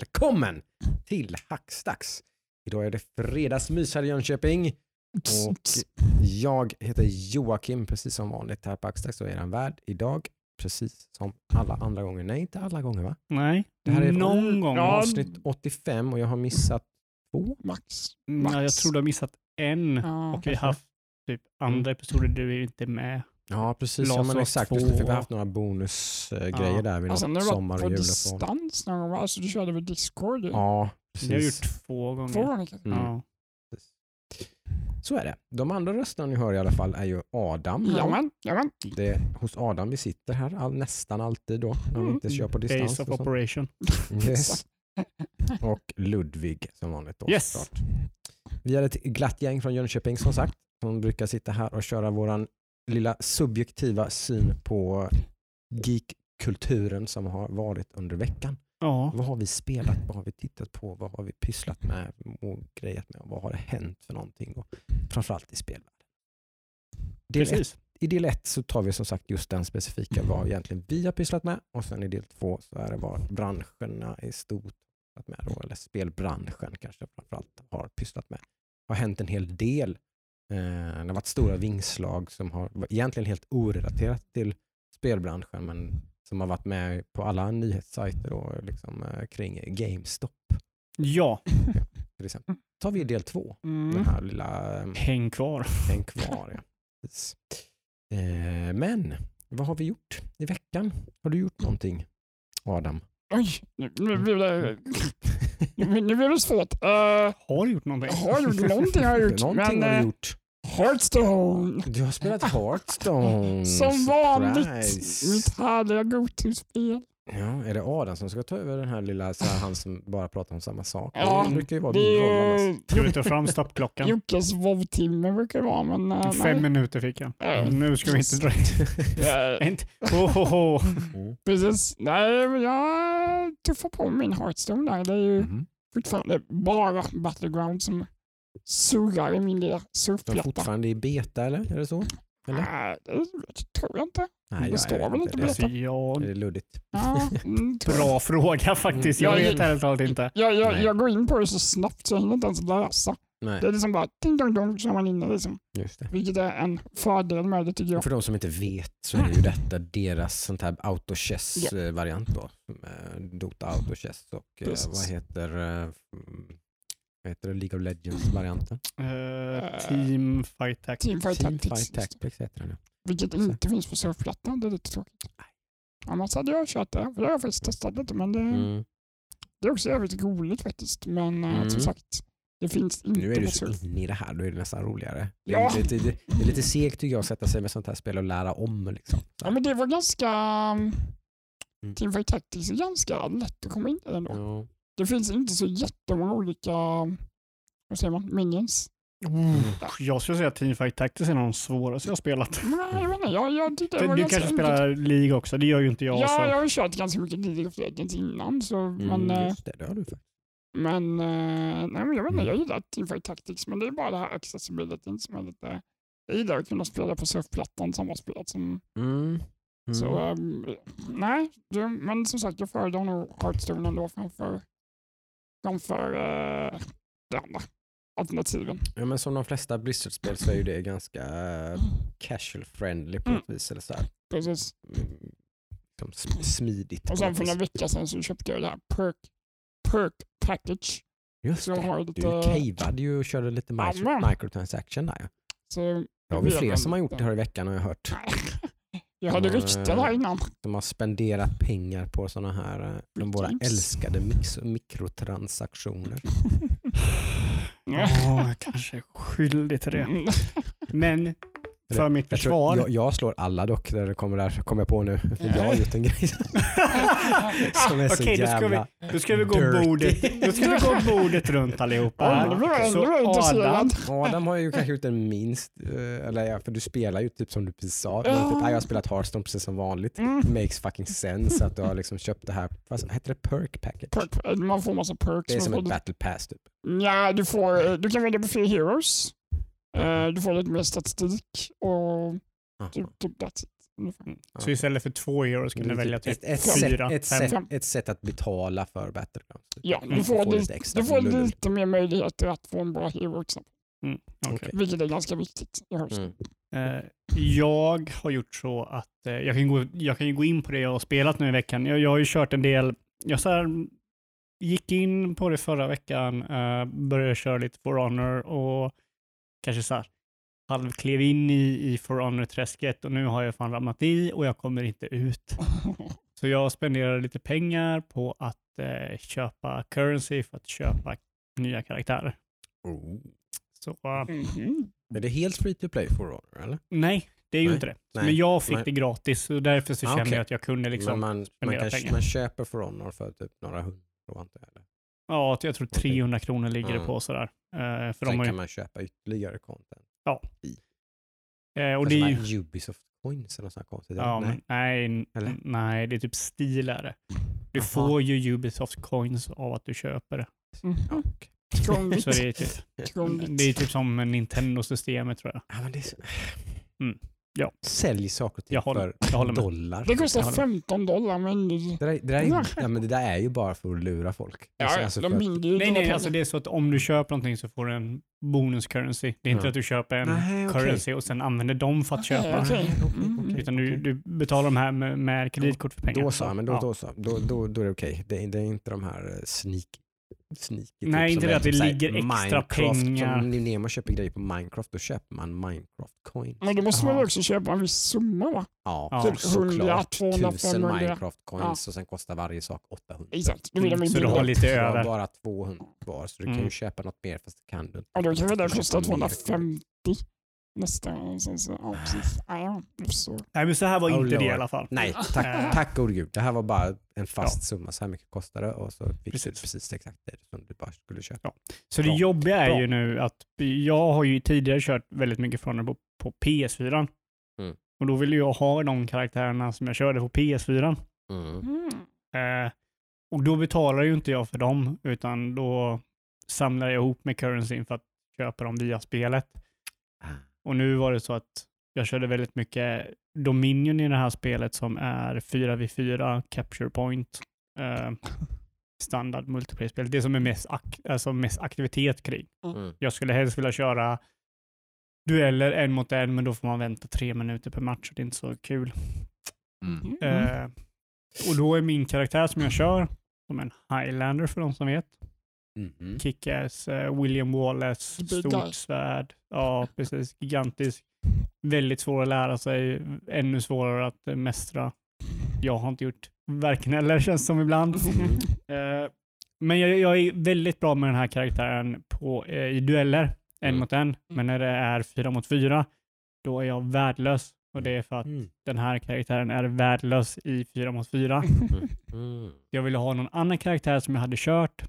välkommen till Hackstacks. Idag är det fredagsmys här i Jönköping och jag heter Joakim, precis som vanligt här på Hackstacks och är en värd idag, precis som alla andra gånger. Nej, inte alla gånger va? Nej, Det här är någon gång. Avsnitt 85 och jag har missat två. Max. Mm, ja, jag tror du har missat en Ja. och vi har haft typ andra episoder där du är inte med. Ja, precis. Ja, men exakt. Just det, för vi har haft några bonusgrejer Ja. där vid Alltså något när du var sommar på och juluppehåll. distans någon gång, alltså du körde över Discord? Ja. Ja, Det har precis. gjort två gånger. Två gånger? Mm. Ja. Så är det. De andra rösterna ni hör i alla fall är ju Adam. Jajamän, jajamän. Det är hos Adam vi sitter här all, nästan alltid då när vi Mm. inte kör på distans. Days of och operation. Yes. Och Ludvig som vanligt då Yes. såklart. Vi är ett glatt gäng från Jönköping som sagt. Som brukar sitta här och köra våran lilla subjektiva syn på geekkulturen som har varit under veckan. Ja. Vad har vi spelat? Vad har vi tittat på? Vad har vi pysslat med och grejat med? Och vad har det hänt för någonting? Och framförallt i spelvärlden. Del ett, Precis. I del ett så tar vi som sagt just den specifika vad egentligen vi har pysslat med och sen i del två så är det vad branscherna i stort med eller spelbranschen kanske framförallt har pysslat med. Det har hänt en hel del. Eh, det har varit stora vingslag som har egentligen helt orelaterat till spelbranschen men som har varit med på alla nyhetssajter och liksom, eh, kring GameStop Ja. till exempel. tar vi del två, den Mm. här lilla eh, Häng kvar. Häng kvar. Ja. Eh, men vad har vi gjort i veckan? Har du gjort någonting Adam? Oj, nu, blev det, nu, nu blev det svårt. Uh, Har du gjort någonting? har gjort någonting har jag gjort. Någonting men, har du gjort. Hearthstone. Du har spelat Hearthstone. Som vanligt. Mitt härliga go-to-spel. Ja, är det Adam som ska ta över den här lilla, så här, han som bara pratar om samma sak? Ja, det brukar ju vara Det din roll är annars. Ska vi ta fram stoppklockan? Jockes vovtimme brukar det vara. Men, eh, Fem nej. minuter fick jag. Eh, Nu ska vi inte dra Inte. Oh, oh, oh. Mm. Precis. Nej, men jag tuffar på min Hearthstone där. Det är ju Mhm. fortfarande bara Battleground som surrar i min lilla De är surfplatta. fortfarande i beta eller? Är det så? Eller? Nej, det tror jag inte. Nej, det jag står vet väl inte Det beta. är, Jag... det är luddigt. Ja, mm. Bra fråga faktiskt. Jag Mm. vet ärligt talat inte. Jag, jag, jag går in på det så snabbt så jag hinner inte ens läsa. Nej, Det är liksom bara ding dong dong så är man inne liksom. just det. Vilket är en fördel med det tycker jag. För de som inte vet så är ju detta deras sånt här autochess Ja. eh, variant då. Eh, Dota autochess och eh, Precis. vad heter, mm, vad heter det? League of Legends varianten? Uh, team Fight Tactics. Teamfight Team Tactics. Fight Tactics heter den ja. Vilket inte finns på surfplattan. Det är lite tråkigt. Annars hade jag kört det. För det har jag faktiskt testat lite. Men det, Mm. det är också jävligt roligt faktiskt. Men eh, Mm. som sagt, det finns inte Nu är du så surf. inne i det här, då är det nästan roligare. Det Ja. är, lite, det, det är lite segt tycker jag att sätta sig med sånt här spel och lära om. Liksom. Ja, men det var ganska... Mm. Teamfight Tactics är ganska lätt att komma in i den då. Ja. Det finns inte så jättemånga olika vad säger man, minions. Jag skulle säga att Team Fight Tactics är en av de svåraste jag har spelat. Men jag, vet inte, jag, jag det var Du kanske spelar League också, det gör ju inte jag. Ja, så. jag har ju kört ganska mycket League of Legends innan. Så, men, Mm, eh, just det, det har du faktiskt. men, eh, nej, men jag vet inte, Mm. jag gillar Teamfight Tactics men det är bara det här accessibility som är lite... Jag gillar att kunna spela på surfplattan samma spel som... Mm. Mm. Så ehm, nej, det, men som sagt jag föredrar nog Hearthstone ändå framför, framför uh, det andra alternativen. Ja, men som de flesta Blizzard-spel så är ju det ganska eh, casual friendly på Mm. vis. Eller så här. Precis. Liksom sm- smidigt. Och sen för några veckor sedan så köpte jag det här Perk, perk Package. Just Så det. har jag Du lite... caveade ju och körde lite micro- microtransaction där. ja. Så Det har vi fler som har gjort det här i veckan har jag hört. Jag hade rykten där innan. Som har spenderat pengar på sådana här, eh, de våra älskade mix- mikrotransaktioner. Ja. Jag kanske är skyldig till det. Men för mitt försvar. jag, jag slår alla dock, där det kommer där, kommer jag på nu. För jag har gjort en grej som är så Okej, då ska vi, jävla... då ska vi gå dirty. bordet, då ska vi gå bordet runt allihopa. Så. Adam, Adam har ju kanske gjort den minst, eh, eller ja, för du spelar ju typ som du precis sa. Typ, "Nej, jag har spelat Hearthstone precis som vanligt. Mm. Makes fucking sense att du har liksom köpt det här, vad heter det? Perk package? Perk, man får massa perks. Det är som ett battle pass typ. Ja, du, får, du kan välja på fler heroes. Eh, Du får lite mer statistik och typ, typ that's it. Ja. Så istället för två euro skulle ni är välja typ ett, ett, fyra, sätt, ett, fem. sätt, ett sätt att betala för Battlegrounds. Ja, Mm. du får, Få lite, extra du får lite mer möjligheter att få en bra hero också, Okej. Okej. vilket är ganska viktigt i. Mm. Eh, jag har gjort så att eh, jag, kan gå, jag kan ju gå in på det jag har spelat nu i veckan. Jag, jag har ju kört en del, jag så här, gick in på det förra veckan, eh, började köra lite For Honor och kanske så här halvklev in i, i For Honor-träsket och nu har jag fan ramlat i och jag kommer inte ut. Så jag spenderar lite pengar på att eh, köpa currency för att köpa nya karaktärer. Oh. Så eh, Mhm. Är det helt free to play for Honor eller? nej, det är ju Nej, inte det. nej, Men jag fick nej. det gratis och därför så Ah, kände okej. jag att jag kunde liksom Men man, man, spendera kan, pengar. man köper for Honor för typ några hundra antar jag? Ja, jag tror 300 kronor ligger det Mm. på sådär. Eh, för Sen de har ju, kan man köpa ytterligare content. eh, och det är ju, Ubisoft coins eller något sånt här konstigt. ja, nej, n- Eller? nej, det är typ stil är det. Du Jaha. får ju Ubisoft coins av att du köper det. Ja, okej. Krångligt. Så det är typ, det är typ som Nintendo-systemet tror jag. Ja, men det är så... Mm. Ja. Sälj saker ting Jag håller- för jag håller med. dollar. Det kostar Jag håller 15 dollar men det, där, det, där är, ja, men det där är ju bara för att lura folk. ja, Alltså, de för att- mindre ju Nej, nej, alltså det är så att om du köper någonting så får du en bonus currency. Det är inte Ja. att du köper en Nej, okej. currency och sen använder dem för att köpa. okej, Mm. Utan du, du betalar de här med, med kreditkort för pengar. Då så, men då, ja. då så. Då, då, då är det okej. Det, är- det är inte de här eh, sneak sneaky. typ Nej, inte som det att det typ ligger extra Minecraft, pengar. Som när man köper grejer på Minecraft, då köper man Minecraft coins. Men då måste man Jaha. också köpa en viss summa va? Ja, Ja. Typ 100, såklart. 200, Tusen 500. Minecraft coins och sen kostar varje sak 800. Exakt, då vill Mm, så du har lite Du har över. bara 200 kvar så du kan Mm. ju köpa något mer fast det kan du inte. Ja, då det Du kostar köper mer. 250 nästa. Sen så, ja, precis. Ja, ja, så. Nej, men så här var Oh, inte det i Lord. alla fall. Nej, Eh. tack, tack gode gud. Det här var bara en fast summa. Så här mycket kostar det och så fick du Precis. precis exakt det som du bara skulle köpa. Ja. Så det Bra. jobbiga är Bra. ju nu att jag har ju tidigare kört väldigt mycket från det på, på PS4. Mm. Och då vill jag ha de karaktärerna som jag körde på PS4. Mm. Mm. Eh, och då betalar ju inte jag för dem, utan då samlar jag ihop med currencyn för att köpa dem via spelet. Och nu var det så att jag körde väldigt mycket Dominion i det här spelet som är 4v4 Capture Point. Eh, standard multiplayer-spel. Det som är mest, ak- alltså mest aktivitet kring. Mm. Jag skulle helst vilja köra dueller en mot en, men då får man vänta tre minuter per match och det är inte så kul. Mm. Mm. Eh, och då är min karaktär som jag kör, som en Highlander för de som vet. Mhm. Kickass, eh, William Wallace, stort svärd. Ja, precis. Gigantisk. Väldigt svår att lära sig, ännu svårare att mästra. Jag har inte gjort varken eller känns som ibland. Mm. Eh, men jag, jag är väldigt bra med den här karaktären på, eh, i dueller, en Mm. mot en. Men när det är fyra mot fyra, då är jag värdelös. Och det är för att Mm. den här karaktären är värdelös i fyra mot fyra. Mm. Jag ville ha någon annan karaktär som jag hade kört.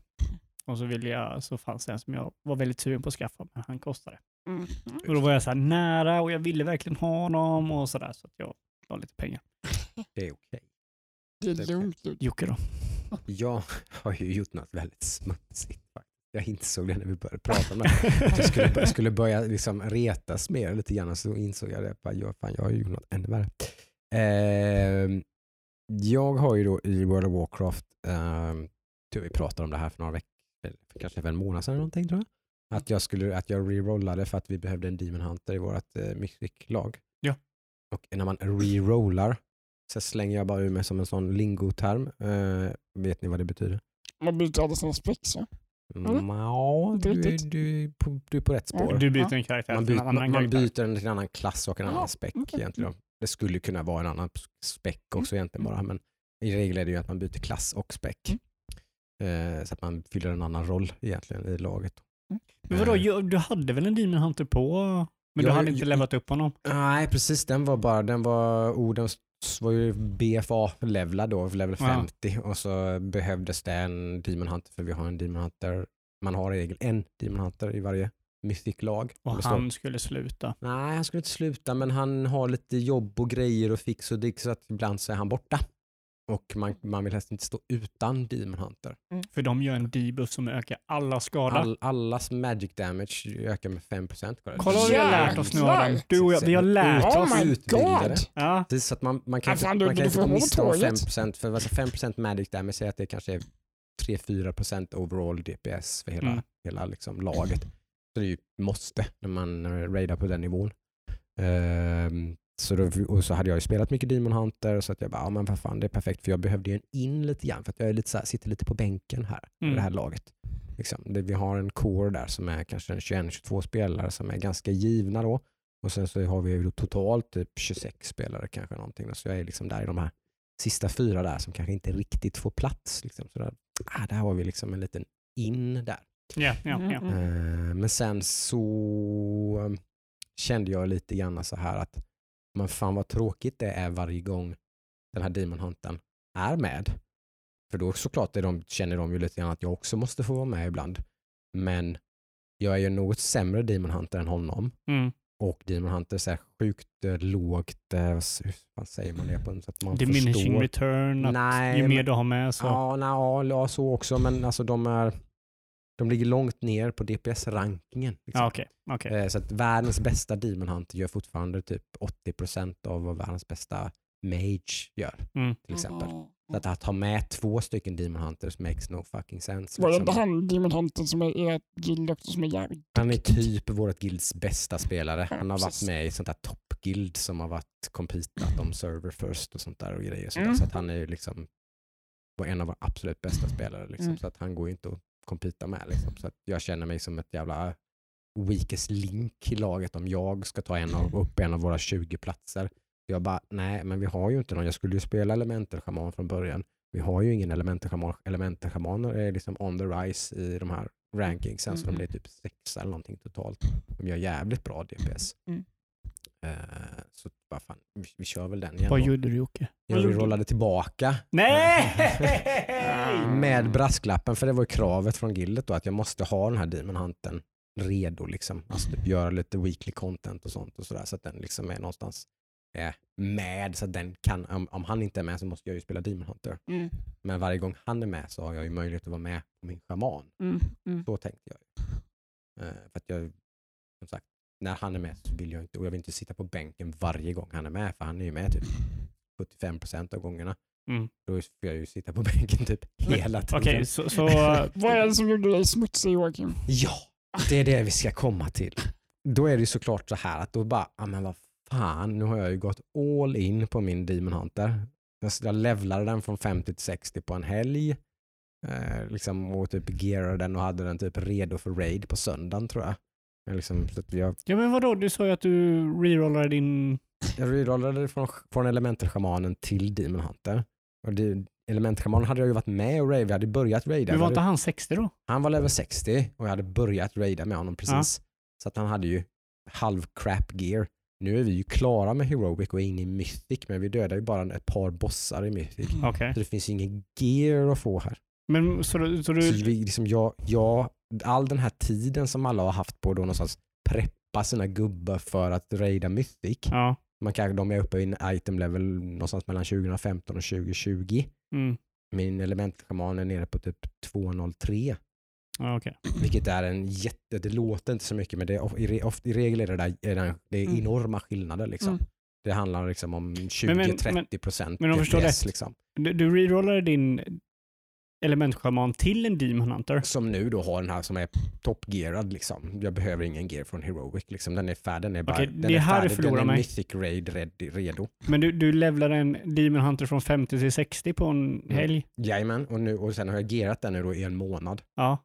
Och så, ville jag, så fanns det en som jag var väldigt sugen på att skaffa, men han kostade. Mm. Och då var jag så här nära och jag ville verkligen ha honom och sådär. Så att jag la lite pengar. Det är okej. Det är lugnt. Jocke då? Jag har ju gjort något väldigt smutsigt. Jag insåg det när vi började prata om det. Att jag skulle, jag skulle börja liksom retas mer lite grann så insåg jag det. Bara, jag, fan, jag har ju gjort något ännu värre. Ehm, jag har ju då i World of Warcraft, um, vi pratade om det här för några veckor, kanske för en månad sedan eller någonting tror jag. Att jag, skulle, att jag rerollade för att vi behövde en Demon Hunter i vårt uh, Mythic-lag. Ja. Och när man rerollar så slänger jag bara ur mig som en sån lingoterm. Uh, vet ni vad det betyder? Man byter alla sina spex va? Mm. Ja, du, du, på, du är på rätt spår. Du byter en karaktär Man, till byter, en annan man, man byter den till en annan klass och en annan späck okej. egentligen. Det skulle kunna vara en annan späck också egentligen bara, men i regel är det ju att man byter klass och späck. Eh, så att man fyller en annan roll egentligen i laget. Men vadå, Eh, du hade väl en Demon Hunter på? Men du Ja, hade inte levat upp honom? Nej, precis. Den var bara, den var, oh, den var ju BFA-levlad då, level Ja. 50 och så behövdes det en Demon Hunter för vi har en Demon Hunter, man har i regel en Demon Hunter i varje Mythic-lag. Och han skulle sluta. Nej, han skulle inte sluta men han har lite jobb och grejer och fix och digg så att ibland så är han borta. Och man, man vill helst inte stå utan Demon Hunter. För de gör en debuff som ökar alla skada. All, allas magic damage ökar med 5%. Kolla, Kolla vad vi har lärt oss nu Adam. Du och jag, vi har lärt Oh oss. my god! Ja. Precis, så att man, man kan inte, man kan gå miste om tåget. 5% för alltså 5% magic damage säger att det kanske är 3-4% overall DPS för hela, Mm. hela liksom laget. Så det är ju måste när man raidar på den nivån. Ehm, så, då, och så hade jag ju spelat mycket Demon Hunter så att jag bara, ja men vad fan det är perfekt för jag behövde ju en in lite grann för att jag är lite så här, sitter lite på bänken här i Mm. det här laget. Liksom. Det, vi har en core där som är kanske en 21-22 spelare som är ganska givna då. Och sen så har vi ju totalt typ 26 spelare kanske någonting. då. Så jag är liksom där i de här sista fyra där som kanske inte riktigt får plats. Liksom. Så där, ah, där har vi liksom en liten in där. Ja, ja, ja. Mm. Men sen så eh, kände jag lite grann så här att men fan vad tråkigt det är varje gång den här Demon Hunten är med. För då såklart är de, känner de ju lite grann att jag också måste få vara med ibland. Men jag är ju något sämre Demon Hunter än honom. Mm. Och Demon Hunter är så här sjukt eh, lågt, eh, hur fan säger man det på så att man Diminishing förstår. return. Att Nej, ju mer men- du har med så. Ja, nej, ja, ja, så också, men alltså de är de ligger långt ner på DPS-rankingen. Liksom. Ja, okej. okej. Eh, Så att världens bästa Demon Hunter gör fortfarande typ 80% av vad världens bästa Mage gör. Mm. Till exempel. Så att, att ha med två stycken Demon Hunters makes no fucking sense. Var det liksom. inte han, Demon Hunter, som är ert guild också, som är jävligt Han är typ vårt guilds bästa spelare. Han har varit med i sånt där toppguild som har varit competat om server first och sånt där och grejer. Så, Mm. så att han är ju liksom en av våra absolut bästa spelare. Liksom. Mm. Så att han går ju inte att competa med. Liksom. Så att jag känner mig som ett jävla weakest link i laget om jag ska ta en av, upp en av våra 20 platser. Jag bara, nej men vi har ju inte någon. Jag skulle ju spela elementerschaman från början. Vi har ju ingen elementerschaman. Elementerschamaner är liksom on the rise i de här rankingsen. Så de Mm. blir typ sexa eller någonting totalt. De gör jävligt bra DPS. Mm. Eh, så bara fan, vi, vi kör väl den igen Vad då. gjorde du Jocke? Jag rollade tillbaka Nej! med brasklappen, för det var ju kravet från gildet då att jag måste ha den här Demon Hunten redo. Liksom. Alltså typ göra lite weekly content och sånt och sådär så att den liksom är någonstans är med. Så att den kan, om, om han inte är med så måste jag ju spela Demon Hunter. Mm, Men varje gång han är med så har jag ju möjlighet att vara med på min shaman. mm, mm. Så tänkte jag. Eh, för att jag, som sagt, när han är med så vill jag inte, och jag vill inte sitta på bänken varje gång han är med, för han är ju med typ 75% av gångerna. Mm. Då får jag ju sitta på bänken typ hela tiden. Okej, så, så Vad är det som gjorde dig smutsig Joakim? Ja, det är det vi ska komma till. Då är det ju såklart så här att då bara, ja men vad fan, nu har jag ju gått all in på min Demon Hunter. Jag, jag levlade den från 50 till 60 på en helg. Eh, liksom, och typ gearade den och hade den typ redo för raid på söndagen tror jag. Liksom, så att jag, Ja men vadå, du sa ju att du rerollade din... jag rerollade från, från elementerschamanen till Demon Hunter. Och det, elementerschamanen hade jag ju varit med och raid, vi hade börjat raida. Men var inte han 60 då? Han var level 60 och jag hade börjat raida med honom precis. Så att han hade ju halv crap gear. Nu är vi ju klara med Heroic och är inne i Mythic men vi dödar ju bara ett par bossar i Mythic. Okej. Så det finns ju ingen gear att få här. Men så, du- så Så du... vi, liksom, jag, jag, all den här tiden som alla har haft på då någonstans preppa sina gubbar för att raida Mythic. Ja. Man kan, de är uppe i en item level någonstans mellan 2015 och 2020. Mm. Min elementschaman är nere på typ 203. Ja, okej. Vilket är en jätte, det låter inte så mycket men det är, of- i, of, i regel är det, där, är det, det är Mm. enorma skillnader. Liksom. Mm. Det handlar liksom om men- 20-30 procent men om jag förstår rätt. liksom. Du, du rerollade din elementschaman till en Demon Hunter. Som nu då har den här som är toppgearad. Liksom. Jag behöver ingen gear från Heroic. Liksom. Den är färdig. Den är, bara, den det är här färdig. förlorar Den är mig. Mythic Raid redo. Men du, du levlade en Demon Hunter från 50 till 60 på en Mm. helg. Jajamän, och, nu, och sen har jag gearat den nu då i en månad. Ja.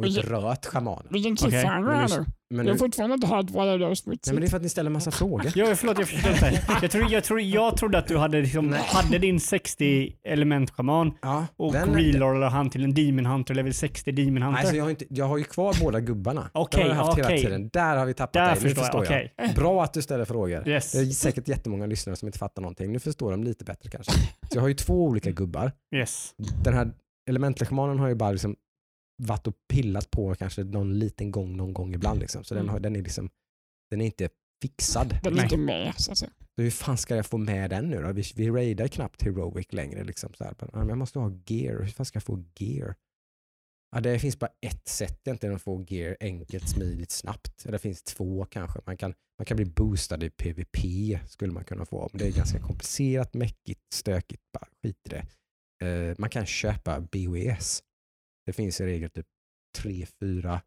Och inte rört schamanen. Vilken Okej, cliffhanger men nu- Jag har fortfarande inte hört vad det är har nej, men det är för att ni ställer massa frågor. Ja, förlåt, jag förstår inte. Jag, tror, jag, tror, jag trodde att du hade, liksom, Nej. hade din 60 elementschaman Ja, och rerollade han till en Demon Hunter, level 60 Demon Hunter. Alltså jag, har inte, jag har ju kvar båda gubbarna. Okej, jag okej. hela tiden. Där har vi tappat Där dig. Nu förstår jag. Okej. Bra att du ställer frågor. Yes. Det är säkert jättemånga lyssnare som inte fattar någonting. Nu förstår de lite bättre kanske. Så jag har ju två olika gubbar. Yes. Den här elementleshamanen har ju bara liksom varit och pillat på kanske någon liten gång någon gång ibland. Liksom. Så den, Mm. har, den, är liksom, den är inte fixad. Den är inte med så att. Så hur fan ska jag få med den nu då? Vi, vi raidar knappt Heroic längre. Liksom, så här. Men, ja, men jag måste ha gear. Hur fan ska jag få gear? Ja, det finns bara ett sätt egentligen att få gear enkelt, smidigt, snabbt. Det finns två kanske. Man kan, man kan bli boostad i PVP skulle man kunna få. Men det är ganska komplicerat, mäckigt, stökigt. Bara skit i det. Eh, man kan köpa BOEs. Det finns i regel typ tre, fyra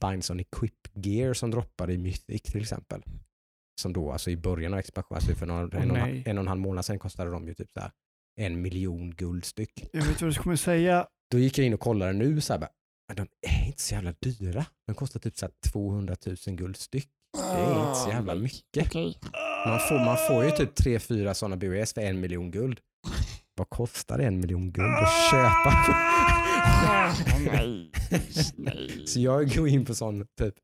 Binds on Equip Gear som droppar i Mythic till exempel. Som då alltså i början av expansionen, alltså för några, Åh, en, och, nej. en och en halv månad sedan kostade de ju typ så här en miljon guldstyck. Jag vet vad du kommer säga. Då gick jag in och kollade nu så här bara, men de är inte så jävla dyra. De kostar typ så här 200 000 guldstyck. Det är inte så jävla mycket. Okej. Man får, man får ju typ 3-4 sådana BOS för en miljon guld. Vad kostar en miljon guld att köpa? Ah, nej. Nej. Så jag går in på sån typ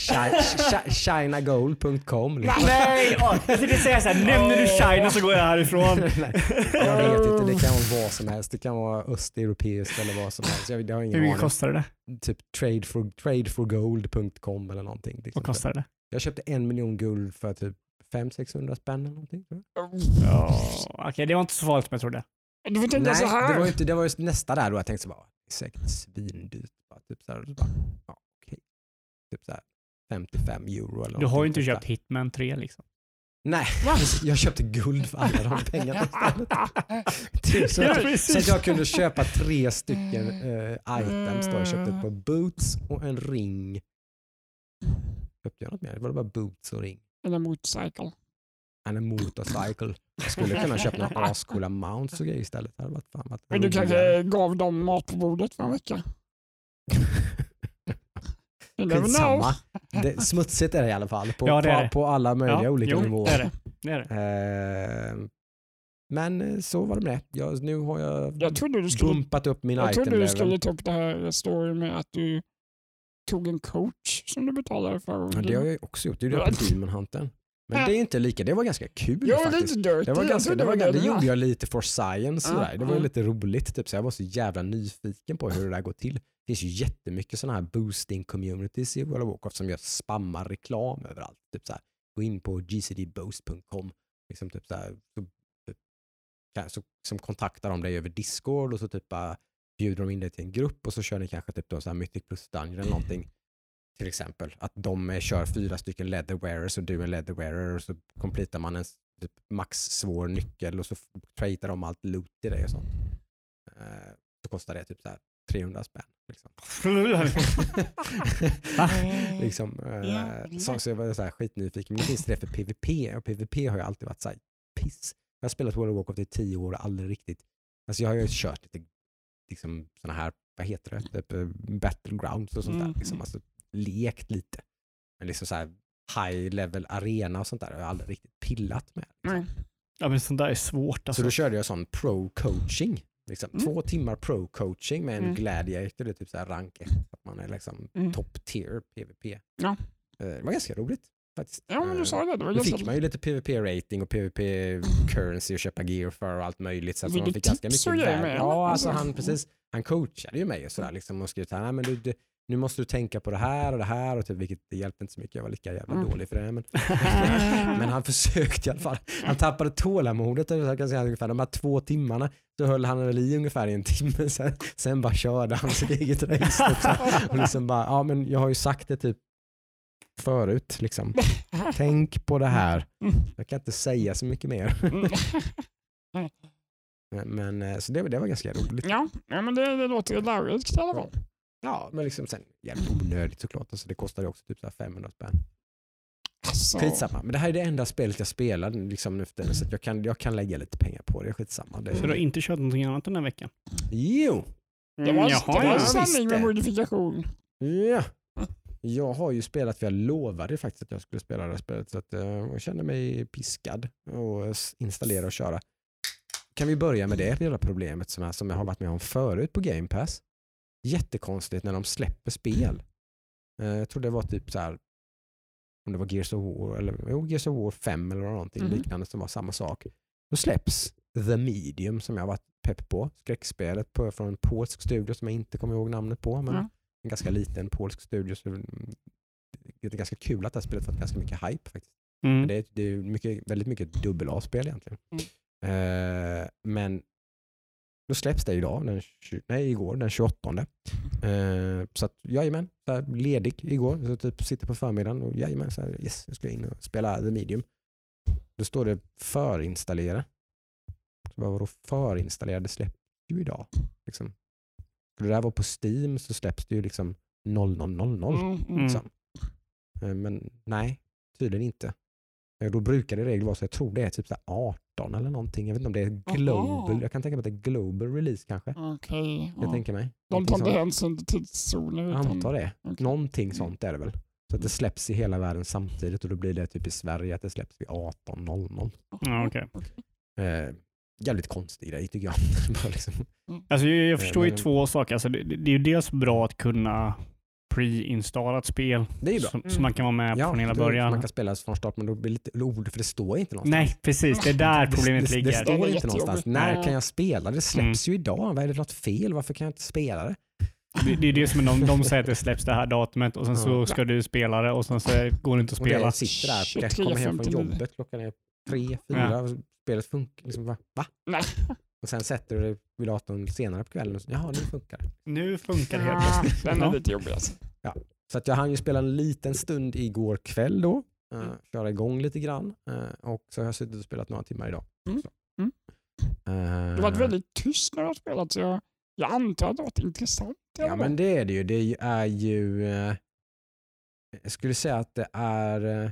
chi- chi- chinagold.com. Liksom. Nej! jag tänkte säga såhär, nämner du China så går jag härifrån. Nej, jag vet inte, det kan vara vad som helst. Det kan vara östeuropeiskt eller vad som helst. Jag, jag har ingen Hur mycket kostar det? Typ tradefor, tradeforgold.com eller någonting. Liksom. Vad kostar det? Jag köpte en miljon guld för typ 500-600 spänn eller någonting. Ja, Okej, det var inte så farligt som jag trodde. Du får tänka Nej, så här. det var inte, det var just nästa där då jag tänkte så bara, säkert svindyrt. Bara, typ så här, och så bara, ja, okej. Typ så här 55 euro eller Du har ju inte kostar. köpt Hitman 3 liksom. Nej, jag köpte guld för alla de pengarna istället. Typ så, Ja, att, precis. så att jag kunde köpa tre stycken eh, items. Då. Jag köpte ett par boots och en ring. Köpte jag något mer? Det var bara boots och ring. Eller motorcycle. And a motorcycle. Jag skulle kunna köpa några ascoola mounts och grejer istället. Det hade varit fan varit Men du kanske gav dem mat på bordet för en vecka. Skitsamma. Det, smutsigt är det i alla fall. På, Ja, på, på alla möjliga ja, olika jo, nivåer. Det är det. det, är det. Eh, men eh, så var det med det. Jag, nu har jag, Jag trodde du skulle, bumpat upp min jag item trodde du skulle ta upp det här story med att du tog en coach som du betalade för. Ja, det har jag också gjort. Det gjorde jag på Demon Hunter. Men det är inte lika. Det var ganska kul Jag faktiskt. lite dirty. Det, var ganska, det, var, det gjorde jag lite for science. Ja, sådär. Det var lite roligt. Typ. Så jag var så jävla nyfiken på hur det där går till. Det finns ju jättemycket sådana här boosting communities i World of Warcraft som gör spammar reklam överallt. Typ så här, gå in på gcdboost.com liksom typ så här, så, typ, så, som kontaktar de dig över Discord och så typ bara bjuder de in dig till en grupp och så kör ni kanske typ då så här Mythic plus Dungeon eller någonting. Till exempel att de eh, kör fyra stycken leather wearers och du är en leather wearer och så completar man en typ max svår nyckel och så tradar de allt loot till dig och sånt. Eh, så kostar det typ så här 300 spänn. Liksom. Liksom, Ja, så, så jag var så här skitnyfiken. Men det finns det för PVP och PVP har ju alltid varit så här piss. Jag har spelat World of Warcraft i tio år och aldrig riktigt. Alltså jag har ju kört lite liksom såna här, vad heter det, typ, eh, battlegrounds och sånt där. Mm. Liksom, alltså, lekt lite. Men liksom så här high level arena och sånt där har jag aldrig riktigt pillat med. Nej. Ja men sånt där är svårt alltså. Så då körde jag sån pro-coaching. Liksom. Mm. Två timmar pro-coaching med en Mm. gladiator, det är typ så rank 1. Att man är liksom Mm. top tier PVP. Ja. Eh, Det var ganska roligt faktiskt. Ja, men Eh, du sa det. Det var Då fick man ju lite PVP-rating och PVP-currency och köpa gear för och allt möjligt. Så att man fick ganska mycket värde. Ja, alltså han, precis, han coachade ju mig och sådär liksom och skrev så här, "Nej, men du, du, nu måste du tänka på det här och det här och typ, vilket det hjälpte inte så mycket. Jag var lika jävla Mm. dålig för det. Men, men han försökte i alla fall. Han tappade tålamodet jag kan säga, ungefär de här två timmarna. Så höll han väl i ungefär i en timme. Sen, sen bara körde han sitt eget race. Typ, och liksom bara, ja men jag har ju sagt det typ förut. Liksom. Tänk på det här. Jag kan inte säga så mycket mer. Men, men eh, så det, var- det var ganska roligt. ja, men det, det låter lärorikt i alla fall. Ja, men liksom sen jävligt onödigt såklart. Alltså, det kostade också typ så här 500 spänn. Alltså, Skitsamma. Men det här är det enda spelet jag spelar liksom nu för tiden, så att jag, kan, jag kan lägga lite pengar på det. Skitsamma. Det, Så du har inte kört någonting annat den här veckan? Jo! det var, Mm, det var en sanning med modifikation. Ja. Jag har ju spelat, för jag lovade faktiskt att jag skulle spela det här spelet, så att, eh, jag kände mig piskad och s- installera och köra. Kan vi börja med det lilla problemet som, är, som jag har varit med om förut på Game Pass? Jättekonstigt när de släpper spel. Eh, Jag tror det var typ så här om det var Gears of War, eller jo, Gears of War 5 eller någonting Mhm. liknande som var samma sak. Då släpps The Medium som jag har varit pepp på. Skräckspelet på, från en polsk studio som jag inte kommer ihåg namnet på. Men Ja. En ganska liten polsk studio. Så mm, det är ganska kul att det här spelet fått ganska mycket hype faktiskt. Mm. Det är, det är mycket, väldigt mycket dubbel A-spel egentligen. Eh, men då släpps det idag, den, nej igår, den 28. Eh, så att jajamän, så här, ledig igår. Så typ sitter på förmiddagen och jajamän, så här, yes, jag ska in och spela The Medium. Då står det förinstallera. Så vad var då förinstallera? Det släpps ju idag. Liksom. Skulle det där vara på Steam så släpps det ju liksom 0000. Mm, mm. Mm. Liksom. Eh, Men nej, tydligen inte. Eh, Då brukar det i regel vara så, jag tror det är typ så här 18 eller någonting. Jag vet inte om det är global. Aha. Jag kan tänka mig att det är global release kanske. Okej. Jag ja. tänker mig. De tar inte hänsyn till tidszoner. Jag antar det. okej. Någonting sånt är det väl. Så att det släpps i hela världen samtidigt och då blir det typ i Sverige att det släpps vid 18.00. Ja, okej. Eh, jävligt konstig grej tycker jag. Bara liksom, Alltså, jag, jag förstår ju men- två saker. Alltså, det, det är ju dels bra att kunna pre-installa ett spel det är ju bra. som, så man kan vara med Ja, från hela början. Man kan spela från start men då blir det lite ord för det står inte någonstans. Nej, precis. Det är där Det- problemet det, ligger. Det Det står är inte någonstans. När kan jag spela? Det släpps Mm. ju idag. Vad är det något fel? Varför kan jag inte spela det? Det, det är det som de, de säger att det släpps det här datumet och sen så ska du spela det och sen så går det inte att Och det spela. sitter där, jag kommer hem från 23.59. jobbet, klockan är tre, fyra, och spelet funkar. Liksom, va? va? Nej. Och sen sätter du dig vid datorn senare på kvällen och så, jaha nu funkar det. Nu funkar det helt Ah, plötsligt. Den är Ja. lite jobbig alltså. Så att jag hann ju spela en liten stund igår kväll då. Uh, Mm. köra igång lite grann. eh, och så har jag suttit och spelat några timmar idag. Mm. Mm. Eh, Du har varit väldigt tyst när du har spelat så jag, jag antar att det varit intressant. Ja men det är det ju. Det är ju, eh, jag skulle säga att det är, eh,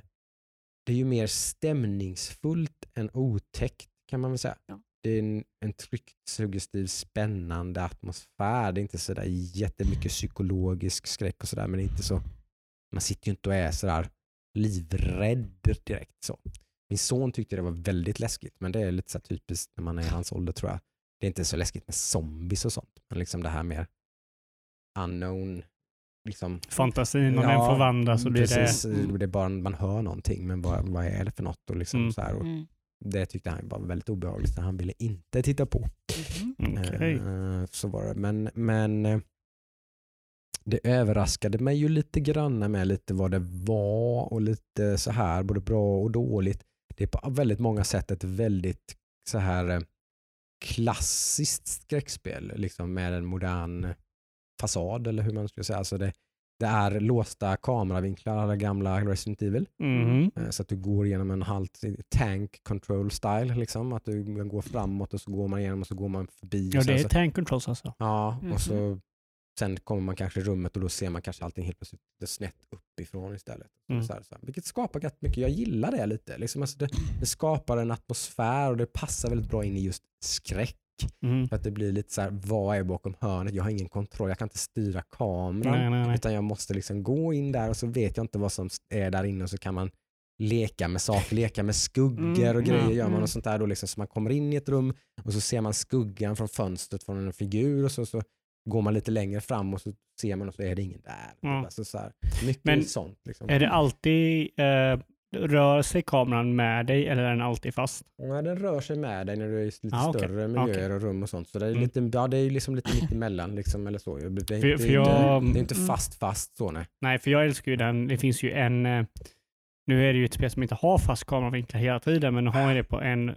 det är ju mer stämningsfullt än otäckt kan man väl säga. Ja. Det är en, en tryggt, suggestiv, spännande atmosfär. Det är inte sådär jättemycket psykologisk skräck och sådär men det är inte så, man sitter ju inte och är sådär livrädd direkt så. Min son tyckte det var väldigt läskigt men det är lite så typiskt när man är i hans ålder tror jag. Det är inte så läskigt med zombies och sånt men liksom det här mer unknown. Liksom, Fantasin, om Ja, den får vandra så blir precis, det... det är bara man hör någonting men vad, vad är det för något? Och liksom Mm. så här, och Mm. det tyckte han var väldigt obehagligt så han ville inte titta på. Mhm. Okej. Eh, Så var det. Men, men eh, det överraskade mig ju lite grann med lite vad det var och lite så här, både bra och dåligt. Det är på väldigt många sätt ett väldigt så här eh, klassiskt skräckspel liksom med en modern fasad eller hur man skulle säga. Alltså det, det är låsta kameravinklar, alla gamla Resident Evil. Mhm. Eh, Så att du går igenom en halt tank control style. Liksom. Att du går framåt och så går man igenom och så går man förbi. Ja, det är så, tank controls alltså. ja, Mhm. och så sen kommer man kanske i rummet och då ser man kanske allting helt plötsligt snett uppifrån istället. Mm. Så här, så här. Vilket skapar ganska mycket. Jag gillar det lite. Liksom, alltså det, det skapar en atmosfär och det passar väldigt bra in i just skräck. Mhm. För att det blir lite så här, vad är bakom hörnet? Jag har ingen kontroll. Jag kan inte styra kameran. Nej, nej, nej. Utan jag måste liksom gå in där och så vet jag inte vad som är där inne och så kan man leka med saker, leka med skuggor Mm, och grejer ja, gör man mm. och sånt där. Då liksom, så man kommer in i ett rum och så ser man skuggan från fönstret från en figur och så, så går man lite längre fram och så ser man och så är det ingen där. Ja. Alltså så här, mycket Men sånt. Liksom. Är det alltid, eh, rör sig kameran med dig eller är den alltid fast? Ja, den rör sig med dig när du är i lite Ah, okej. större miljöer och rum och sånt. Så det är, Mm. lite, ja, det är liksom lite mitt emellan. Liksom, eller så. Det, är inte- För- det, är för inte, jag- det är inte Mm. fast fast så nej. Nej, för jag älskar ju den. Det finns ju en, eh, nu är det ju ett spel som inte har fast kameravinklar hela tiden, men nu har jag det på en,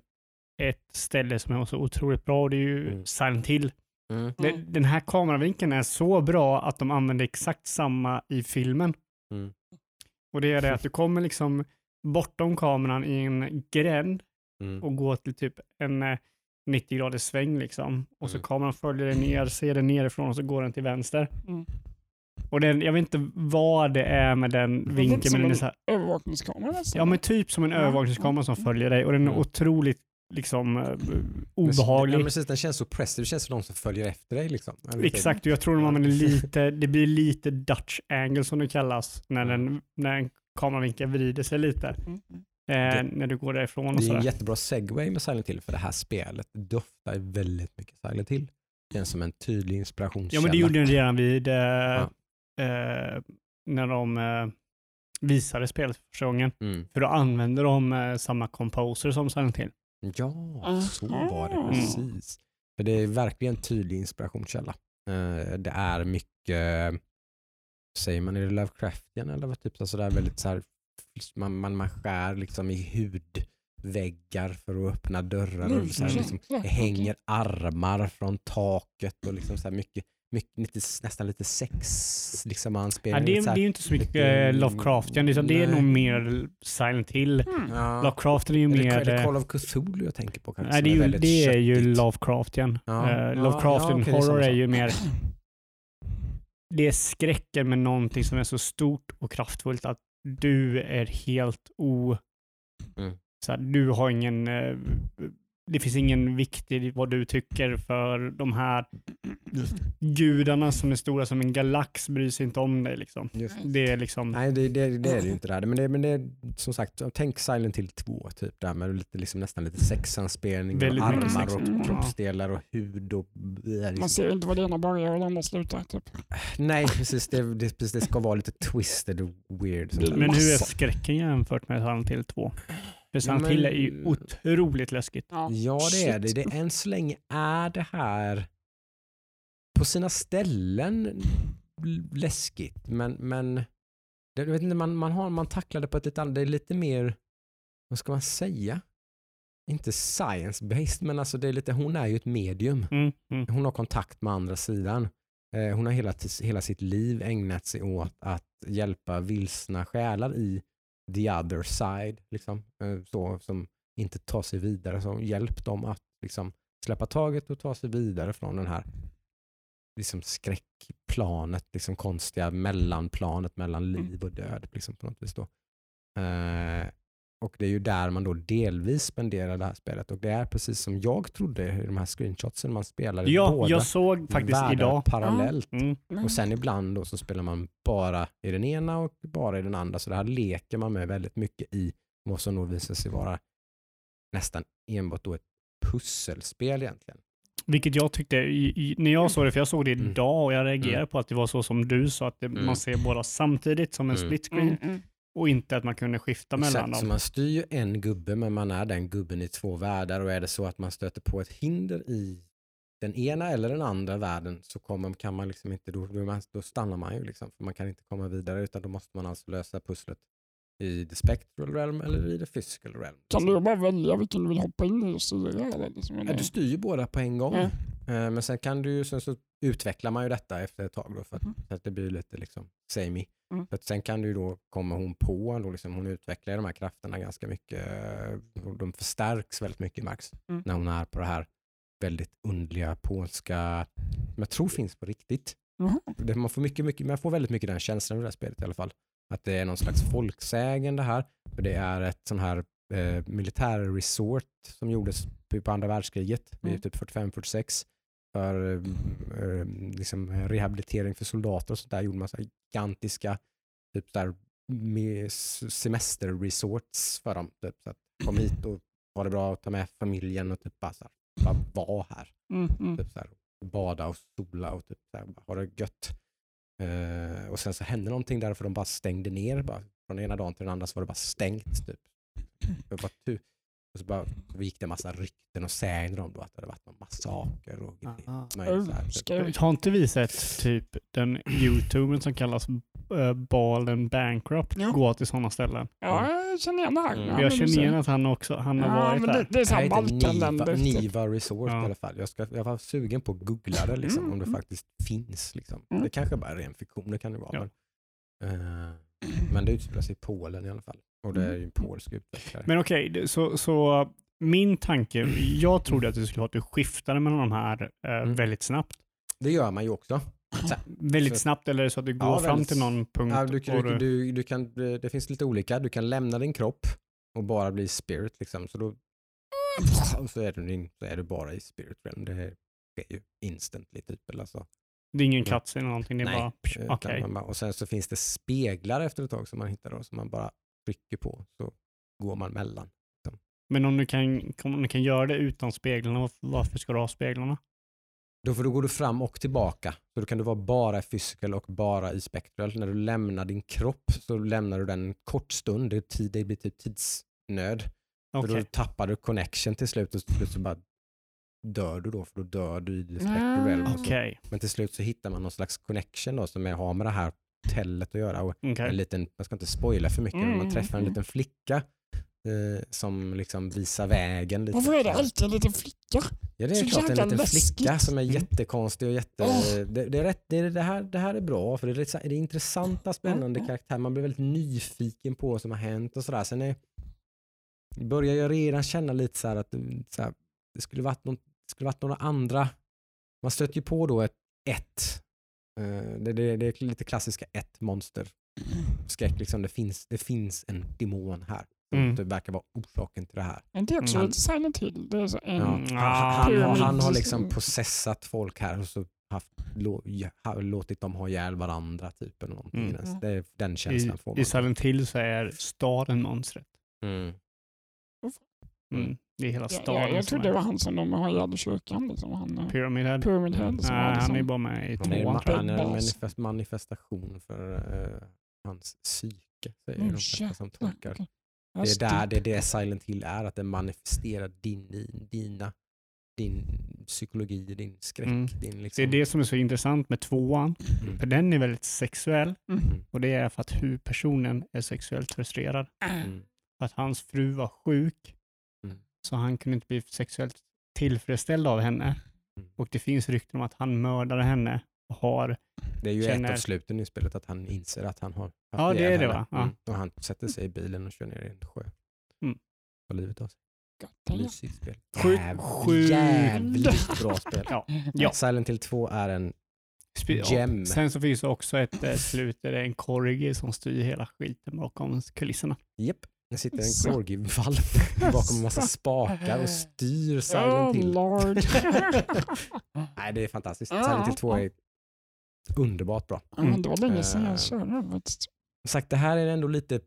ett ställe som är så otroligt bra och det är ju Mm. Silent Hill. Mm. Den, den här kameravinkeln är så bra att de använder exakt samma i filmen. Mm. Och det är det att du kommer liksom bortom kameran i en gränd Mm. och går till typ en eh, 90 graders sväng liksom. Och så Mm. kameran följer dig ner, ser den nerifrån och så går den till vänster. Mm. Och den, jag vet inte vad det är med den vinkeln, som men den är en så här, Övervakningskamera nästan. ja men typ som en Ja, övervakningskamera som mm. följer dig och den är Mm. otroligt liksom eh, Ja, obehaglig. precis, den känns så pressed. Det känns som de som följer efter dig. Liksom. Exakt, och jag tror de Ja. använder lite, det blir lite Dutch angle som det kallas, när, Mm. den, när en kameravinkel vrider sig lite. Mm. Eh, när du går därifrån och Det är en jättebra segway med Silent Hill för det här spelet doftar väldigt mycket Silent Hill. Känns som en tydlig Ja inspirationskälla. men det gjorde den redan vid, eh, eh, när de eh, visade spelet första gången. Mm. För då använder de eh, samma composer som Silent Hill. Ja, så var det precis. För det är verkligen en tydlig inspirationskälla. Eh, det är mycket, säger man, är det Lovecraftian eller vad typ så sådär väldigt så här man, man, man skär liksom i hudväggar för att öppna dörrar. Och så här, Mm. liksom, Ja, det hänger armar från taket och liksom så här mycket, mycket, lite, nästan lite sex liksom Ja, anspelning. det, är, här, det är ju inte så mycket lite- eh, Lovecraftian. Liksom, det är nog mer Silent Hill. Mm. ja. Lovecraft är ju Är det, mer... är det eh, Call of Cthulhu jag tänker på? kanske, Nej, det är ju, det är ju? Lovecraftian. Ja, Eh, ja, Lovecraftian ja, är horror är sak. ju mer... Det är skräcken med någonting som är så stort och kraftfullt att du är helt o... Mm. Så här, du har ingen... eh, Det finns ingen vikt i vad du tycker för de här gudarna som är stora som en galax bryr sig inte om dig. Liksom. Det är liksom... Nej, det, det, det är det ju inte. Där. Men, det, men det är som sagt, tänk Silent Hill 2, typ, där med lite, liksom, nästan lite sexanspelning Väldigt armar sex. och Mm. kroppsdelar och hud. Och, liksom. Man ser inte vad det ena börjar och det andra slutar. Typ. Nej, precis det, det, precis. det ska vara lite twisted och weird. Men hur är skräcken jämfört med Silent Hill 2? För Silent men- Hill är ju otroligt läskigt. Ja, Ja, det är det. shit. det. Än så länge är det här på sina ställen läskigt, men, men det, jag vet inte, man, man, har, man tacklar det på ett lite annat, det är lite mer, vad ska man säga? Inte science-based, men alltså det är lite, hon är ju ett medium. Mm, mm. Hon har kontakt med andra sidan. Eh, hon har hela, hela sitt liv ägnat sig åt att hjälpa vilsna själar i the other side, liksom, eh, så, som inte tar sig vidare. Så hjälp dem att liksom, släppa taget och ta sig vidare från den här liksom, skräckplanet, liksom, konstiga mellanplanet mellan Mm. liv och död. Liksom, på något vis då. Eh, och det är ju där man då delvis spenderar det här spelet. Och det är precis som jag trodde i de här screenshotsen, man spelar Ja, båda jag såg faktiskt idag. parallellt. Mm. Mm. Och sen ibland då så spelar man bara i den ena och bara i den andra. Så det här leker man med väldigt mycket i vad som nog visar sig vara nästan enbart då ett pusselspel egentligen. Vilket jag tyckte, i, i, när jag såg det, för jag såg det Mm. idag och jag reagerade Mm. på att det var så som du sa, att det, Mm. man ser båda samtidigt som en Mm. split screen Mm, mm. Och inte att man kunde skifta mellan Exakt, så dem. man styr ju en gubbe men man är den gubben i två världar och är det så att man stöter på ett hinder i den ena eller den andra världen så kommer, kan man liksom inte, då, då, stannar man ju liksom för man kan inte komma vidare utan då måste man alltså lösa pusslet i the spectral realm eller i the physical realm. Kan du bara välja vilken du vill hoppa in i och styra? Liksom, Ja, du styr ju båda på en gång. Mm. Eh, Men sen kan du ju, sen så utvecklar man ju detta efter ett tag då för att, så att det blir lite liksom samey. Mm. För att sen kan du ju då, kommer hon på, då liksom, hon utvecklar de här krafterna ganska mycket de förstärks väldigt mycket Max Mm. när hon är på det här väldigt underliga polska, som jag tror finns på riktigt. Det, man, får mycket, mycket, man får väldigt mycket den känslan i det här spelet i alla fall. Att det är någon slags folksägen det här. För det är ett sån här eh, militärresort som gjordes på på andra världskriget, vid Mm. typ 45-46. För eh, liksom rehabilitering för soldater och sånt där gjorde man så gigantiska typ s- semesterresorts för dem. Typ, så att kom hit och var det bra att ta med familjen och typ bara, så här, bara vara här. Mm, mm. Typ så här, bada och sola och typ så här, bara ha det gött. Eh, och sen så hände någonting där för de bara stängde ner. Bara. Från ena dagen till den andra så var det bara stängt. Typ. Det var och så, bara, så gick det en massa rykten och sägner om då att det hade varit någon massaker och grejer. Typ. Har inte vi sett typ den youtubern som kallas uh, Bald and Bankrupt Ja. gå till sådana ställen? Ja, jag känner igen här. Mm. Ja, jag känner igen att han också han har Ja, varit men där. det, det är Det här heter Niva, typ. Niva Resort Ja. i alla fall. Jag, ska, jag var sugen på att googla det liksom, Mm, om det mm. faktiskt finns. Liksom. Mm. Det kanske bara är ren fiktion, det kan det vara. Ja. Men, eh, men det utspelar sig i Polen i alla fall. Och det är ju en polsk utvecklare. Men okej, det- så, så min tanke, jag trodde att det skulle vara att du skiftade mellan de här eh, Mm. väldigt snabbt. Det gör man ju också. Väldigt Så- snabbt eller är så att du går Ja, fram väldigt- till någon punkt? Ja, du, du, du, du kan, det finns lite olika. Du kan lämna din kropp och bara bli spirit. Liksom. Så, då, så, är du, din- så är du bara i spirit realm. Det sker ju instantly. Typ, eller så. det är ingen cutscene eller någonting, det är Nej, bara... man bara- Och sen så finns det speglar efter ett tag som man hittar då, som man bara trycker på så går man mellan. Men om du, kan, om du kan göra det utan speglarna, varför- ska du ha speglarna? Då, för då går du fram och tillbaka. Så då kan du vara bara i physical och bara i spectral. När du lämnar din kropp så lämnar du den en kort stund. Det, är tid, det blir typ tidsnöd. För Okej. då tappar du connection till slut och till slut så bara dör du då för då dör du i the Ah, spectral så. Okej. Men till slut så hittar man någon slags connection då som är, har med det här hotellet att göra. Och Okej. en liten, man ska inte spoila för mycket, men man Mm, träffar en mm. liten flicka eh, som liksom visar vägen. Lite. Varför är det alltid en liten flicka? Ja det är så klart en liten läskigt? flicka som är Mm. jättekonstig och jätte... Åh. Det, det, är rätt, det, det, här, det här är bra för det är, lite det är intressanta spännande Mm. karaktärer. Man blir väldigt nyfiken på vad som har hänt och sådär. Sen är, börjar jag redan känna lite så här att mm, så här, det skulle varit, någon, skulle varit några andra. Man stöter ju på då ett ett. Eh, Det, det, det är lite klassiska ett monster. Skräck liksom. Det finns, det finns en demon här. Som Mm. det verkar vara orsaken till det här. Men det är också Mm. lite Silent Hill. Det är så en, Ja. Mm. Han, han, han, har, han har liksom possessat folk här och så haft, har låtit dem ha ihjäl varandra. Typ, eller någonting. Mm. Det är den känslan får I, man. I Silent Hill så är staden monstret. Mm. Mm. Det är hela Ja, staden ja, jag trodde det var han som de har ihjäl i kyrkan. Liksom. Han, eh, Pyramid Head. Pyramid Head. Som Nej, var liksom, han är bara med i Han tvåan han är en manifest, manifestation för eh, hans psyke. Säger Oh, de flesta som tolkar. okej. Det är, Just där, det är det Silent Hill är, att det manifesterar din, din, dina, din psykologi, din skräck. Mm. Din Det liksom, är det som är så intressant med tvåan. Mm. För den är väldigt sexuell Mm. och det är för att huvudpersonen är sexuellt frustrerad. Mm. För att hans fru var sjuk Mm. Så han kunde inte bli sexuellt tillfredsställd av henne. Mm. Och det finns rykten om att han mördade henne och har Det är ju känner- ett av sluten i spelet att han inser att han har Ja, det är det, va? Ja. Mm. Och han sätter sig i bilen och kör ner i en sjö. Mm. Tar livet av sig. Mysigt spel. Sjukt- Jäv- sjukt- Jävligt bra spel. Ja. Ja. Silent Hill 2 är en Gem. Sen så finns det också ett eh, slut där det är en korgi som styr hela skiten bakom kulisserna. Japp. Det sitter en corgi-valp bakom en massa spakar och styr Oh Silent Hill. lord. Nej, det är fantastiskt. Ja, Silent Hill 2 ja. är underbart bra. Men det var länge sedan Eh. jag körde faktiskt. Som sagt, det här är ändå lite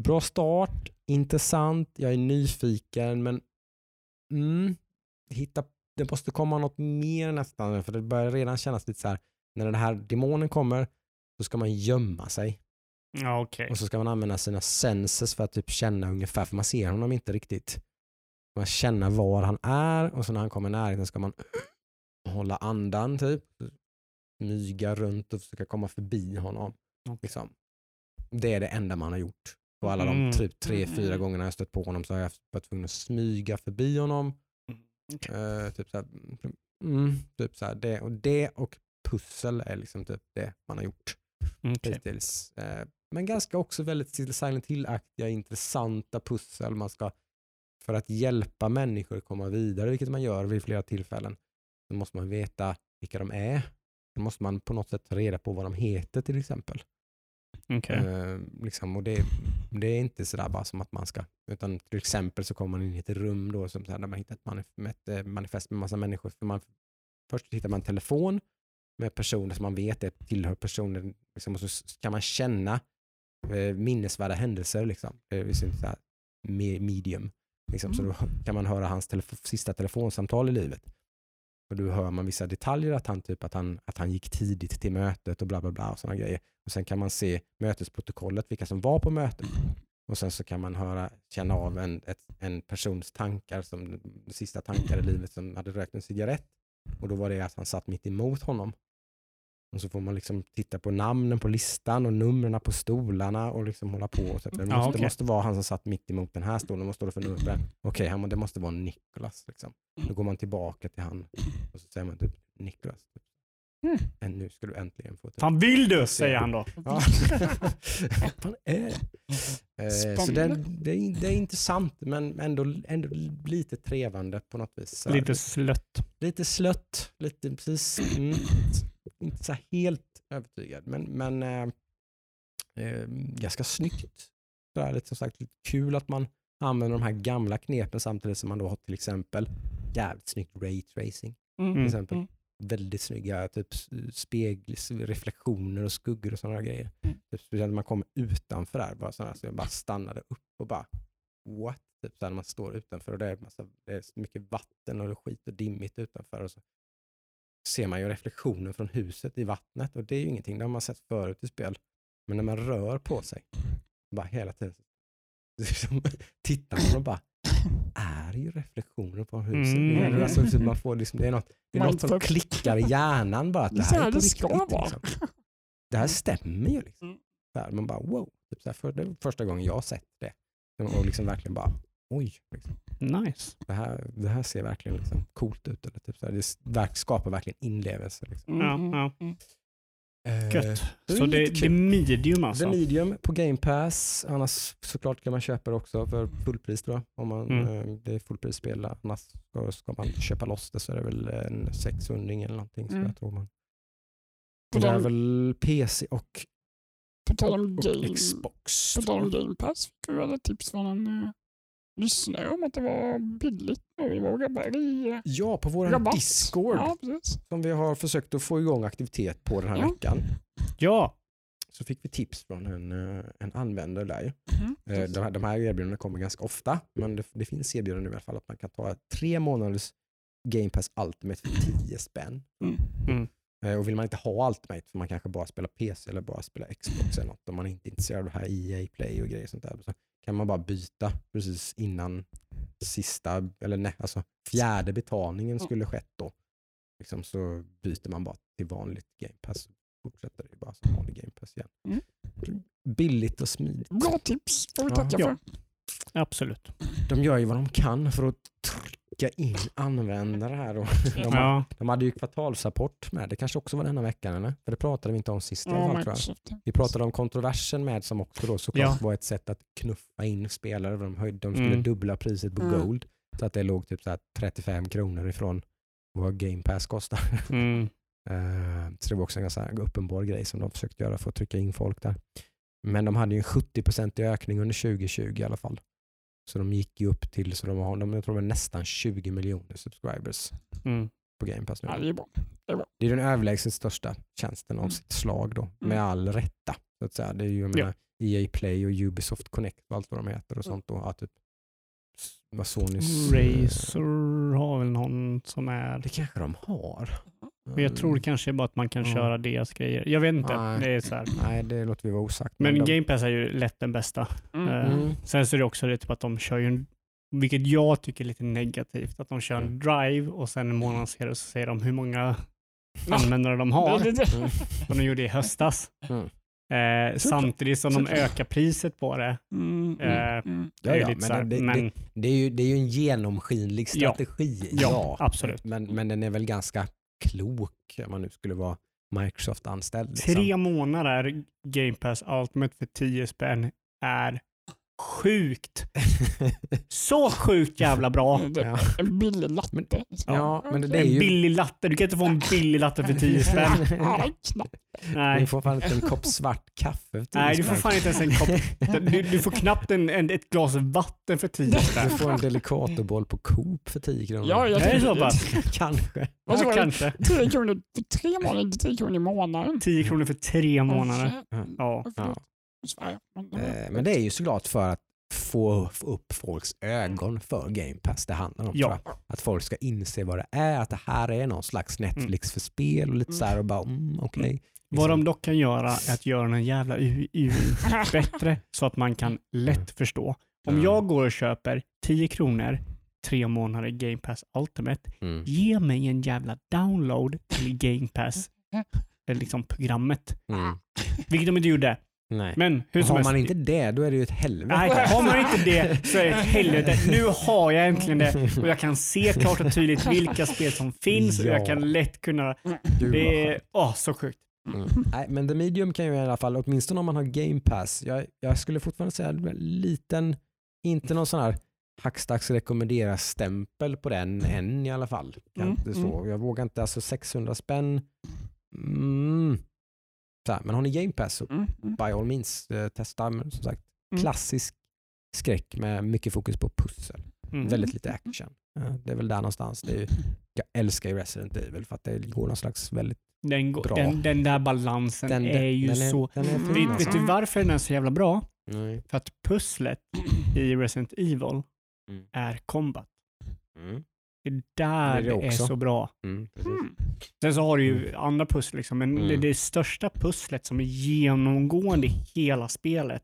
bra start, intressant, jag är nyfiken men mm, hitta, det måste komma något mer nästan för det börjar redan kännas lite så här när den här demonen kommer så ska man gömma sig Ja, okej. och så ska man använda sina senses för att typ känna ungefär för man ser honom inte riktigt. Man känner var han är och så när han kommer nära ska man hålla andan typ smyga runt och försöka komma förbi honom. Okej. Liksom. Det är det enda man har gjort. Och alla de Mm. typ tre, fyra Mm. gångerna jag stött på honom så har jag varit tvungen att smyga förbi honom. Eh, typ mm, typ det, och det och pussel är liksom typ det man har gjort Okej. hittills. Eh, men ganska också väldigt Silent Hill-aktiga, intressanta pussel. Man ska, för att hjälpa människor komma vidare, vilket man gör vid flera tillfällen, så måste man veta vilka de är. Då måste man på något sätt ta reda på vad de heter till exempel. Okej. Eh, liksom, och det, det är inte sådär bara som att man ska, utan till exempel så kommer man in i ett rum då som där man hittar ett, manif- ett eh, manifest med massa människor. För man, först hittar man en telefon med personer som man vet är, tillhör personer liksom, och så kan man känna minnesvärda händelser. Liksom. Me- medium. Liksom, Så då kan man höra hans telefo- sista telefonsamtal i livet. Och då hör man vissa detaljer, att han, typ, att han, att han gick tidigt till mötet och bla bla bla och sådana grejer. Och sen kan man se mötesprotokollet, vilka som var på mötet. Och sen så kan man höra, känna av en, ett, en persons tankar, som sista tankar i livet som hade rökt en cigarett. Och då var det att han satt mitt emot honom. Och så får man liksom titta på namnen på listan och numren på stolarna och liksom hålla på. Och så. Det, Ja, måste, okej. det måste vara han som satt mitt emot den här stolen. Vad står det för nummer? Okej, han- det måste vara Nicholas. Liksom. Då går man tillbaka till han och så säger man typ. Typ. Mm. "Än Nu ska du äntligen få typ. Fan vill du? Säger han då. Ja. Fan är det? Eh, Så det, det, är, det är intressant men ändå, ändå lite trevande på något vis. Lite slött. lite slött, lite precis. Mm, inte så helt övertygad men, men eh, eh, ganska snyggt. Så här, lite, som sagt, lite kul att man använder de här gamla knepen samtidigt som man då har till exempel jävligt snyggt ray tracing. Mm. Till exempel. Mm. Väldigt snygga typ spegel, reflektioner och skuggor och sådana grejer. Mm. Typ, speciellt när man kommer utanför där, bara sådana, så jag bara stannade upp och bara what? Typ så här när man står utanför och det är, massa, det är mycket vatten och skit och dimmigt utanför. Och så ser man ju reflektionen från huset i vattnet och det är ju ingenting, det har man sett förut i spel. Men när man rör på sig, bara hela tiden, liksom, tittar man och bara är ju reflektioner på huset. Mm. Alltså, så man får liksom, det är något, det är något som klickar i hjärnan bara. Att Det här är det ska riktigt. vara. Liksom. det här stämmer ju. Liksom. Mm. Så här, man bara wow. Typ så här, för, det är första gången jag har sett det. Och liksom verkligen bara oj. Liksom. Nice. Det, här, det här ser verkligen liksom coolt ut. Eller typ så här, det skapar verkligen inlevelse. Liksom. Mm, Ja, mm, ja. mm. Eh, Gött. det är Så det, det är medium alltså? The Medium på Game Pass. Annars såklart kan man köpa det också för fullpris då. Om man, Mm. eh, det är fullprisspel. Annars ska, ska man köpa loss det så är det väl en 600 eller någonting. Så Mm. jag tror man. På Det är väl PC och, På tal om och game, Xbox. på tal om game pass fick vi väl ett tips från en uh, lyssnare om att det var billigt nu i vår rabbar i uh, Ja, på vår rabatt. Discord Ja, som vi har försökt att få igång aktivitet på den här Ja. veckan. Ja. Så fick vi tips från en, eh, en användare där. Mm, Eh. De här, de här erbjudandena kommer ganska ofta, men det, det finns erbjudanden nu i alla fall att man kan ta tre månaders Game Pass Ultimate för 10 spänn. Mm. Mm. Eh, Och vill man inte ha Ultimate för man kanske bara spelar PC eller bara spelar Xbox eller något om man inte är intresserad av det här EA Play och grejer sånt där så kan man bara byta precis innan sista, eller nej, alltså fjärde betalningen skulle skett då. Liksom så byter man bara till vanligt Game Pass. Fortsätter det bara som vanlig Game Pass igen. Mm. Billigt och smidigt. Bra tips får vi Ja. tacka Ja. för. Absolut. De gör ju vad de kan för att trycka in användare här. Då. De, har- Ja. de hade ju kvartalsrapport med. Det kanske också var denna veckan eller? För det pratade vi inte om sist i alla fall tror jag. Vi pratade om kontroversen med som också då såklart Ja. var ett sätt att knuffa in spelare. De, höjde, de skulle Mm. dubbla priset på Mm. Gold. Så att det låg typ så här 35 kronor ifrån vad Game Pass kostar. Mm. Eh, så det var också en ganska uppenbar grej som de försökte göra för att trycka in folk där. Men de hade ju en 70% ökning under 2020 i alla fall. Så de gick ju upp till, så de har, de, jag tror det var nästan 20 miljoner subscribers Mm. på Game Pass nu. Ja, det är bra. Det är den överlägset största tjänsten av Mm. sitt slag då, med Mm. all rätta. Så att säga. Det är ju jag Ja. menar, EA Play och Ubisoft Connect och allt vad de heter och Mm. sånt. Då, att typ, vad Sonys... Razer har väl någon som är... Det kanske de har. Men jag tror kanske bara att man kan Ja. köra deras grejer. Jag vet inte. Nej. Det är så här. Nej, det låter vi vara osagt. Men de, Game Pass är ju lätt den bästa. Mm. Eh, Mm. Sen så är det också det typ att de kör ju en, vilket jag tycker är lite negativt, att de kör en Mm. drive och sen en månad senare så säger de hur många användare de har. Det- det- det- Mm. Som de gjorde i höstas. Mm. Eh, samtidigt som de ökar priset på det. Mm, Eh, mm, mm. Det är ju Ja, ja, lite men så här, det- det- men Det är, ju, det är ju en genomskinlig Ja. strategi. Ja, absolut. Men, men den är väl ganska klok om man nu skulle vara Microsoft-anställd. liksom. tre månader Game Pass Ultimate för 10 spänn är sjukt. Så sjukt jävla bra. Ja. En billig latte. ja, men det, det är En ju... billig latte. Du kan inte få en billig latte för 10 spänn. Ja, knappt. Du Nej. får fan inte en kopp svart kaffe. för tio Nej, du får fan inte ens en kopp. Du, du får knappt en, en, ett glas vatten för 10 Du spänn. får en Delicatoboll på Coop för 10 kronor. Ja, jag Det är så pass. Kanske. Ja, du? kanske. 10 kronor för tre månader, inte 10 kronor i månaden. 10 kronor för tre månader. Ja. Ja. Men, Eh, Men det är ju såklart för att få upp folks ögon för Game Pass det handlar om. Ja. Att folk ska inse vad det är, att det här är någon slags Netflix för spel och lite så här och bara mm, okej. Vad de dock kan göra är att göra den jävla UI bättre så att man kan lätt förstå. Om Mm. jag går och köper 10 kronor, tre månader Game Pass Ultimate, Mm. ge mig en jävla download till Game Pass, eh, liksom programmet. Mm. Vilket de inte gjorde. Nej. Men hur som Har helst. man inte det, då är det ju ett helvete. Nej, har man inte det så är det ett helvete. Nu har jag äntligen det och jag kan se klart och tydligt vilka spel som finns och Ja. jag kan lätt kunna... Gud, vad Det är åh, så sjukt. Mm. Nej, men The Medium kan ju i alla fall, åtminstone om man har Game Pass, jag, jag skulle fortfarande säga en liten, inte någon sån här hackstacks rekommendera-stämpel på den än i alla fall. Kan Mm, inte så. Jag vågar inte, alltså 600 spänn, mm. Här, men har ni Game Pass så Mm, mm, by all means eh, testa. Men som sagt, Mm. klassisk skräck med mycket fokus på pussel. Mm. Väldigt lite action. Eh, Det är väl där någonstans. Det är jag älskar ju Resident Evil för att det går någon slags väldigt... Den, Bra. den, den där balansen Den, är ju den så... Är fin, Vet, alltså. vet du varför den är så jävla bra? Nej. För att pusslet i Resident Evil Mm. är combat. Mm. Det är där Det är det, är så bra. Mm. Sen så har du ju andra pussel, liksom, men Mm. det, det största pusslet som är genomgående i hela spelet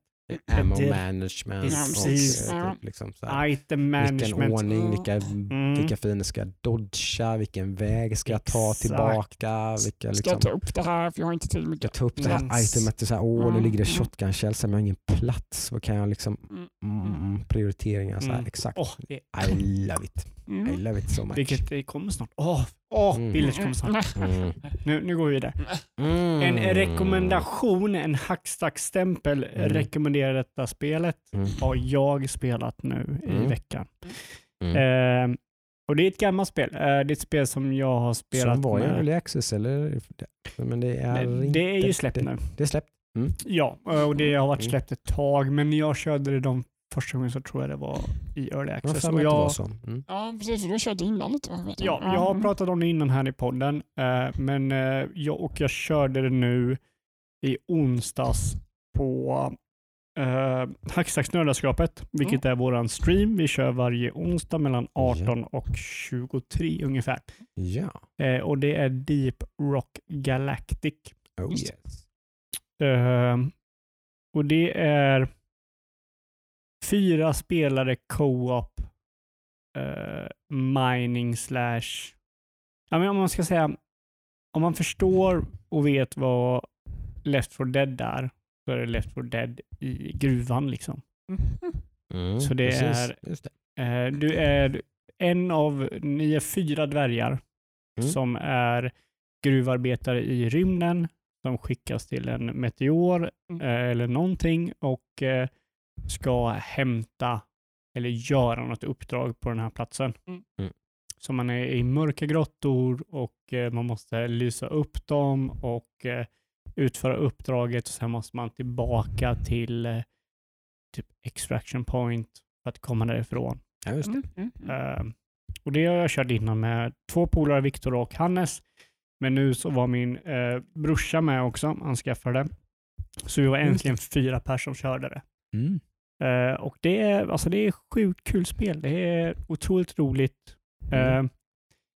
ammo det- management precis. eh, typ liksom så här, Item vilken management. ordning, vilka, Mm. vilka fiender ska jag dodga, vilken väg ska jag ta Exakt. tillbaka, vilka Ska liksom, jag ta upp det här för jag har inte tid ska mycket. jag ta upp det här Yes. itemet, så här, åh nu Mm, ligger det mm. shotgun shells men jag har ingen plats, vad kan jag liksom, Mm. mm, mm, prioriteringar så här, Mm. exakt. Åh, det, I love it, I Mm. love it so much. vilket det kommer snart. Åh, åh Mm. Village kommer snart. Mm. Nu, nu går vi vidare. Mm. En rekommendation, en hackstack-stämpel Mm. rekommenderar detta spelet. Mm. Har jag spelat nu i Mm. veckan. Mm. Eh, och det är ett gammalt spel. Eh, det är ett spel som jag har spelat Som var i med. early access eller? Men det är, det, inte, det är ju släppt det, nu. Det är släppt. Ja, och det har varit Mm. släppt ett tag, men när jag körde det de första gången så tror jag det var i early access. Och jag. Mm. Ja, precis. För du har kört innan lite va? Ja, jag. har Mm. pratat om det innan här i podden, eh, men eh, jag, och jag körde det nu i onsdags på uh, Hackstacksnördaskapet, vilket är våran stream. Vi kör varje onsdag mellan 18 och 23 ungefär. Ja. Eh, och det är Deep Rock Galactic. Oh yes. Ehm, och det är fyra spelare co-op eh, mining slash... Ja, men om man ska säga, om man förstår och vet vad Left 4 Dead är, så är det Left 4 Dead i gruvan liksom. Mm, Så det precis. är- Just det. Eh, du är en av, ni är fyra dvärgar Mm. som är gruvarbetare i rymden som skickas till en meteor Mm. eh, eller någonting och eh, ska hämta eller göra något uppdrag på den här platsen. Mm. Mm. Så man är i mörka grottor och eh, man måste lysa upp dem och eh, utföra uppdraget. Sen måste man tillbaka till eh, typ extraction point för att komma därifrån. Ja, just det. Mm, mm, mm. Eh, och det har jag kört innan med två polare, Viktor och Hannes. Men nu så var min eh, brorsa med också, han skaffade det. Så vi var äntligen fyra personer som körde det. Mm. Eh, och det är, alltså det är sjukt kul spel. Det är otroligt roligt. Eh, Mm.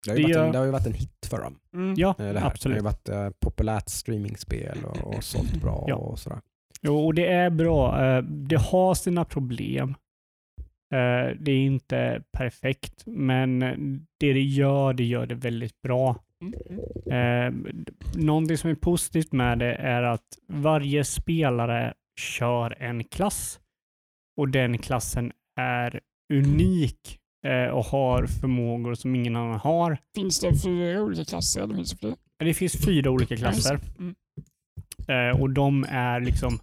Det, har ju Det varit en, gör- det har ju varit en hit för dem. Mm. ja, eh, Det, här. det har absolut. ju varit eh, populärt streamingspel och, och sålt bra Ja. och sådär. Jo, och det är bra. Eh, det har sina problem. Eh, det är inte perfekt, men det det gör, det gör det väldigt bra. Mm, mm. Eh, någonting som är positivt med det är att varje spelare kör en klass och den klassen är unik eh, och har förmågor som ingen annan har. Finns det fyra olika klasser eller finns det fler? Det finns fyra olika klasser Mm. eh, och de är liksom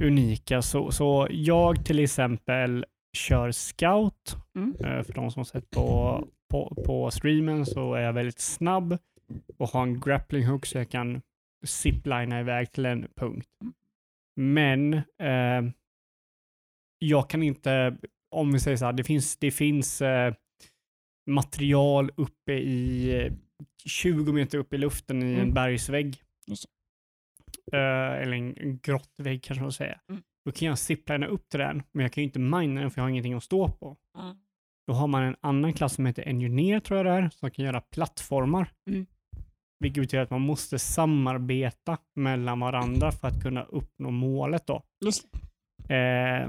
unika. Så, så jag till exempel kör scout. Mm. Eh, för de som har sett på, på, på streamen så är jag väldigt snabb och har en grappling hook så jag kan ziplina iväg till en punkt. Men eh, jag kan inte, om vi säger så här, det finns, det finns eh, material uppe i eh, 20 meter upp i luften i en Mm. bergsvägg. Just Eh, eller en, en grottvägg kanske man säger. Mm. Då kan jag ziplina upp till den, men jag kan ju inte mina den för jag har ingenting att stå på. Ja. Då har man en annan klass som heter Engineer tror jag det är, som kan göra plattformar. Mm. Vilket betyder att man måste samarbeta mellan varandra för att kunna uppnå målet då. Eh,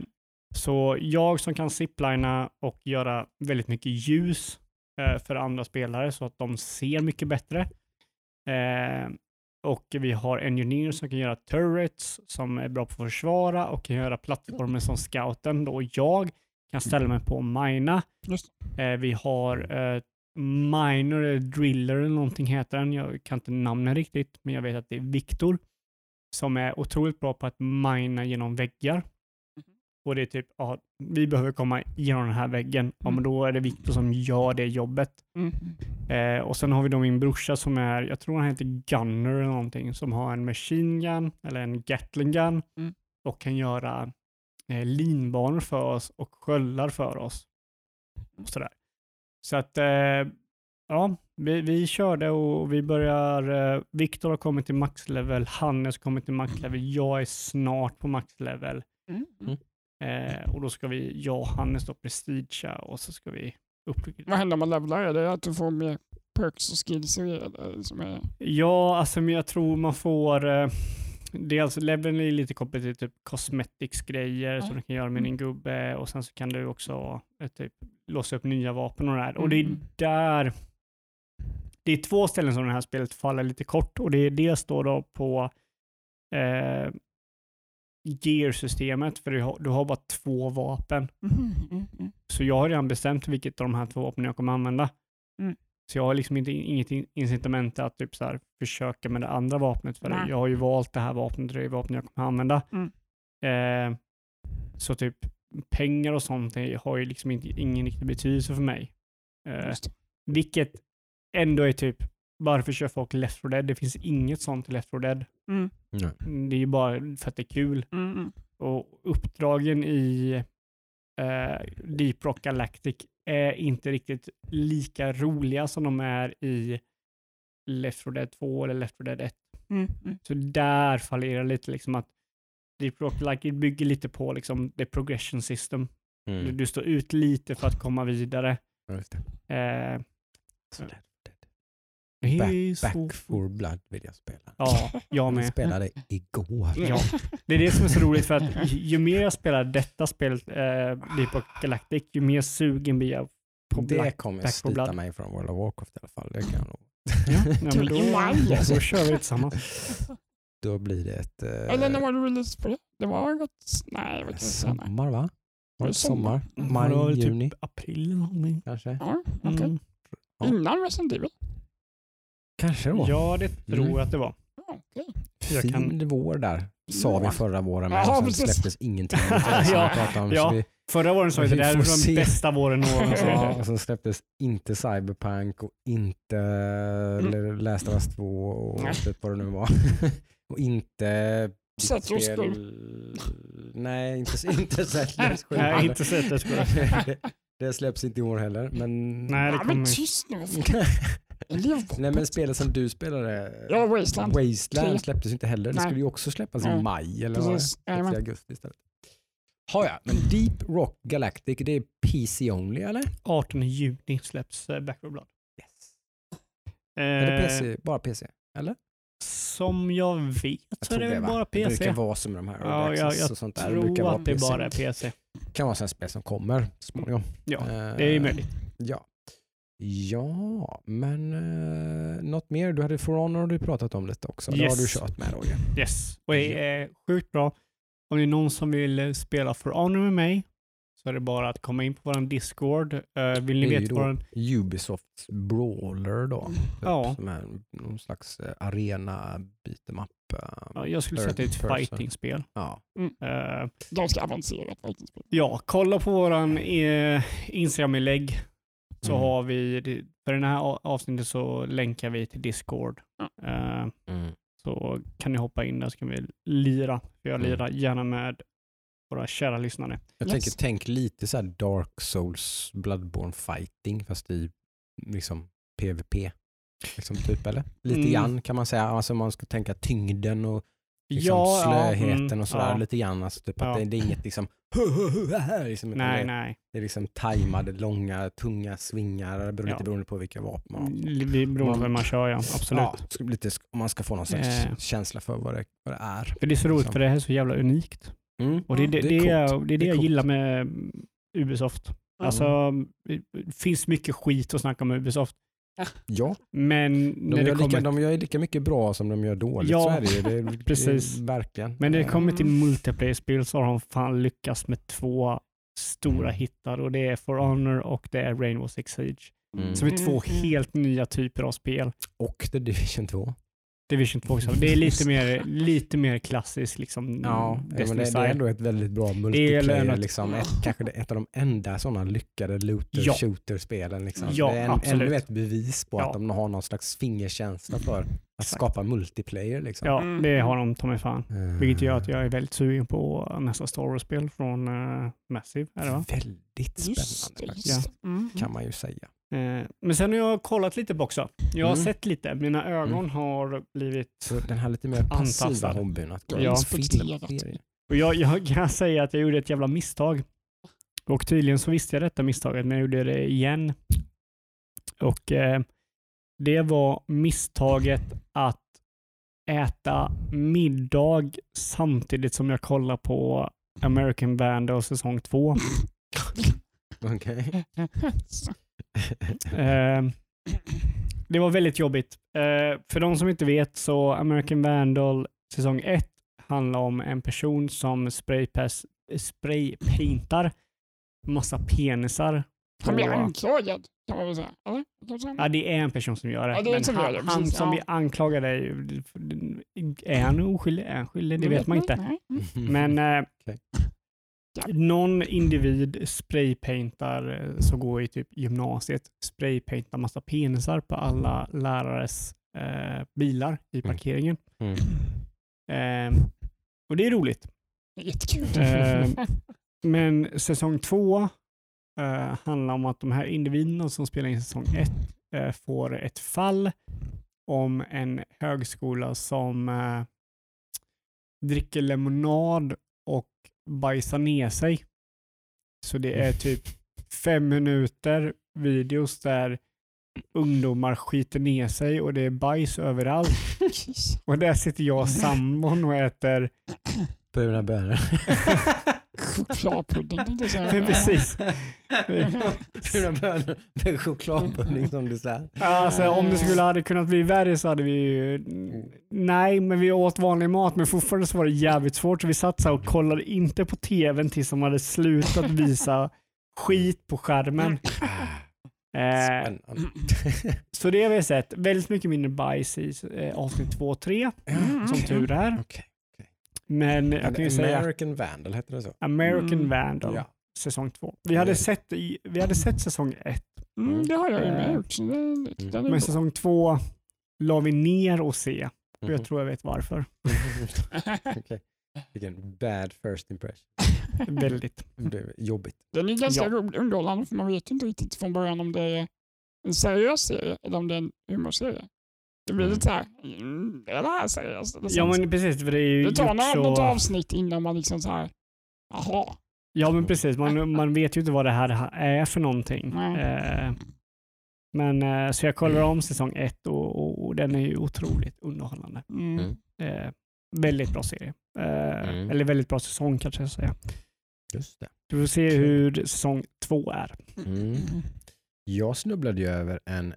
så jag som kan ziplina och göra väldigt mycket ljus eh, för andra spelare så att de ser mycket bättre. Eh, och vi har Engineer som kan göra turrets som är bra på att försvara och kan göra plattformar som scouten. Då jag kan ställa mig på och mina. Eh, vi har eh, Minor eller Driller eller någonting heter den. Jag kan inte namnet riktigt, men jag vet att det är Viktor som är otroligt bra på att mina genom väggar. Och det är typ, ja, vi behöver komma igenom den här väggen. Ja, men då är det Viktor som gör det jobbet. Mm. Eh, och sen har vi då min brorsa som är, jag tror han heter Gunner eller någonting, som har en machine gun eller en Gatling gun Mm. och kan göra eh, linbanor för oss och sköldar för oss. Och sådär. Så att, eh, ja, vi, vi körde och vi börjar, eh, Viktor har kommit till maxlevel, Hannes har kommit till maxlevel, jag är snart på maxlevel. Mm. Mm. Eh, och då ska vi, jag och Hannes då prestigea och så ska vi upp Vad händer om man levlar? Är det att du får mer perks och skills som är... Ja, alltså men jag tror man får... Eh, dels leveln är lite kopplat till typ cosmetics-grejer som Ja. du kan göra med din gubbe och sen så kan du också eh, typ, låsa upp nya vapen och det här. Och det är Mm. där det är två ställen som det här spelet faller lite kort och det är dels då, då på eh, gear-systemet för du har, du har bara två vapen. Mhm, mm, mm. Så jag har redan bestämt vilket av de här två vapnen jag kommer använda. Mm. Så jag har liksom inte, inget in- incitament att typ så här försöka med det andra vapnet. För Nej. jag har ju valt det här vapnet det är vapnet jag kommer använda. Mm. Eh, så typ pengar och sånt har ju liksom inte, ingen riktig betydelse för mig. Eh, vilket ändå är typ, varför kör folk Left 4 Dead? Det finns inget sånt i Left 4 Dead. Mm, Nej. Det är ju bara för att det är kul. mm, mm. Och uppdragen i eh, Deep Rock Galactic är inte riktigt lika roliga som de är i Left 4 Dead 2 eller Left 4 Dead 1. Mm, mm. Så där fallerar lite liksom att Deep Rock Galactic bygger lite på liksom the progression system. Du, Mm. du står ut lite för att komma vidare. Ja, just det. Eh, Så Back, så- back for blood vill jag spela. Ja, jag Jag med. spelade igår. Ja, det är det som är så roligt för att ju mer jag spelar detta spelet, eh, Deep Rock Galactic, ju mer sugen blir jag på det Black. kommer Back for slita Blood. mig från World of Warcraft i alla fall. Det kan jag nog. Ja, men Till då, maj. då kör vi tillsammans. Då blir det ett eh, Eller när var det release på det? Det var gått... Nej, jag vet inte. sommar va? Var det sommar? Maj, väl juni Typ april eller någonting. kanske? Ja, okej. Mm. Ja. Innan Resident Evil? Kanske då. Ja, det tror Mm. jag att det var. Jag fin kan- vår där. Sa vi förra våren med. Ja, sen precis. släpptes ingenting. Det var det Ja, om, ja. vi, Förra våren sa vi att det här är får den se. bästa våren någonsin. ja, och så släpptes inte Cyberpunk och inte mm. Last of Us 2 och Nej. typ vad det nu var. och inte Settlers. Nej, inte, inte Settlers. Nej, inte sett det. det, det släpps inte i år heller. Men... Nej, det Ja, men kommer tyst nu. På Nej men spelet som du spelade, Ja, Wasteland. Wasteland släpptes inte heller. Det Nej. skulle ju också släppas i Nej. maj eller vad det? Precis. I augusti istället. Ha, ja, men Deep Rock Galactic, det är PC only eller? 18 juni släpps eh, Back for Blood. Yes. Är det Eh, PC, bara PC? Eller? Som jag vet Jag så är det va? bara Det PC. brukar vara som de här Ja, jag, jag och sånt där. Det brukar tror vara att det PC. bara är PC. kan vara sådana spel som kommer småningom. Ja, Eh, det är möjligt. Ja. Ja, men eh, något mer? Du hade For Honor har du pratat om lite också. Det har Yes. du kört med Roger. Yes, och det är sjukt bra. Om det är någon som vill eh, spela For Honor med mig så är det bara att komma in på vår Discord. Eh, vill ni veta då vad den... Ubisofts Brawler då. Typ, Ja. Som är någon slags eh, arena beat'em up. eh, Ja, jag skulle säga att det är ett fighting-spel. Ja. Eh, Ganska avancerat fightingspel. ja, kolla på våran eh, Instagram-inlägg så Mm. har vi, för den här avsnittet så länkar vi till Discord. Eh, Mm. så kan ni hoppa in där så kan vi lira. Jag Mm. lirar gärna med våra kära lyssnare. Jag Yes. tänker, tänk lite så här Dark Souls Bloodborne fighting fast i liksom PVP. Liksom typ eller? Lite Mm. grann kan man säga. Alltså man ska tänka tyngden och liksom ja, slöheten mm, och sådär. ja. Lite grann. Alltså typ Ja. att det, det är inget liksom, liksom utan Nej, det, nej. det är liksom tajmade, långa, tunga svingar. Det beror Ja. lite beroende på vilka vapen man har. Vi beror på hur man kör, ja. Absolut. Ja, lite, om man ska få någon slags Eh. känsla för vad det, vad det är. För det är så roligt, Liksom. för det här är så jävla unikt. Mm. Och det, är det, det är coolt. det är det jag gillar med mm, Ubisoft. Alltså, det finns mycket skit att snacka om Ubisoft. Ja, Men de när det gör, lika, kommer, de gör lika mycket bra som de gör dåligt. Ja, så är det. Det, är- precis. Det är, verkligen. men när det Eh, kommer till Mm. multiplayer-spel så har de fan lyckats med två stora hittar och det är For Honor och det är Rainbow Six Siege. Mm. Som är två Mm, mm. helt nya typer av spel. Och The Division 2. Division 2 också. Det är lite mer, lite mer klassiskt liksom. Ja, mm, men det, det är ändå ett väldigt bra multiplayer. ett- Liksom. Ett, kanske ett av de enda sådana lyckade looter Ja. shooter-spelen. Liksom. Ja, det är en, ännu ett bevis på Ja. att de har någon slags fingerkänsla för att Exakt. skapa multiplayer. Liksom. Ja, Mm. det har de ta mig fan. Eh, Vilket gör att jag är väldigt sugen på nästa Star Wars-spel från uh, Massive. Är det, va? Väldigt Just spännande Just det. Mm. kan man ju säga. Eh, men sen har jag kollat lite på också. Jag har Mm. sett lite. Mina ögon har blivit... Så den här lite mer passiva Antastad. hobbyn att gå Ja. och. Och jag, jag kan säga att jag gjorde ett jävla misstag. Och tydligen så visste jag detta misstaget, men jag gjorde det igen. Och eh, det var misstaget att äta middag samtidigt som jag kollar på American Vandal säsong 2. Okej. Eh, det var väldigt jobbigt. Eh, för de som inte vet så American Vandal säsong 1 handlar om en person som spraypass, spraypaintar massa penisar. Han blir anklagad kan man väl säga. Eller? Ja, det är en person som gör det. Ja, det men som han, gör det, han som ja. blir anklagad är. Är han oskyldig? Är han skyldig? Det vet man inte. Nej. Men eh, Okej. Någon individ spraypaintar, eh, som går i typ gymnasiet, spraypaintar massa penisar på alla lärares eh, bilar i Mm. parkeringen. Mm. Eh, och det är roligt. Jättekul. Eh, Men säsong två eh, handlar om att de här individerna som spelar in säsong ett eh, får ett fall om en högskola som eh, dricker lemonad och bajsar ner sig. Så det är typ fem minuter videos där ungdomar skiter ner sig och det är bajs överallt. Och där sitter jag och sambon och äter Bruna bönor. Chokladpudding. Men precis. Bruna bönor med chokladpudding som du säger. Alltså om det skulle hade kunnat bli värre så hade vi ju... Nej, men vi åt vanlig mat men fortfarande så var det jävligt svårt. Så vi satt så och kollade inte på tvn tills de hade slutat visa skit på skärmen. Eh, Spännande. så det har vi sett. Väldigt mycket mindre bajs i eh, avsnitt 2 och 3, Mm, som okej. tur är. Okej. Men jag kan ju säga American Vandal heter det så? American Mm. Vandal, Ja. säsong 2. Vi hade, Mm. sett, i- vi hade sett säsong 1, Mm, det har jag ju med Eh, den är men säsong 2 la vi ner och se. Och jag tror jag vet varför. Okej. Vilken bad first impression. Väldigt. Det är jobbigt. Den är ganska Ja. underhållande för man vet inte riktigt från början om det är en seriös serie eller om det är en humorserie. Det blir Mm. lite såhär, mm, är det här seriöst? Ja men precis, för det är ju det tar något så... avsnitt innan man liksom såhär, jaha. Ja men precis, man, man vet ju inte vad det här är för någonting. Eh, men eh, så jag kollar om säsong ett och, och, och den är ju otroligt underhållande. Mm. Mm. Eh, väldigt bra serie. Eh, Mm. Eller väldigt bra säsong kanske jag ska säga. Just det. Du får se hur säsong två är. Mm. Jag snubblade ju över en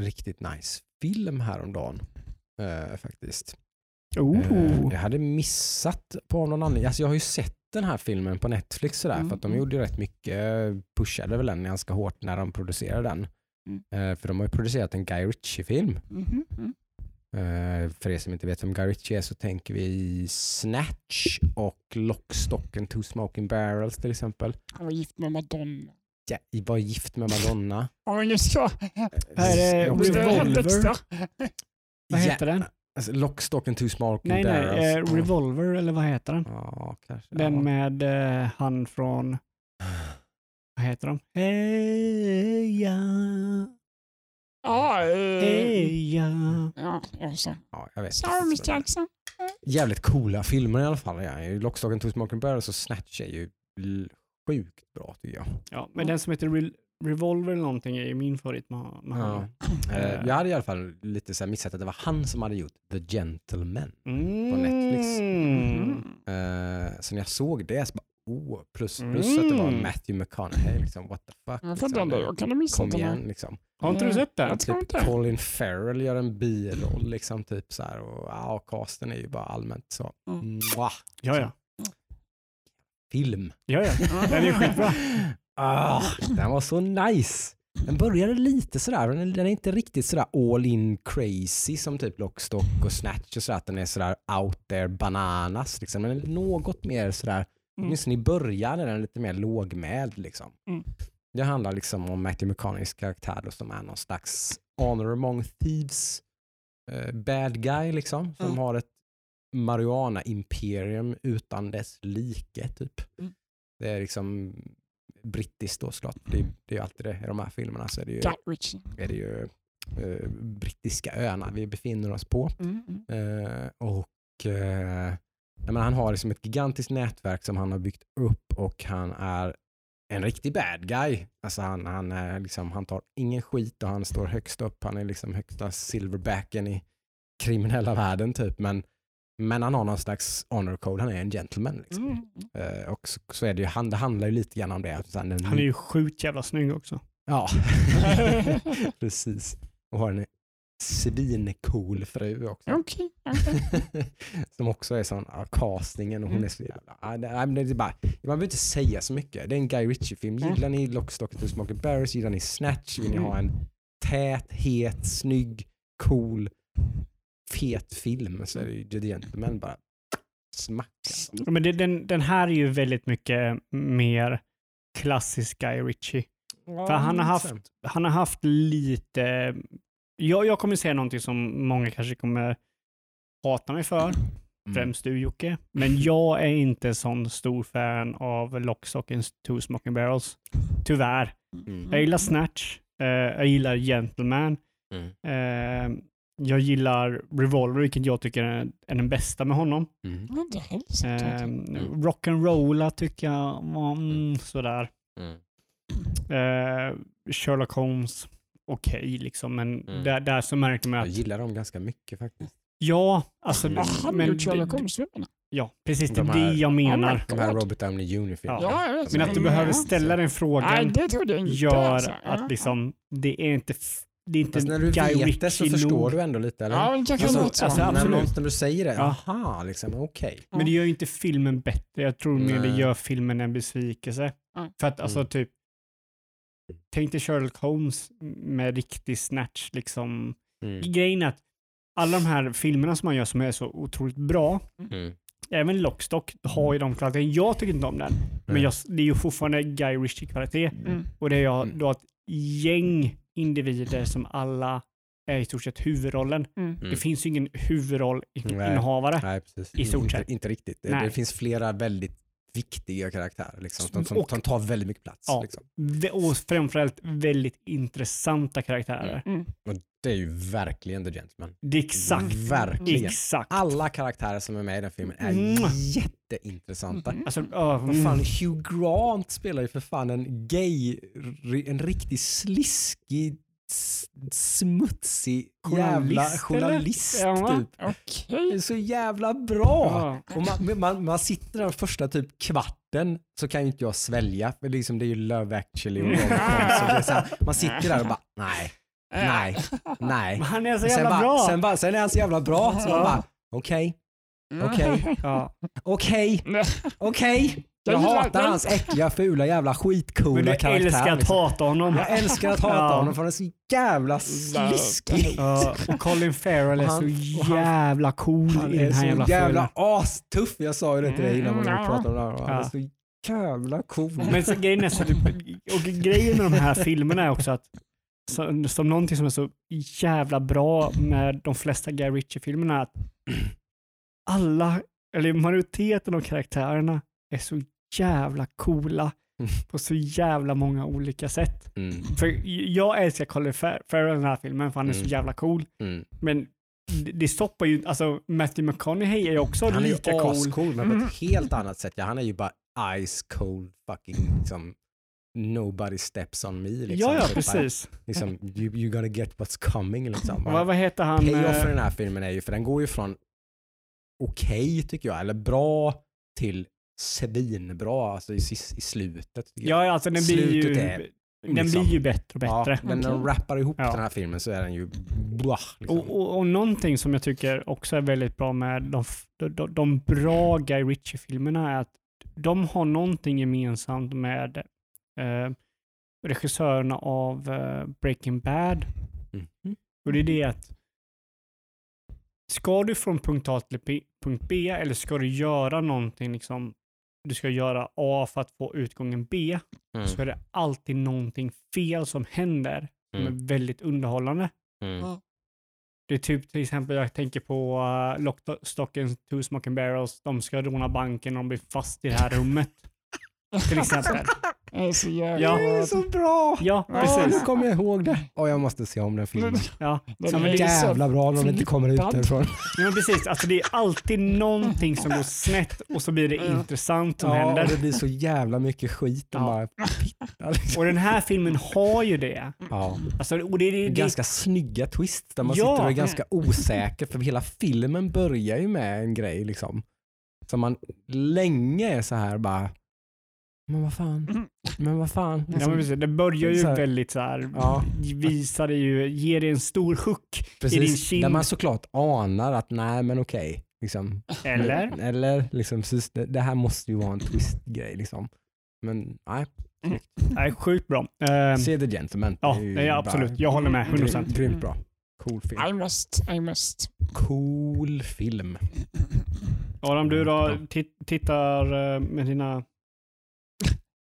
riktigt nice film häromdagen. Eh, faktiskt. Oh. Jag hade missat på någon annan. Alltså jag har ju sett den här filmen på Netflix sådär, Mm, för att de mm. gjorde rätt mycket, pushade väl den ganska hårt när de producerade den. Mm. Eh, för de har ju producerat en Guy Ritchie-film. Mhm, mm. Eh, för er som inte vet vem Guy Ritchie är så tänker vi Snatch och Lock, Stock and Two Smoking Barrels till exempel. Han var gift med Madonna. Ja, var gift med Madonna. Ja just så. Helt Revolver. Vad heter den? Alltså, Lock, Stock and Two Smoking Nej, nej, eh, Revolver eller vad heter den? Ja, kanske. Den ja. med eh, han från, vad heter de? Heja, Ja, eh, heja. ja, ja, jag vet. Sorry Miss Jackson. Jävligt coola filmer i alla fall. Ja. Lock, Stock and Two Smoking Barrels och Snatch är ju sjukt bra tycker jag. Ja, men den som heter Re- Revolver eller någonting är ju min favorit med, med Ja. honom. Eh, jag hade i alla fall lite så här missat att det var han som hade gjort The Gentleman. Mm. På Netflix. Mm. Eh, så när jag såg det så bara, oh, plus, plus att det var Mm. Matthew McConaughey. Liksom, what the fuck. Jag får liksom, den där, jag kan ha missat Kom igen liksom. Har inte du sett den? Jag Typ inte. Colin Farrell gör en biroll liksom. Typ så här, och ja, casten är ju bara allmänt så. Mm. Mwah, Ja, ja. Film. ja, ja. Den är skitbra. Ah, den var så nice. Den började lite sådär, men den är inte riktigt sådär all in crazy som typ Lockstock och Snatch och sådär, att den är sådär out there bananas. Liksom. Den är något mer sådär, Mm. åtminstone i början är den lite mer lågmäld. Liksom. Mm. Det handlar liksom om Matthew McConaugheys karaktär då, som är någon slags honor among thieves eh, bad guy liksom, som Mm. har ett marijuana-imperium utan dess like. Typ. Mm. Det är liksom brittiskt då såklart. Det är, det är ju alltid det i de här filmerna. Så är det ju, är det ju eh, brittiska öarna vi befinner oss på. Mm, mm. Eh, och eh, menar, Han har liksom ett gigantiskt nätverk som han har byggt upp och han är en riktig bad guy. Alltså han, han, är liksom, han tar ingen skit och han står högst upp. Han är liksom högsta silverbacken i, kriminella världen typ. Men, men han har någon slags honor code, han är en gentleman. Liksom. Mm. Eh, och så, så är det ju, han, det handlar ju lite grann om det. att sen Han är ju sjukt jävla snygg också. Ja, precis. Och har en svincool fru också. Okej. som också är sån, ja, castingen och hon Mm. är så jävla... Nej, det är bara, man behöver inte säga så mycket. Det är en Guy Ritchie-film. Mm. Gillar ni Lock, Stock and Smoking Barrels? Gillar ni Snatch? Vill ni ha en tät, het, snygg, cool, fet film så är det ju The Gentleman bara smack. alltså. Ja, Men det, den, den här är ju väldigt mycket mer klassisk Guy Ritchie. För han har haft, han har haft lite... Jag, jag kommer säga någonting som många kanske kommer hata mig för, Mm. främst du Jocke. Men jag är inte sån stor fan av Lock, Stock and Two Smoking Barrels. Tyvärr. Mm. Jag gillar Snatch, eh, jag gillar Gentleman, Mm. eh, jag gillar Revolver, vilket jag tycker är, är den bästa med honom. Mm. Det är hälsat. Eh, Mm. Rock'n'Rolla tycker jag var mm, sådär. Mm. Eh, Sherlock Holmes, okej liksom, men Mm. där, där så märkte man Jag att gillar dem ganska mycket faktiskt. ja, alltså, Mm. Han men, gjort Sherlock Holmes-filmerna. ja, precis det De är här- det jag menar. De här. Robert Downey Jr-filmerna. Ja. Ja, jag. Men att du behöver ställa den Nej, frågan det jag inte. gör alltså. Att liksom, det är inte, det är inte Fast när du Guy vet det så förstår nog. du ändå lite eller? Ja, kanske Alltså, låter så. alltså, när, absolut. någon- när du säger det, Ja. aha, liksom, okej. Men det gör ju inte filmen bättre. Jag tror mer det gör filmen en besvikelse. Ja. För att alltså Mm. typ, tänk dig Sherlock Holmes med riktig snatch liksom. Mm. Grejen är att alla de här filmerna som man gör som är så otroligt bra, Mm. även Lockstock har ju de kvaliteterna. Jag tycker inte om den, men Nej. jag, det är ju fortfarande Guy Ritchie-kvalitet. Mm. Och det är jag Mm. då ett gäng individer som alla är i stort sett huvudrollen. Mm. Mm. Det finns ju ingen huvudrollinnehavare. Nej, precis. I stort sett. Inte, inte riktigt. Det, Nej. det finns flera väldigt viktiga karaktärer liksom, som, som, Och- som tar väldigt mycket plats. Ja. Liksom. Och framförallt väldigt intressanta karaktärer. Mm. Och det är ju verkligen The Gentleman. Det är exakt. Verkligen. Exakt. Alla karaktärer som är med i den filmen är Mwah. jätteintressanta. Mhm. Alltså, uh, Vad fan, Hugh Grant spelar ju för fan en gay, en riktigt sliskig, smutsig jävla Journalist, journalist? Ja, typ. Okej. Det är så jävla bra! Ja. Man, man, man sitter där första typ kvarten så kan ju inte jag svälja, för liksom det är ju Love actually och så här, Man sitter där och bara nej, nej, nej. Men han är så Och sen, jävla bara, bra. sen, bara, sen är han så jävla bra så man bara okej, okej, ja. okej, okej. Jag hatar hans äckliga, fula, jävla Men skitcoola du karaktär. älskar att liksom. hata honom. Jag älskar att hata Ja. honom för han är så jävla sliskig. Ja, och Colin Farrell är Och han- så och han- jävla cool Han i är den här så jävla, jävla, filmen. astuff. Jag sa ju det till dig innan Mm, man ja. pratade om det här. Han är Ja. så jävla cool. Men så, grejen är så, och grejen med de här filmerna är också att så, som någonting som är så jävla bra med de flesta Guy Ritchie-filmerna är att alla, eller majoriteten av karaktärerna är så jävla coola Mm. på så jävla många olika sätt. Mm, För jag älskar Colin Far- Farrell i den här filmen för han är så Mm. jävla cool. mm. Men det, stoppar ju, alltså Matthew McConaughey är ju också Han är ju lika cool. ascool men på Mm. ett helt annat sätt. Ja, han är ju bara ice cold fucking liksom nobody steps on me. Liksom. Ja, ja, Typ bara, precis. Liksom, you, you gotta get what's coming liksom. Vad, vad heter han? Payoff eh, för den här filmen är ju, för den går ju från okej tycker jag, eller bra till svinbra alltså i, i slutet. Ja, alltså den blir ju, är den liksom- blir ju bättre och Ja, bättre. men när de rappar ihop Ja. den här filmen så är den ju blah, liksom. Och, och, och någonting som jag tycker också är väldigt bra med de, de, de, bra Guy Ritchie-filmerna är att de har någonting gemensamt med eh, regissörerna av eh, Breaking Bad. Mhm. Och det är det att ska du från punkt A till punkt B eller ska du göra någonting liksom du ska göra A för att få utgången B Mm. så är det alltid någonting fel som händer som Mm. är väldigt underhållande. Mm. Det är typ till exempel, jag tänker på uh, Lock, Stock and Two Smoking Barrels. De ska råna banken och de blir fast i det här rummet. Till exempel. är så jävla Ja. Det är så bra! Ja, Ja, Ja, nu precis. kommer jag ihåg det. Och jag måste se om den filmen. Ja. Den är det- Jävla bra när de inte kommer ut därifrån. Ja, men precis. Alltså, det är alltid någonting som går snett och så blir det Ja. intressant som Ja, och händer. det blir så jävla mycket skit. Ja. bara liksom. Och den här filmen har ju det. Ja. Alltså, och det, det, det, Ganska snygga twist där man Ja. sitter och är ganska osäker för hela filmen börjar ju med en grej liksom. Som man länge är så här bara, men vad fan, Mm. men vad fan. Ja, men precis, det börjar ju Så här- väldigt så här, Ja. visar det ju, ger det en stor hook, i din kind. där man såklart anar att nej men okej. Liksom. eller? Eller liksom, så det, det här måste ju vara en twist-grej liksom. Men nej, Nej, sjukt bra. Eh, se The Gentleman. ja, Det är ju nej, bara absolut. Jag håller med, 100%. Grymt, grymt bra. Cool film. I must, I must. Cool film. Adam, du då? Tittar eh, med dina...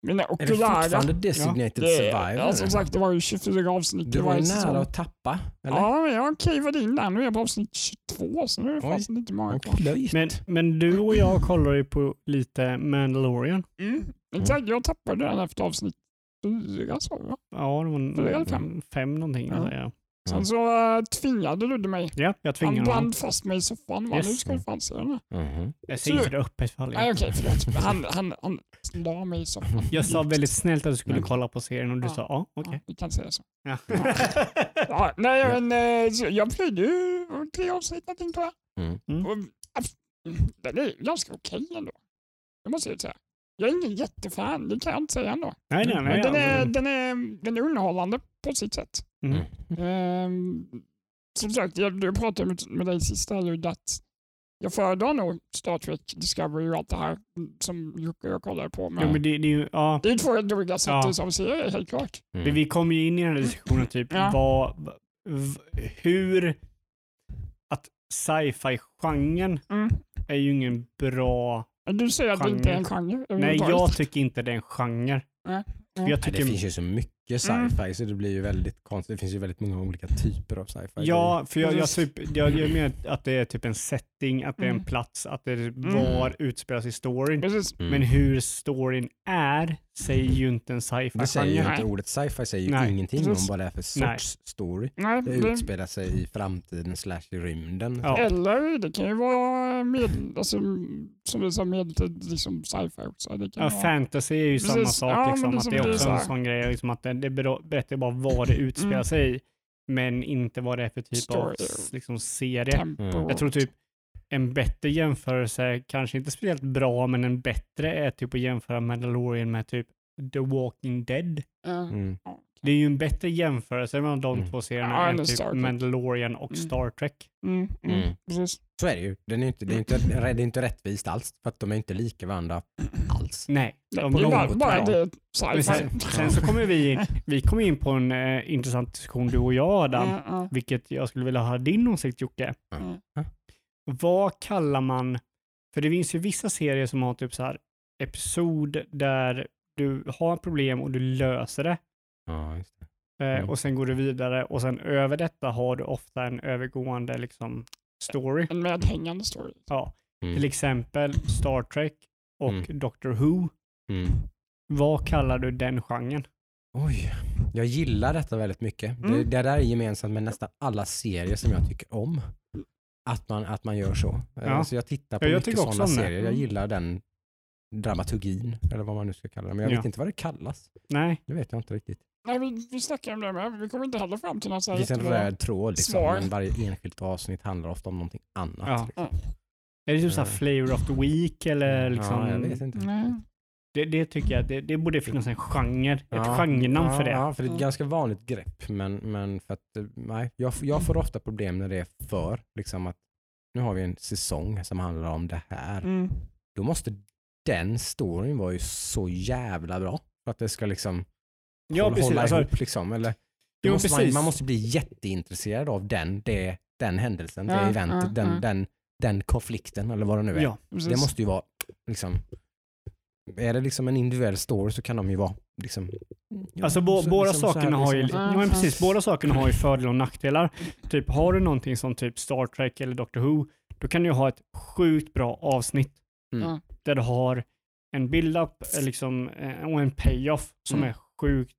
Mina Är det fortfarande Designated Det, Survivor? ja, som sagt, det var ju 24 avsnitt du var ju nära att tappa, eller? Ja, men jag kivade in där. Nu är jag på avsnitt 22, så nu är det fasen inte många kvar. Men, men du och jag kollar ju på lite Mandalorian. Mm. Exakt, jag tappade den efter avsnitt fyra, så va? Ja, det var en, fem? fem någonting. Ja. alltså, Ja, Sen Ja. så äh, tvingade du mig. ja jag Han tvingar honom. band fast mig i soffan. Yes. Nu ska du fan se den här. Mhm. Jag säger inte det öppet för alla. Nej okej, förlåt. Han, han, han la mig i soffan. Jag sa väldigt snällt att du skulle Mm. kolla på serien och du Ja. sa ja, okej. Ja, vi kan säga så. Ja. Ja, nej, Ja. men eh, jag plöjde ju tre avsnitt någonting tror jag. Mm. Mm. Och, den är ganska okej ändå. Det måste jag säga. Jag är ingen jättefan, det kan jag inte säga ändå. nej, nej, nej. Men den, är, den, är, den är underhållande på sitt sätt. Mm. Ehm, som sagt, jag, jag pratade med, med dig sist här att jag föredrar nog Star Trek Discovery och allt det här mm, som Jocke och jag kollade på. Men Jo, men det, det är ju, ja. det är två helt olika sätt Ja. som serier, helt klart. Men Mm. vi kommer ju in i den här diskussionen typ Ja. vad, v- hur att sci-fi-genren Mm. är ju ingen bra... Men Du säger att det inte är en genre Nej, jag tycker inte det är en genre. Nej. För Jag Nej, tycker, det finns ju så mycket Mm. sci-fi så det blir ju väldigt konstigt. Det finns ju väldigt många olika typer av sci-fi. ja, för jag, jag, typ, jag, jag menar att det är typ en setting, att det är en Mm. plats, att det är var utspelas i storyn. Mm. Men hur storyn är säger ju inte en det säger ju inte ordet sci-fi säger ju Nej. ingenting Precis. om vad det är för Nej. sorts story. Nej, Det det, utspelar sig i framtiden slash i rymden. Ja. eller det kan ju vara med, alltså, som du sa, medeltid liksom sci-fi också. Det kan Ja, vara, fantasy är ju Precis. samma Ja, sak. liksom, det är att det är också en sån grej. Liksom, att det, det berättar bara vad det utspelar Mm. sig i, men inte vad det är för typ av Story. s- liksom, serie. Mm. Jag tror typ en bättre jämförelse, kanske inte speciellt bra, men en bättre är typ att jämföra Mandalorian med typ The Walking Dead. Mm. Det är ju en bättre jämförelse mellan de Mm. två serierna Ja, än typ. Mandalorian och Mm. Star Trek. Mm, mm, Mm. Precis. Så är det ju. Den är inte, det, är inte, det är inte rättvist alls för att de är inte lika varandra alls. Nej. Det är bara, bara det sen, sen så kommer vi in, vi kommer in på en eh, intressant diskussion du och jag Adam, ja. vilket jag skulle vilja ha din åsikt Jocke. Ja. Vad kallar man, för det finns ju vissa serier som har typ så här episod där du har ett problem och du löser det Ja, just det. eh, Mm. och sen går du vidare och sen över detta har du ofta en övergående liksom story. En medhängande story. Ja, Mm. till exempel Star Trek och Mm. Doctor Who. Mm. Vad kallar du den genren? Oj, jag gillar detta väldigt mycket. Det, Mm. det där är gemensamt med nästan alla serier som jag tycker om. Att man, att man gör så. Ja. Alltså jag tittar på Ja, jag mycket sådana serier. Jag Mm. gillar den dramaturgin, eller vad man nu ska kalla det. Men jag Ja. vet inte vad det kallas. Nej, Det vet jag inte riktigt. Nej, vi, vi snackade om det med. Vi kommer inte heller fram till något så Det finns en röd tråd liksom, svar. men varje enskilt avsnitt handlar ofta om någonting annat. Ja. liksom. är det typ så här Ja. flavor of the week eller liksom? Ja, jag vet inte. Nej. Det, det tycker jag, det, det borde finnas en genre, ett Ja, genrenamn ja, för det. Ja, för det är ett Mm. ganska vanligt grepp. Men, men för att, eh, nej, jag, jag får ofta problem när det är för, liksom att nu har vi en säsong som handlar om det här. Mm. Då måste den storyn vara ju så jävla bra för att det ska liksom Ja, hålla, precis. hålla Alltså, ihop. Liksom. Eller, jo, måste man, man måste bli jätteintresserad av den, det, den händelsen, det Ja, eventet, ja, den, ja. den, den konflikten eller vad det nu är. Det måste ju vara liksom är det liksom en individuell story så kan de ju vara liksom, ja, Alltså bo, så- båda liksom sakerna har ju, liksom. Ja. precis, båda sakerna har ju fördelar och nackdelar. Typ har du någonting som typ Star Trek eller Doctor Who, då kan du ju ha ett sjukt bra avsnitt Mm. Där du har en build-up eh, liksom, eh, och en payoff som Mm. är sjukt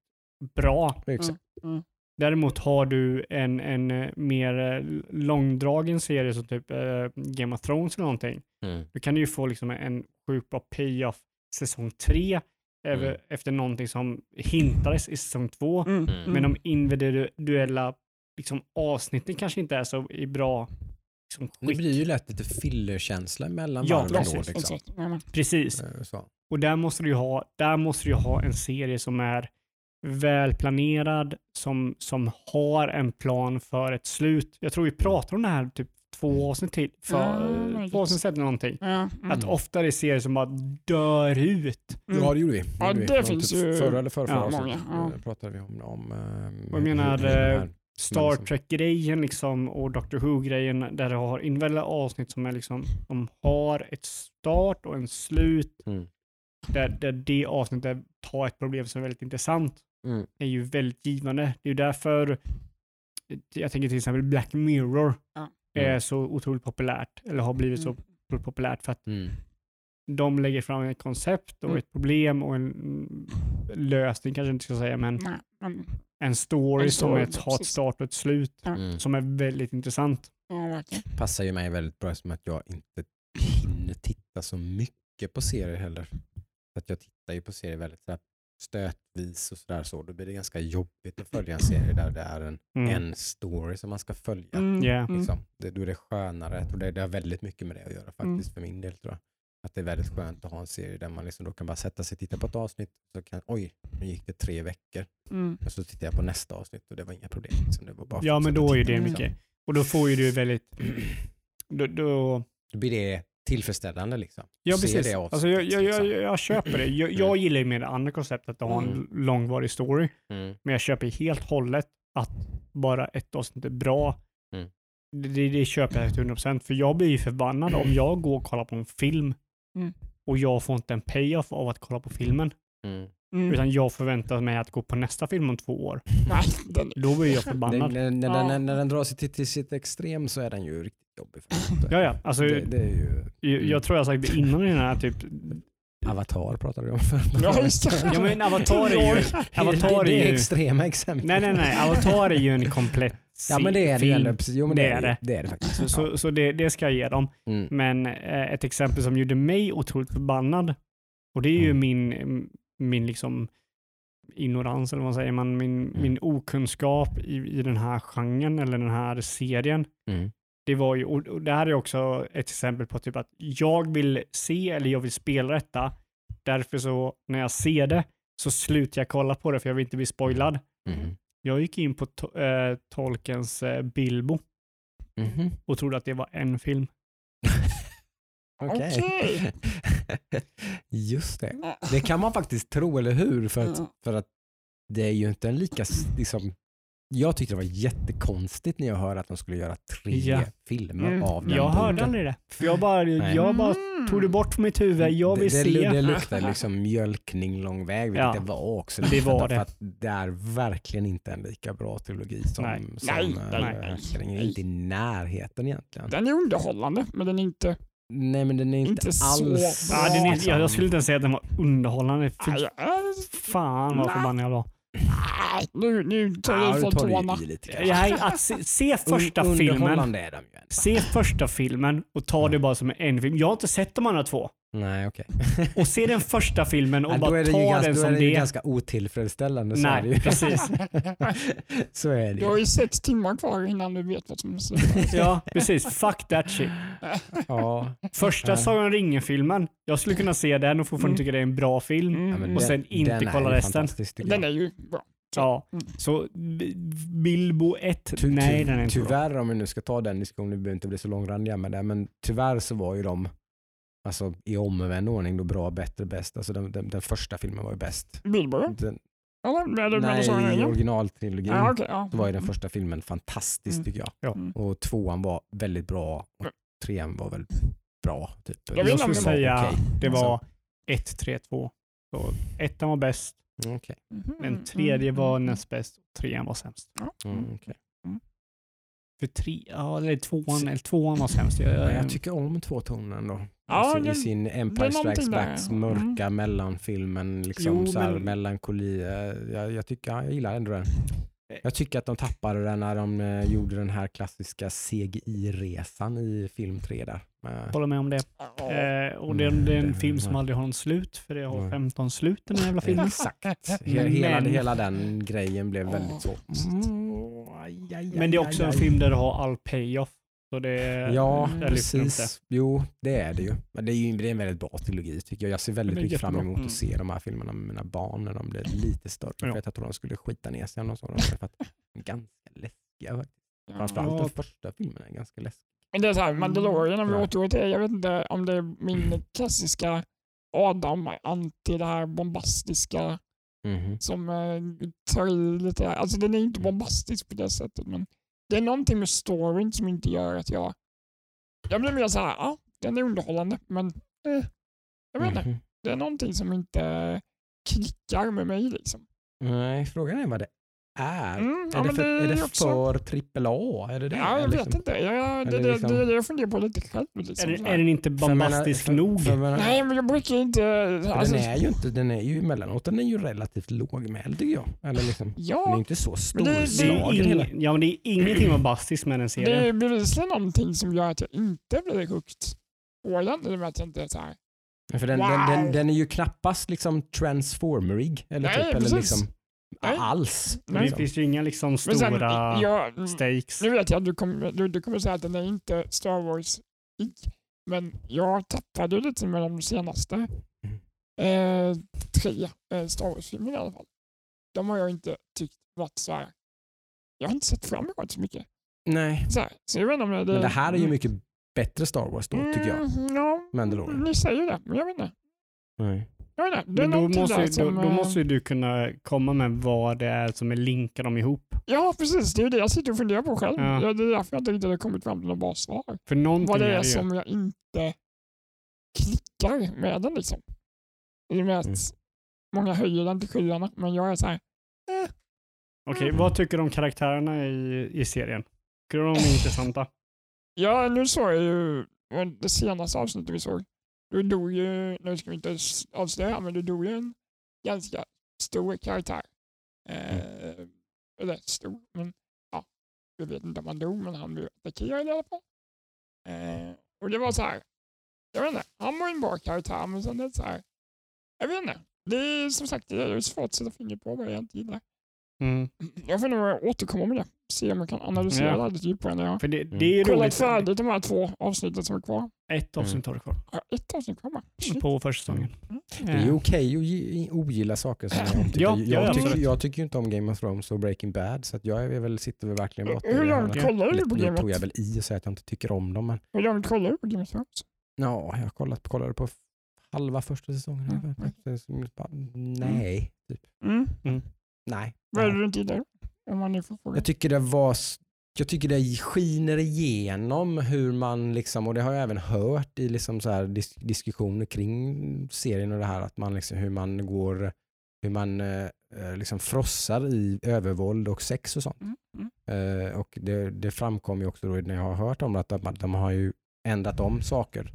bra. Exakt. Mm. Däremot har du en, en eh, mer långdragen serie som typ eh, Game of Thrones eller någonting. Mm. Då kan du ju få liksom en sjukt bra payoff säsong tre Mm. efter någonting som hintades i säsong två. Mm. Mm. Men de individuella liksom, avsnitten kanske inte är så i bra liksom, Det blir ju lätt lite fillerkänsla mellan Ja, varven då. precis, Liksom. Exakt. Ja. Precis. Eh, Så. Och där måste du ju ha, där måste du ha en serie som är välplanerad, som, som har en plan för ett slut. Jag tror vi pratar om det här typ två avsnitt till, för, Ja, möjligt. två avsnitt sedan eller någonting. Ja, mm. Att ofta är det serier som bara dör ut. Mm. Ja, det gjorde vi. Ja, gjorde vi. det Någon finns typ ju- Förra eller förra, Ja, förra många, avsnittet ja. eh, pratade vi om, om eh, Och jag menar, Star liksom- Trek-grejen liksom, och Doctor Who-grejen där du har individuella avsnitt som är liksom, de har ett start och en slut. Mm. Där, där det avsnittet tar ett problem som är väldigt intressant. Mm. är ju väldigt givande. Det är ju därför jag tänker till exempel Black Mirror Ja. är Mm. så otroligt populärt, eller har blivit så Mm. otroligt populärt för att Mm. De lägger fram ett koncept och Mm. ett problem och en mm, lösning kanske jag inte ska säga, men Nej, en story En som story, är ett, har ett start och ett slut. Mm. som är väldigt intressant. ja, passar ju mig väldigt bra som att jag inte hinner titta så mycket på serier heller. Så att jag tittar ju på serier väldigt så stötvis och sådär så. Då blir det ganska jobbigt att följa en serie där det är en, Mm. en story som man ska följa. Mm, Ja. mm. Liksom. Det, då är det skönare och det, det har väldigt mycket med det att göra faktiskt för min del tror jag. Att det är väldigt skönt att ha en serie där man liksom då kan bara sätta sig och titta på ett avsnitt. Så kan, oj, nu gick det tre veckor. Mm. Och så tittar jag på nästa avsnitt och det var inga problem. Liksom. Det var bara Ja, men då är det Mm. mycket. Och då får ju du väldigt... Då, då, Då blir det tillfredsställande liksom. ja, precis. Alltså, jag, jag, jag, liksom. jag köper det. Jag, jag gillar ju mer det andra konceptet att ha en Mm. långvarig story. Mm. Men jag köper helt hållet att bara ett avsnitt är bra. Mm. Det, det, det köper jag till 100% för jag blir ju förbannad om jag går och kollar på en film Mm. och jag får inte en payoff av att kolla på filmen. Mm. Mm. Utan jag förväntar mig att gå på nästa film om två år. Nej, den, Då blir jag Den, förbannad. när, när, Ja. när, när den drar sig till, till sitt extrem så är den ju riktigt jobbig. Ja, ja. Alltså, det, det är ju jag, jag tror jag sagt det innan i den här typ... Avatar pratade vi om Ja, just det. Ja men Avatar är ju... Avatar det, det är är ju... extrema exempel. Nej, nej, nej. Avatar är ju en komplett Ja men det är det film. precis. Jo men det, Det är det. det. är det faktiskt. Så, så, så det, det ska jag ge dem. Mm. Men eh, ett exempel som gjorde mig otroligt förbannad, och det är ju Mm. min, min liksom ignorans, eller vad säger man, min, Mm. min okunskap i, i den här genren eller den här serien. Mm. Det var ju, och det här är också ett exempel på typ att jag vill se eller jag vill spela detta. Därför så när jag ser det så slutar jag kolla på det för jag vill inte bli spoilad. Mm. Jag gick in på to- eh, Tolkens eh, Bilbo Mhm. och trodde att det var en film. Okej. Just det. Det kan man faktiskt tro, eller hur? För att, för att det är ju inte en lika... Liksom, jag tyckte det var jättekonstigt när jag hörde att de skulle göra tre Ja. filmer Mm. av den Jag hörde boken. aldrig det. För jag bara, Nej. jag bara Mm. tog det bort från mitt huvud. Jag vill det, se. det, det luktar liksom mjölkning lång väg, vilket Ja. det var också. Det var för det. Att det är verkligen inte en lika bra trilogi som, Nej. som Nej, eh, nej, nej. Härskaren. Inte i närheten egentligen. Den är underhållande, men den är inte... Nej men den är inte, Inte så alls... bra. Ja, den är, liksom- jag, jag skulle inte ens säga att den var underhållande. Fy fan vad förbannad jag var. Nu, nu tar Ja, du från tårna. Jag, att se, se första filmen. Se första filmen och ta det bara som en film. Jag har inte sett de andra två. Nej okej. Och se den första filmen och Ja, då bara är det ta ganska, den då är som det ju det. ganska otillfredsställande. Så är Nej, det ju. precis. så är det Du har ju. sex timmar kvar innan du vet vad som är Ja, precis. Fuck that shit. Ja. Första Ja. Sagan om ringen-filmen. Jag skulle kunna se den och fortfarande Mm. tycka det är en bra film. Ja, Mm. Och den- sen inte den är kolla resten. Den är ju bra. Ja, Mm. så Bilbo 1, Ty- nej ty- den är inte bra. Tyvärr, om vi nu ska ta den diskussionen, vi behöver inte bli så långrandiga med det, men tyvärr så var ju de alltså, i omvänd ordning då bra, bättre, bäst. Alltså den, den, den första filmen var ju bäst. Bilbo? Den, Eller? Nej, i originaltrilogin Ja, okej. ja. så var ju den första filmen fantastisk Mm. tycker jag. Ja. Mm. Och tvåan var väldigt bra och Mm. trean var väl bra. Typ. Jag Jag om det säga okej. det Alltså, var 1, 3, 2. Så ettan var bäst, Okej. Mhm. den tredje var Mm. näst bäst och trean var sämst. Mm, okej. För tre, ja, eller tvåan, eller tvåan var sämst. Jag, jag, jag tycker om två toner ändå. Ja, sin, det- I sin Empire Strikes. Backs mörka mellanfilmen, liksom Jo, så här, men- melankoli. eh, Jag, jag, tycker, jag gillar ändå den. Jag tycker att de tappade den när de eh, gjorde den här klassiska CGI-resan i film 3 där. Eh, Håller med om det. Eh, och det, är en- det är en Mm, film som aldrig har någon slut, för det har Nej. 15 slut den här jävla filmen. Exakt. He- Hela, Men- hela den grejen blev väldigt så. Mm, Men det är också en film där du har all payoff. Så det, Ja, där lyfter de upp precis. Jo, det är det ju. Men det är ju det är en väldigt bra trilogi tycker jag. Jag ser väldigt mycket fram emot Mm. att se de här filmerna med mina barn när de blir lite större. Ja. För att jag tror de skulle skita ner sig om de såg dem. För att de är ganska läskiga. faktiskt. Framförallt Ja. den första filmen är ganska läskig. Men det är så här, Mandalorian, om vi återgår till det, jag vet inte om det är min klassiska Adam, anti det här bombastiska Mhm. som eh, tar i lite. Alltså den är inte bombastisk på det sättet, men det är någonting med storyn som inte gör att jag... Jag blir mer så här, ja, den är underhållande, men eh, jag vet inte. Mhm. Det är någonting som inte klickar med mig liksom. Nej, frågan är vad det är. Mm, ja, är, det för, det är det är också- för trippel A? Är det det? Ja, jag Liksom? vet inte. Jag, det, Eller det, liksom- det är det jag funderar på lite själv. Är, Liksom, är här. den inte För bombastisk för- nog? för menar- Nej, men jag brukar inte... för Alltså, den är ju inte, den är ju emellanåt, den är ju relativt lågmäld tycker jag. Eller liksom, den är ja, inte så det- det är Det är, storslagen ja, men det är ingenting bombastiskt med den det serien. är bevisligen någonting som gör att jag inte blir hooked på den. I och med att jag inte är så här. För den, Wow. den, den, den är ju knappast liksom transformerig eller, Nej, typ, eller precis. liksom. Alls. Men det finns ju inga liksom Men sen, stora jag, stakes. nu vet jag att du kommer, du, du kommer säga att den är inte Star wars i men jag tappade lite med de senaste eh, tre eh, Star Wars-filmerna i alla fall. De har jag inte tyckt varit så här. Jag har inte sett fram emot så mycket. Nej, Så, här. så jag vet inte om det, men det här är ju mycket bättre Star Wars då tycker jag. Mm, ja, Mandalorian. ni säger det, men jag vet inte. Nej. Men då någonting måste, ju, då, som... då eh, måste du kunna komma med vad det är som är linkar dem ihop. Ja, precis. Det är det jag sitter och funderar på själv. Ja. Ja. Det är därför jag inte riktigt har kommit fram till något bra svar. För Vad det är är det ju. som jag inte klickar med den liksom. I och med att Mm. många höjer den till skyarna, men jag är så här. Okej, Mm. vad tycker du om karaktärerna i, i serien? Tycker du de är intressanta? Ja, nu såg jag ju det senaste avsnittet vi såg. Du dog ju, nu ska vi inte avslöja, men du dog ju en ganska stor karaktär. Eh, eller stor, men ja, jag vet inte om han dog, men han blev attackerad i alla fall. Eh, och det var så här, jag vet inte, han var en bra karaktär, men sen det så här, jag vet inte. Det är som sagt, det är svårt att sätta fingret på vad jag inte gillar. Mm. Jag får nog återkomma med det, se om jag kan analysera Ja. det lite djupare när jag För det, Mm. det är kollat färdigt de här två avsnitten som är kvar. Ett avsnitt har du kvar Ja, ett avsnitt kvar bara. På första säsongen. Det är ju okej att gi- ogilla saker som jag tycker. Ja, jag, ja, tycker jag tycker ju inte om Game of Thrones och Breaking Bad så att jag är väl, sitter väl verkligen Hur botten i det långt kollar du på Nu Game tog jag of väl i och säga att jag inte tycker om dem men Hur långt kollar du på Game of Thrones? ja, jag har kollat, kollade på halva första säsongen. Mm. Nej, typ. Mm. Nej. Vad är det du inte gillar? Jag tycker det var s- jag tycker det skiner igenom hur man, liksom, och det har jag även hört i liksom så här dis diskussioner kring serien och det här, att man liksom, hur man går, hur man eh, eh, liksom frossar i övervåld och sex och sånt. Mm. Mm. Eh, och det, det framkom ju också då när jag har hört om det, att de, de har ju ändrat om saker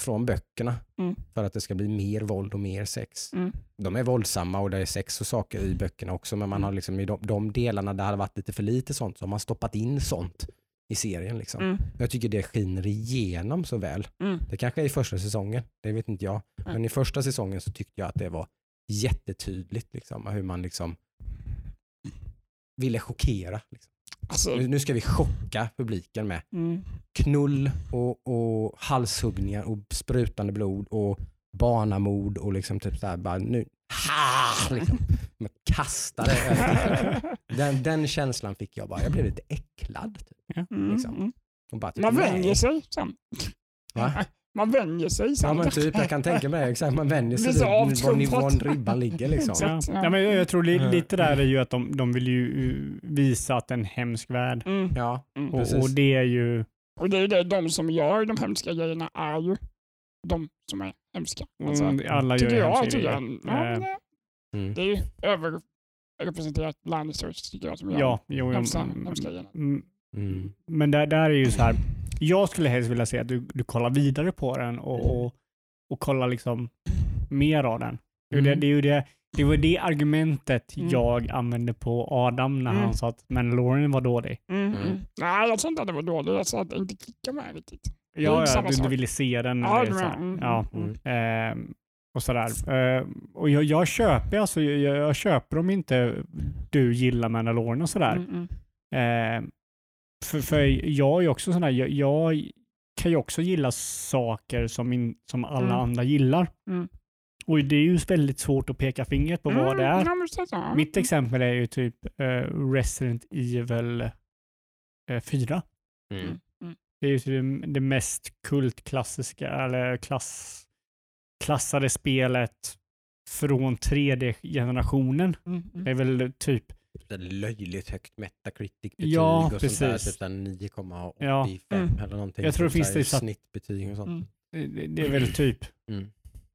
från böckerna Mm. för att det ska bli mer våld och mer sex Mm. de är våldsamma och det är sex och saker i böckerna också men man Mm. har liksom i de, de delarna där det har varit lite för lite sånt så har man stoppat in sånt i serien. Liksom. Mm. Jag tycker det skiner igenom så väl. Mm. Det kanske är i första säsongen, det vet inte jag. Men i första säsongen så tyckte jag att det var jättetydligt liksom, hur man liksom ville chockera. Liksom. Alltså, Nu, nu ska vi chocka publiken med mm. knull och, och halshuggningar och sprutande blod och barnamord och liksom typ så här bara nu, ha! Liksom. Man kastade den, den känslan fick jag bara, jag blev lite äcklad. Typ. Mm. Liksom. Mm. Och bara, typ, Man vänjer sig sen. Va? Man vänjer sig Ja men typ, jag kan tänka mig. Exakt, man vänjer sig vid var nivån ribban ligger liksom. Ja. Ja, men jag, tror li, Mm. lite där är ju att de, de vill ju uh, visa att det är en hemsk värld. Mm. Ja, Mm. Och, och det är ju... Och det är det, de som gör de hemska grejerna är ju de som är hemska. Alltså, Mm, alla gör tycker jag. hemska Tycker jag. Ja, Eh, det, Mm. det är ju överrepresenterat Lannisters tycker jag som gör Ja, jo, hemska, mm, hemska grejerna. mm, Mm. Men där, där är ju så här, Jag skulle helst vilja se att du, du kollar vidare på den och, och, och kollar liksom mer av den. Det, det, Mm. det, är ju det, det var det argumentet Mm. jag använde på Adam när Mm. han sa att Mandalorian var dålig. Mm. Mm. Mm. Nej, jag sa inte att det var dåligt. Jag sa att det inte klickade med riktigt. Ja, du, du ville se den. Ja, eller det mm, ja. Mm. Ehm, och sådär. Ehm, och jag, jag köper alltså, jag, jag köper om inte du gillar Mandalorian och sådär. Mm, mm. Ehm, för, för jag är också sån där, jag, jag kan ju också gilla saker som, in, som alla Mm. andra gillar. Mm. Och det är ju väldigt svårt att peka fingret på vad det är. Mm, ja, så. Mitt exempel är ju typ eh, Resident Evil eh, 4. Mm. Mm. Det är ju typ det, det mest kultklassiska, eller klass, klassade spelet från 3D-generationen. Mm, mm. Det är väl typ, Så löjligt högt metacritic-betyg Ja, och sånt där. precis. Typ där 9,85 Ja. Mm. eller någonting. Jag tror det finns där typ så att- Snittbetyg och sånt. Mm. det, det är väl typ Mm.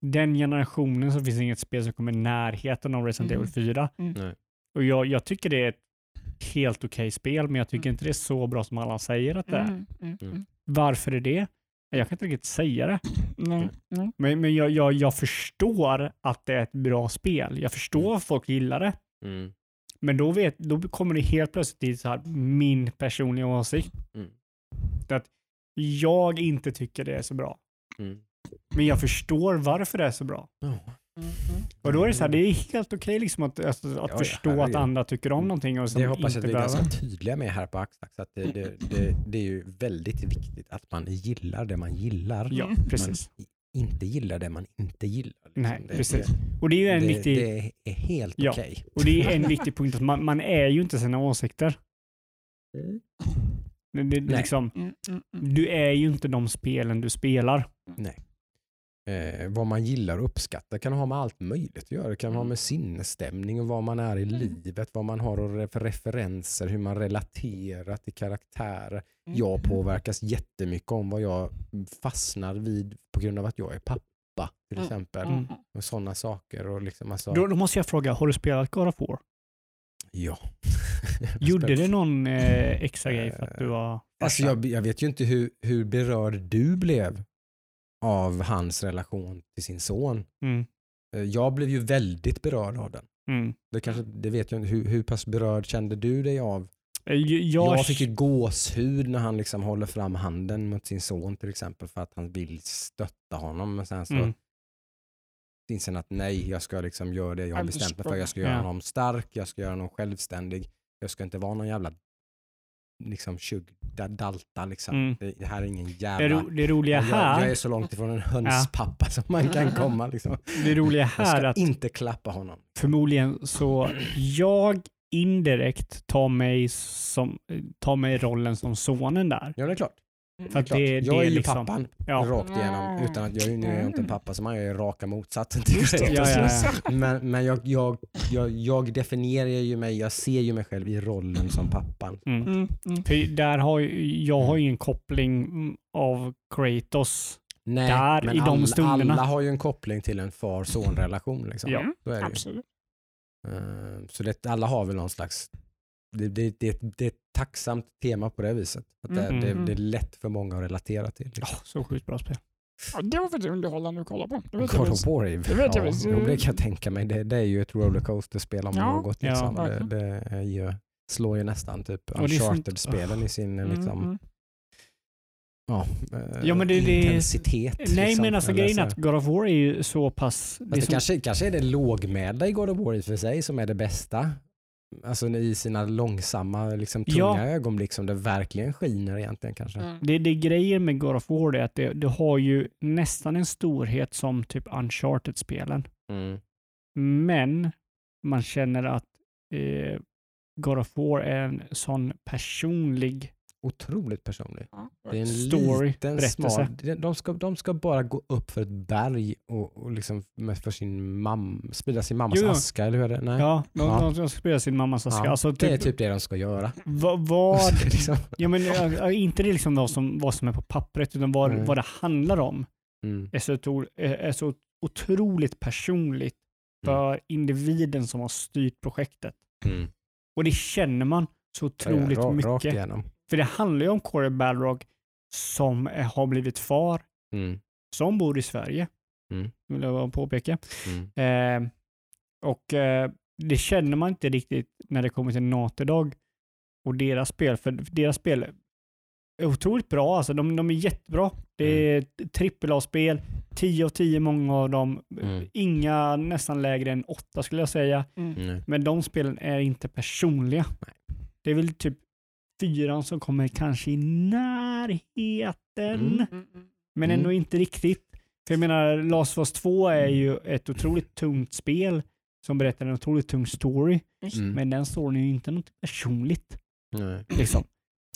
den generationen så finns det inget spel som kommer i närheten av Resident Mm. Evil 4. Mm. Och jag, jag tycker det är ett helt okej spel, men jag tycker Mm. inte det är så bra som alla säger att det är. Mm, mm, Mm. mm. Varför är det? Jag kan inte riktigt säga det. Nej, nej. Men, men jag, jag, jag förstår att det är ett bra spel. Jag förstår att folk gillar det. Mm. Men då, vet, då kommer det helt plötsligt till så här, min personliga åsikt. Mm. Att jag inte tycker det är så bra. Mm. Men jag förstår varför det är så bra. Mm, mm. Och då är det så här, det är helt okej liksom att, alltså, att Ja, ja, förstå att andra tycker om någonting och som Det hoppas jag att vi är ganska tydliga med här på Axtax. Att det, det, det, det är ju väldigt viktigt att man gillar det man gillar. Ja, Mm. precis. Man inte gillar det man inte gillar. liksom. Nej, det, precis. Det, Och det är ju en det, viktig, det är helt Ja. okej. och det är en viktig punkt att man, man är ju inte sina åsikter. Det, det, Nej. liksom, Mm, mm, mm. du är ju inte de spelen du spelar. Eh, vad man gillar och uppskattar kan ha med allt möjligt att göra. Det kan ha Mm. med sinnesstämning och vad man är i Mm. livet, vad man har för referenser, hur man relaterar till karaktärer. Mm. Jag påverkas jättemycket om vad jag fastnar vid på grund av att jag är pappa till Mm. exempel. Mm. Och sådana saker. Och liksom, alltså, Då, då måste jag fråga, har du spelat God of War? ja. Gjorde det någon eh, extra grej för att du var Alltså jag, jag vet ju inte hur, hur berörd du blev av hans relation till sin son. Mm, Eh, Jag blev ju väldigt berörd av den. mm. Det, kanske, det vet jag inte. Hur, hur pass berörd kände du dig av? Eh, Jag, Jag fick ju gåshud när han liksom håller fram handen mot sin son till exempel för att han vill stötta honom. Men sen så Mm. inser han att nej, jag ska liksom göra det jag har bestämt mig för. Jag ska göra honom stark, jag ska göra honom självständig. Jag ska inte vara någon jävla liksom dalta liksom. Mm. Det, det här är ingen det, jävla... ro, det roliga jag, här, jag är så långt ifrån en hönspappa som man kan komma. Liksom. det roliga Jag här är ska att inte klappa honom. förmodligen så jag indirekt tar mig, som, tar mig rollen som sonen där. Ja, det är klart. För att klart. det, jag det är ju liksom, pappan Ja, rakt igenom. Utan att jag är ju nu är jag inte en pappa som jag är raka motsatsen till det. Ja, ja, ja. Men, men jag, jag, jag, jag definierar ju mig, jag ser ju mig själv i rollen som pappan. mm. Mm, mm. För där har jag har ju en koppling mm, av Kratos. Nej, Där, men i de alla, stunderna. alla har ju en koppling till en far-son-relation. Liksom. Ja. Det ju. Absolut. Eh, Så det, alla har väl någon slags, det, det, det, det är ett tacksamt tema på det viset. Att det, Mm. det, Mm. det är lätt för många att relatera till. Liksom. Ja, så sjukt bra spel. Ja, det var faktiskt underhållande att kolla på. Det vet jag God visst. of War är ju- Det vet jag ja, visst. jo, det kan jag tänka mig. Det, det är ju ett rollercoaster-spel om Ja, något. ja, Liksom. det, verkligen. det är ju, slår ju nästan typ det Uncharted-spelen i sin Mm, liksom, mm. ja, Ja, men det- det- intensitet. Nej, liksom, men alltså grejen är så. att God of War är ju så pass... Det det som, kanske, kanske är det lågmälda i God of War i och för sig som är det bästa. Alltså i sina långsamma, liksom, tunga Ja. ögonblick som det verkligen skiner egentligen kanske. Mm. det, det grejer med God of War är att det, det har ju nästan en storhet som typ Uncharted-spelen. Mm. Men man känner att eh, God of War är en sån personlig Otroligt personlig. Ja, Det är en Story, liten berättelse. smal, de- ska, de ska bara gå upp för ett berg och, och liksom med, för sin mamma, sprida sin mammas Jo, aska eller hur är det? Nej. Ja, de, Ja. de, ska spela sin mammas aska. Ja, Alltså, det är typ, typ det de ska göra. vad, vad, liksom. ja, men, inte det liksom vad som, vad som är på pappret, utan vad, Mm. vad det handlar om mm. är så, är, så otroligt personligt för individen som har styrt projektet. Mm. Och det känner man så otroligt Ja, mycket. För det handlar ju om Corey Balrog som är- har blivit far, Mm. som bor i Sverige, Mm. vill jag bara påpeka. Mm. Eh, och eh, det känner man inte riktigt när det kommer till NATO-dag och deras spel, för deras spel är otroligt bra. Alltså, de, de är jättebra. Det är ett trippel A-spel, 10 av 10 många av dem. Mm. Inga nästan lägre än 8 skulle jag säga. Mm. Men de spelen är inte personliga. Det är väl typ fyran som kommer kanske i närheten, Mm. Mm, mm. men Mm. ändå inte riktigt. För jag menar, Last of Us 2 är ju ett otroligt tungt spel som berättar en otroligt tung story, Mm. men den storyn är ju inte något personligt. Nej. Liksom.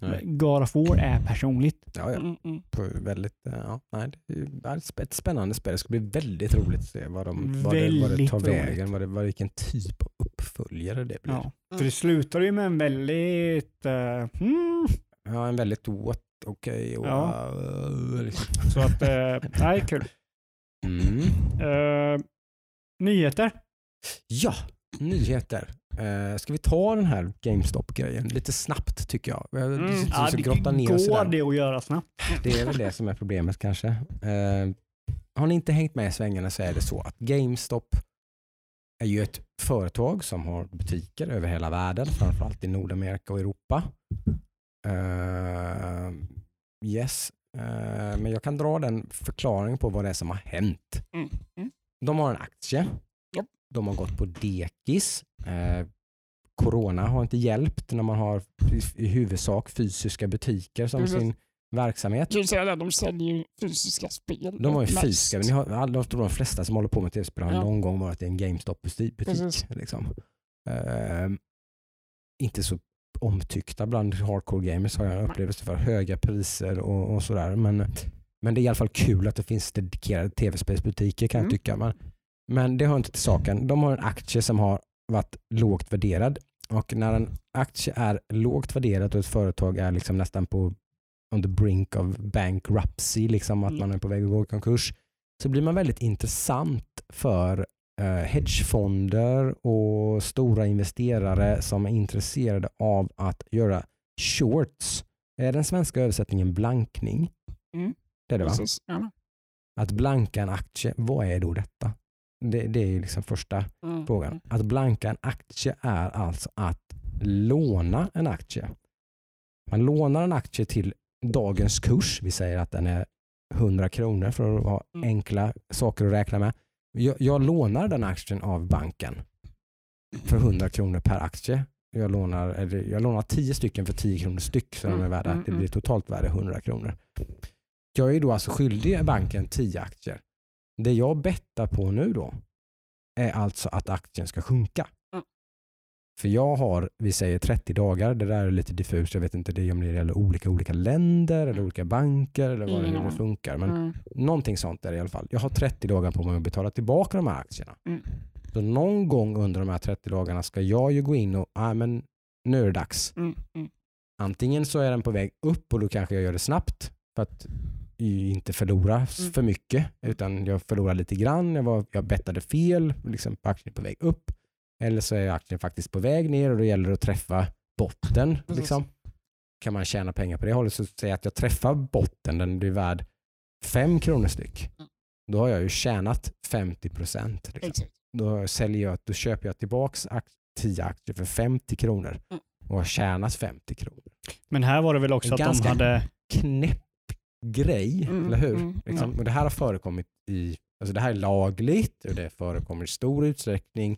Nej. God of War är personligt. Ja, ja. Mm, mm. På väldigt, eh, ja, nej, det är ett sp- ett spännande spel. Det ska bli väldigt roligt att se vad, de, vad, det, vad det tar roligt. vägen, vad det, vad, vilken typ av uppföljare det blir. Ja. För det slutar ju med en väldigt... eh, mm, Ja, en väldigt what, okej och Ja. uh, liksom. så att, uh, nej, kul. mm. Eh, nyheter. Ja, nyheter. Uh, ska vi ta den här GameStop-grejen lite snabbt tycker jag? Mm. mm. Ja, det grotta ner går den. det att göra snabbt. Det är väl det som är problemet kanske. Eh, har ni inte hängt med i svängarna så är det så att GameStop är ju ett företag som har butiker över hela världen, framförallt i Nordamerika och Europa. Eh, yes, Eh, men jag kan dra den förklaringen på vad det är som har hänt. Mm, mm. De har en aktie. De har gått på dekis. Eh, corona har inte hjälpt när man har i- huvudsak fysiska butiker som Precis. sin verksamhet. Jag vill säga det, de säljer ju fysiska spel. De har ju fysiska, men har, alla, jag de flesta som håller på med tv-spel har Ja. någon gång varit i en GameStop-butik. Liksom. Ehm, inte så omtyckta bland hardcore gamers har jag upplevelse för. Höga priser och, och sådär. Men, men det är i alla fall kul att det finns dedikerade tv-spelsbutiker kan jag Mm. tycka. Men, men det hör inte till saken. De har en aktie som har varit lågt värderad. Och när en aktie är lågt värderad och ett företag är liksom nästan på on the brink of bankruptcy, liksom att Mm. man är på väg att gå i konkurs, så blir man väldigt intressant för eh, hedgefonder och stora investerare som är intresserade av att göra shorts. Är den svenska översättningen blankning? Mm. Det är det va? Precis. Ja. Att blanka en aktie, vad är då detta? Det, det är ju liksom första Mm. frågan. Att blanka en aktie är alltså att låna en aktie. Man lånar en aktie till dagens kurs. Vi säger att den är 100 kronor för att ha Mm. enkla saker att räkna med. Jag, jag lånar den aktien av banken för 100 kronor per aktie. Jag lånar, eller jag lånar 10 stycken för 10 kronor styck så de är Mm, värda, mm, det blir mm. totalt värde 100 kronor. Jag är då alltså skyldig banken 10 aktier. Det jag bettar på nu då är alltså att aktien ska sjunka. Mm. För jag har, vi säger 30 dagar, det där är lite diffust, jag vet inte det om det gäller olika, olika länder eller olika banker eller vad det, hur det aning. funkar. Men Mm. någonting sånt är det i alla fall. Jag har 30 dagar på mig att betala tillbaka de här aktierna. Mm. Så någon gång under de här 30 dagarna ska jag ju gå in och, ah, men nu är det dags. Mm. Mm. Antingen så är den på väg upp och då kanske jag gör det snabbt för att inte förlora Mm. för mycket utan jag förlorar lite grann. Jag, var, jag bettade fel, liksom aktien är på väg upp. Eller så är aktien faktiskt på väg ner och då gäller det att träffa botten. Liksom. Kan man tjäna pengar på det hållet så säger jag att jag träffar botten, den blir värd 5 kronor styck. Mm. Då har jag ju tjänat 50 procent. Liksom då, säljer jag, då köper jag tillbaks ak- 10 aktier för 50 kronor Mm. och har tjänat 50 kronor. Men här var det väl också En att de hade... Knäpp grej, Mm, eller hur? mm, liksom, och det här har förekommit i, alltså det här är lagligt och det förekommer i stor utsträckning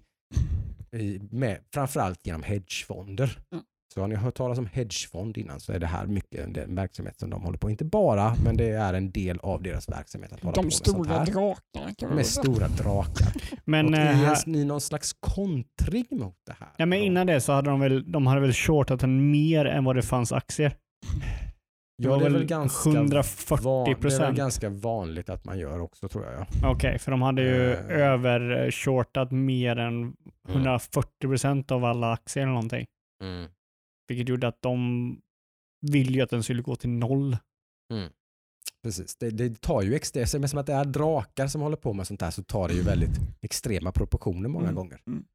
i, med, framförallt genom hedgefonder. Mm. Så har ni hört talas om hedgefond innan så är det här mycket den verksamhet som de håller på. Inte bara, men det är en del av deras verksamhet att hålla på De med sånt stora här. drakarna Med stora drakar. Men, och eh, i, här, en, i någon slags kontring mot det här. ja, men innan det så hade de väl, de hade väl shortat den mer än vad det fanns aktier. Det Ja, det är väl ganska 140 van, Det är väl procent. ganska vanligt att man gör också tror jag. Ja. Okej, för de hade ju Eh. övershortat mer än 140 procent av alla aktier eller någonting. Mm. Vilket gjorde att de ville ju att den skulle gå till noll. Precis, det, det tar ju extremt, men som att det är drakar som håller på med sånt här så tar det ju väldigt extrema proportioner många Mm. gånger. Mm.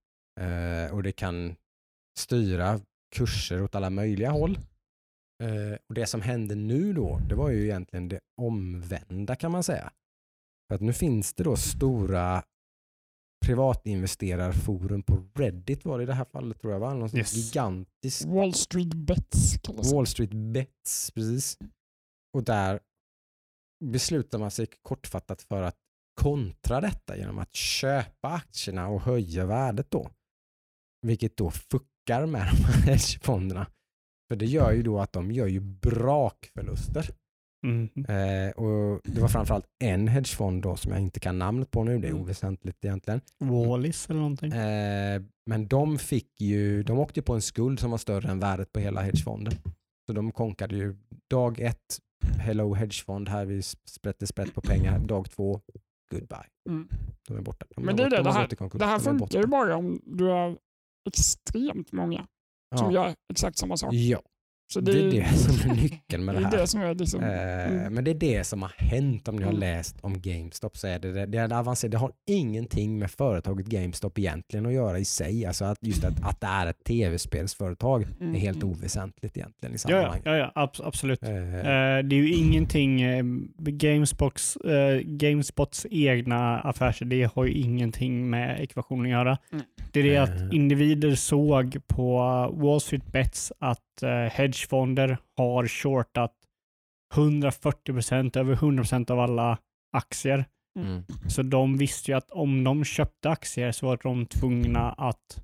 Eh, och det kan styra kurser åt alla möjliga håll. Eh, och Det som hände nu då, det var ju egentligen det omvända kan man säga. För att nu finns det då stora privatinvesterarforum på Reddit var det i det här fallet tror jag va? Någon Yes. gigantisk Wall Street Bets kallas. Wall Street Bets, precis. Och där beslutar man sig kortfattat för att kontra detta genom att köpa aktierna och höja värdet då. Vilket då fuckar med de här hedgefonderna. För det gör ju då att de gör ju brakförluster. Mm. Eh, och det var framförallt en hedgefond då som jag inte kan namnet på nu, det är Mm. oväsentligt egentligen. Wallis eller någonting. Eh, men de fick ju, de åkte på en skuld som var större än värdet på hela hedgefonden. Så de konkade ju dag ett, hello hedgefond, här vi sprätter sprätt på pengar. Dag två, goodbye. Mm. De är borta. De Men har det är det, de det har här-. Det här funkar ju bara om du är extremt många som Ja. gör exakt samma sak. Ja, Så det är det som är nyckeln med det, det är här. det som är liksom... Eh, Mm. Men det är det som har hänt om ni har Mm. läst om GameStop. Så är det, det, det, är avancerat. det har ingenting med företaget GameStop egentligen att göra i sig. Alltså att just att, att det är ett tv-spelsföretag Mm. är helt oväsentligt egentligen i Ja, ja, sammanhanget. ja, ja abs- absolut. Eh, Eh, det är ju ingenting, Gamespots, eh, Gamespots egna affärsidé har ju ingenting med ekvationen att göra. Mm. Det är det att individer såg på Wall Street Bets att eh, hedgefonder har shortat 140% över 100% av alla aktier. mm. Så de visste ju att om de köpte aktier så var de tvungna att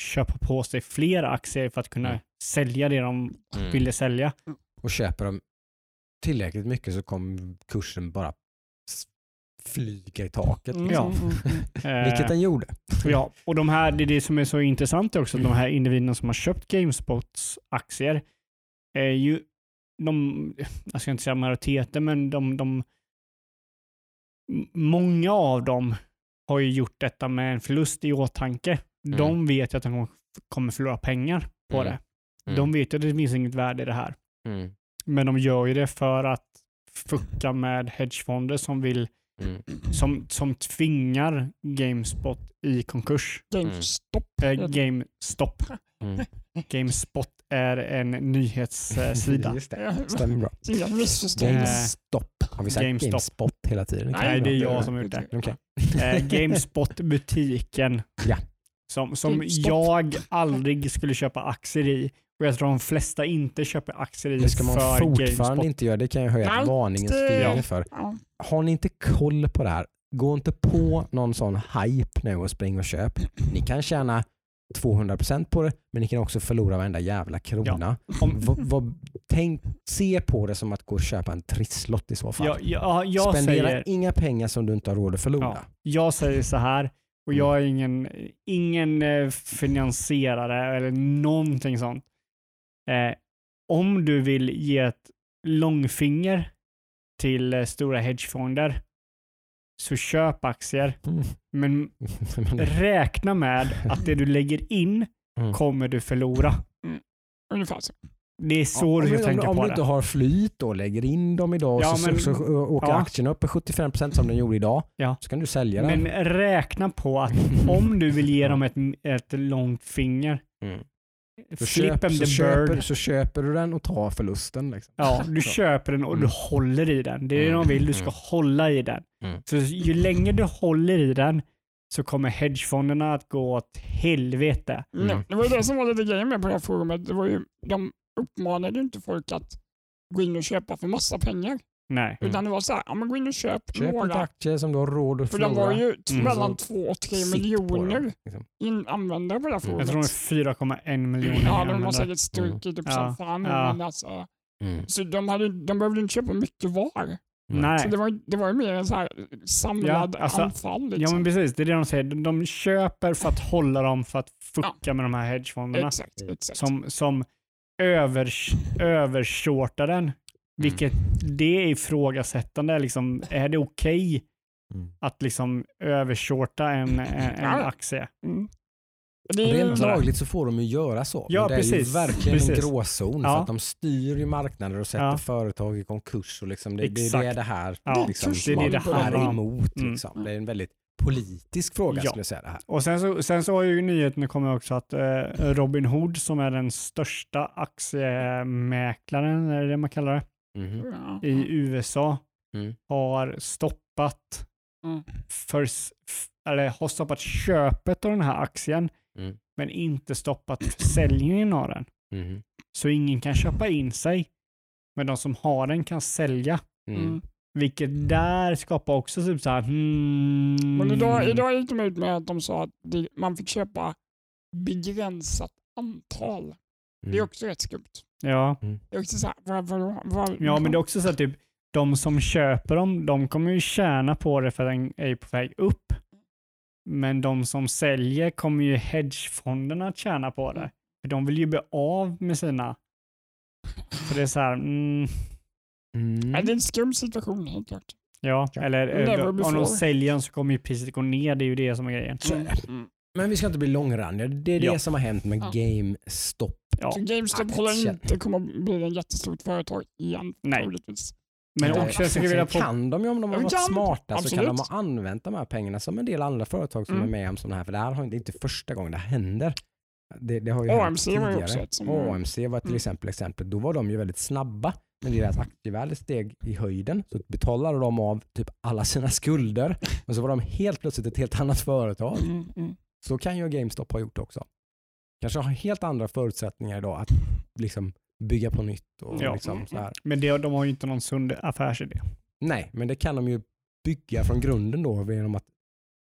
köpa på sig fler aktier för att kunna Mm. sälja det de Mm. ville sälja. Och köper de tillräckligt mycket så kommer kursen bara flyga i taket. Mm, Liksom. mm, mm. Eh, Vilket den gjorde. Ja, och de här, det är det som är så intressant också, de här individerna som har köpt GameSpots aktier är ju, de, jag ska inte säga majoriteten, men de, de många av dem har ju gjort detta med en förlust i åtanke. De vet ju att de kommer- kommer förlora pengar på Mm. det. De vet ju att det finns inget värde i det här. Mm. Men de gör ju det för att fucka med hedgefonder som vill Mm. som, som tvingar GameSpot i konkurs. GameStop. Äh, Mm. GameStop. Mm. GameSpot är en nyhetssida. Just det. Stämmer bra. Eh, GameStop. Har vi sagt GameStop. GameSpot hela tiden? Nej, det är jag som har gjort det. Okej. Eh, GameSpot-butiken. Ja. Som, som jag aldrig skulle köpa aktier i. Och jag tror de flesta inte köper aktier i Det ska man för fortfarande GameSpot. inte göra. Det kan jag höja ett varningens finger för. Ja. Har ni inte koll på det här, gå inte på någon sån hype nu och spring och köp. Ni kan tjäna 200% på det, men ni kan också förlora varenda jävla krona. Om, Vad- vad- tänk, se på det som att gå och köpa en trisslott i så fall. jag, jag, jag, Spendera säger, inga pengar som du inte har råd att förlora. Ja. jag säger så här, och jag är ingen, ingen eh, finansierare eller någonting sånt. Eh, om du vill ge ett långfinger till eh, stora hedgefonder så köp aktier. Mm. Men räkna med att det du lägger in Mm. kommer du förlora. Ungefär så. Det är så Ja, du om, ska om, tänka om på du det. inte har flyt och lägger in dem idag Ja, så, men- så, så åker ja. aktien upp med 75% som den gjorde idag. Ja. Så kan du sälja den. Men räkna på att om du vill ge dem ett, ett långt finger, Mm. Så, köp, så, köper, så köper du den och tar förlusten. Liksom. Ja, du Så. köper den och du Mm. håller i den. Det är det Mm. de vill, du ska Mm. hålla i den. Mm. Så ju länge du håller i den så kommer hedgefonderna att gå åt helvete. Mm. Det var ju det som var lite grejen med på det här forumet. Det var ju, de uppmanade ju inte folk att gå in och köpa för massa pengar. Nej. Mm. Utan det var så här, ja men gå in och köp, Köp några. aktier som du har råd att För förlora. de var ju Mm. mellan Så två och tre Sitt på miljoner dem, liksom. in, användare på det här Jag forumet. tror det är 4,1 miljoner Ja, de har säkert strukit upp Ja. som fan. Ja. Men alltså, Mm. så de, hade, de behövde inte köpa mycket var. Nej. Så det var, det var ju mer en så här samlad Ja, alltså, anfall. Ja Liksom. men precis, det är det de säger. De, de köper för att hålla dem för att fucka med de här hedgefonderna. Exakt, exakt. Som, som övers, övershortar den. Vilket det är ifrågasättande. Liksom, är det okej Mm. att liksom övershorta en, en, en aktie? Mm. Det är Rent lagligt så får de ju göra så. Ja, men det är precis. ju verkligen Precis. en gråzon. Ja. För att de styr ju marknader och sätter Ja. företag i konkurs. Och liksom det, det är Exakt. det det här Ja, liksom, det är det det är emot. Mm. Liksom. Det är en väldigt politisk fråga Ja. skulle jag säga det här. Och sen så, sen så har ju nyheten kommit också att eh, Robin Hood som är den största aktiemäklaren, är det det man kallar det, Ja. i USA Mm. har stoppat Mm. för, eller har stoppat köpet av den här aktien Mm. men inte stoppat försäljningen av den. Mhm. Så ingen kan köpa in sig. Men de som har den kan sälja. Mm. Mm. Vilket där skapar också typ så här, hmm, Men idag, idag gick de ut med att de sa att man fick köpa begränsat antal. Det är Mm. också rätt skumt. Ja. Det är också så här, vad, vad, vad, ja, men det är också så här typ, de som köper dem, de kommer ju tjäna på det för att den är på väg upp. Men de som säljer kommer ju hedgefonderna att tjäna på det. För de vill ju bli av med sina. Så det är så här, mm, Mm. Ja, det är en skum situation helt klart. ja, Ja. eller eh, Never om de säljer den så kommer ju priset gå ner, det är ju det som är grejen. Det. Men vi ska inte bli långrandiga. Det är det Ja. som har hänt med. GameStop. Ja. Så GameStop håller inte kommer att bli ett jättestort företag igen. Nej. troligtvis. Men Ja, också jag skulle vilja på... kan de ju om de har Ja, varit kan. smarta så kan de Absolut. ha använt de här pengarna som en del andra företag som Mm. är med om sådana här. För det här har det är inte första gången det händer. Det, det har ju hänt AMC var ju tidigare. också ett som... AMC var till Mm. exempel exempel. Då var de ju väldigt snabba när deras aktievärde steg i höjden. Så betalade de av typ alla sina skulder. Men så var de helt plötsligt ett helt annat företag. Mm, mm. Så kan ju GameStop ha gjort också. Kanske har helt andra förutsättningar idag att liksom bygga på nytt. Och Ja. liksom så här. Men det, de har ju inte någon sund affärsidé. Nej, men det kan de ju bygga från grunden då genom att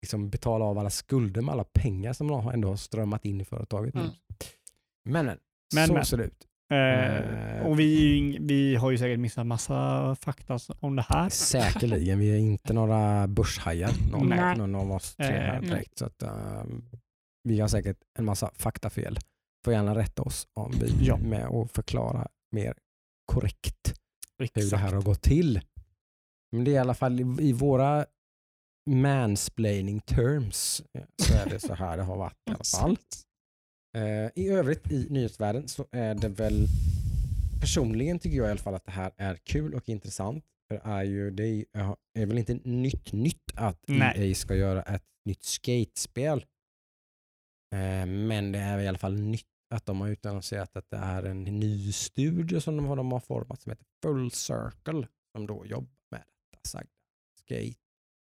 liksom betala av alla skulder med alla pengar som de ändå har strömmat in i företaget. nu. Mm. Men, men, Men, så men. ser det ut. Eh, och vi, vi har ju säkert missat massa fakta om det här. Säkerligen, vi är inte några börshajar, någon, någon av oss tre här Eh, direkt. Så att, eh, vi har säkert en massa faktafel. Får gärna rätta oss om vi Ja. är med och förklara mer korrekt hur det Exakt. här har gått till. Men det är i alla fall i, våra mansplaining terms eh, så är det så här det har varit i alla fall. Exakt. Eh, I övrigt i nyhetsvärlden så är det väl personligen tycker jag i alla fall att det här är kul och intressant. För är, ju, det är, är väl inte nytt nytt att Nej. EA ska göra ett nytt skatespel. Eh, men det är i alla fall nytt att de har utannonserat att det är en ny studio som de har, de har format som heter Full Circle som då jobbar med detta sagda. Skate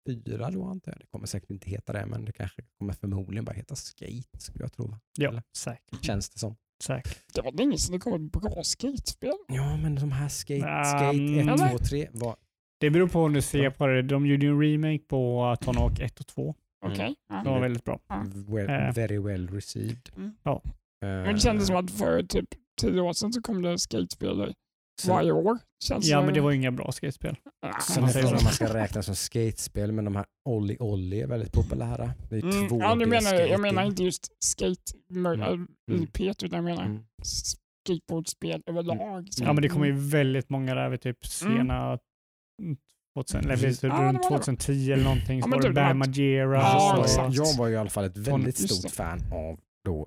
4 då antar jag. Det kommer säkert inte heta det men det kanske kommer förmodligen bara heta Skate skulle jag tro. Ja, Eller? säkert. Känns det som. säkert. Det var länge sedan det kom ett bra skatespel. Ja men de här Skate, Um, skate 1, eller? 2, 3 var... Det beror på hur du ser på det. De gjorde ju en remake på Tony Hawk 1 och 2. Mm. Okej. Det Ja. var väldigt bra. Well, Eh. very well received. Mm. Ja. Men det kändes som att för typ tio år sedan så kom det skatespel varje år. Känns Ja, men det var ju inga bra skatespel. Ja, Sen frågan så. om man ska räkna som skatespel, men de här Olli Olli är väldigt populära. Det är Mm, två ja, du menar, jag menar inte just skate Mm. mm. IP utan jag menar Mm. skateboardspel överlag. Ja, men det kommer ju väldigt många där vid typ sena 2000, eller vid typ Ja, det runt var det. 2010 eller någonting. Så Ja, men var det typ Bam Margera. Ja, så- jag var ju i alla fall ett väldigt Just stort det. fan av då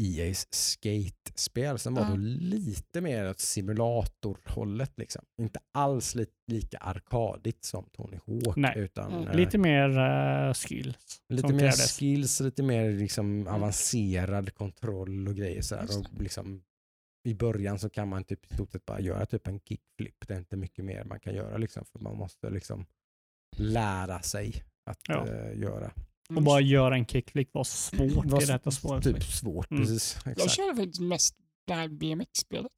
EA's skate-spel som var Ja. då lite mer åt simulatorhållet. Liksom. Inte alls li lika arkadigt som Tony Hawk. Nej. Utan, Mm. eh, Lite mer eh, skills. lite mer krävdes. skills, lite mer liksom avancerad kontroll och grejer. Så Och liksom, I början så kan man typ i stort sett bara göra typ en kickflip. Det är inte mycket mer man kan göra. Liksom, för Man måste liksom lära sig att Ja. eh, göra. Och bara göra en kickflip var svårt Var i detta spåret. Typ svårt, Mm. precis. Jag Exakt. körde faktiskt mest det här BMX-spelet.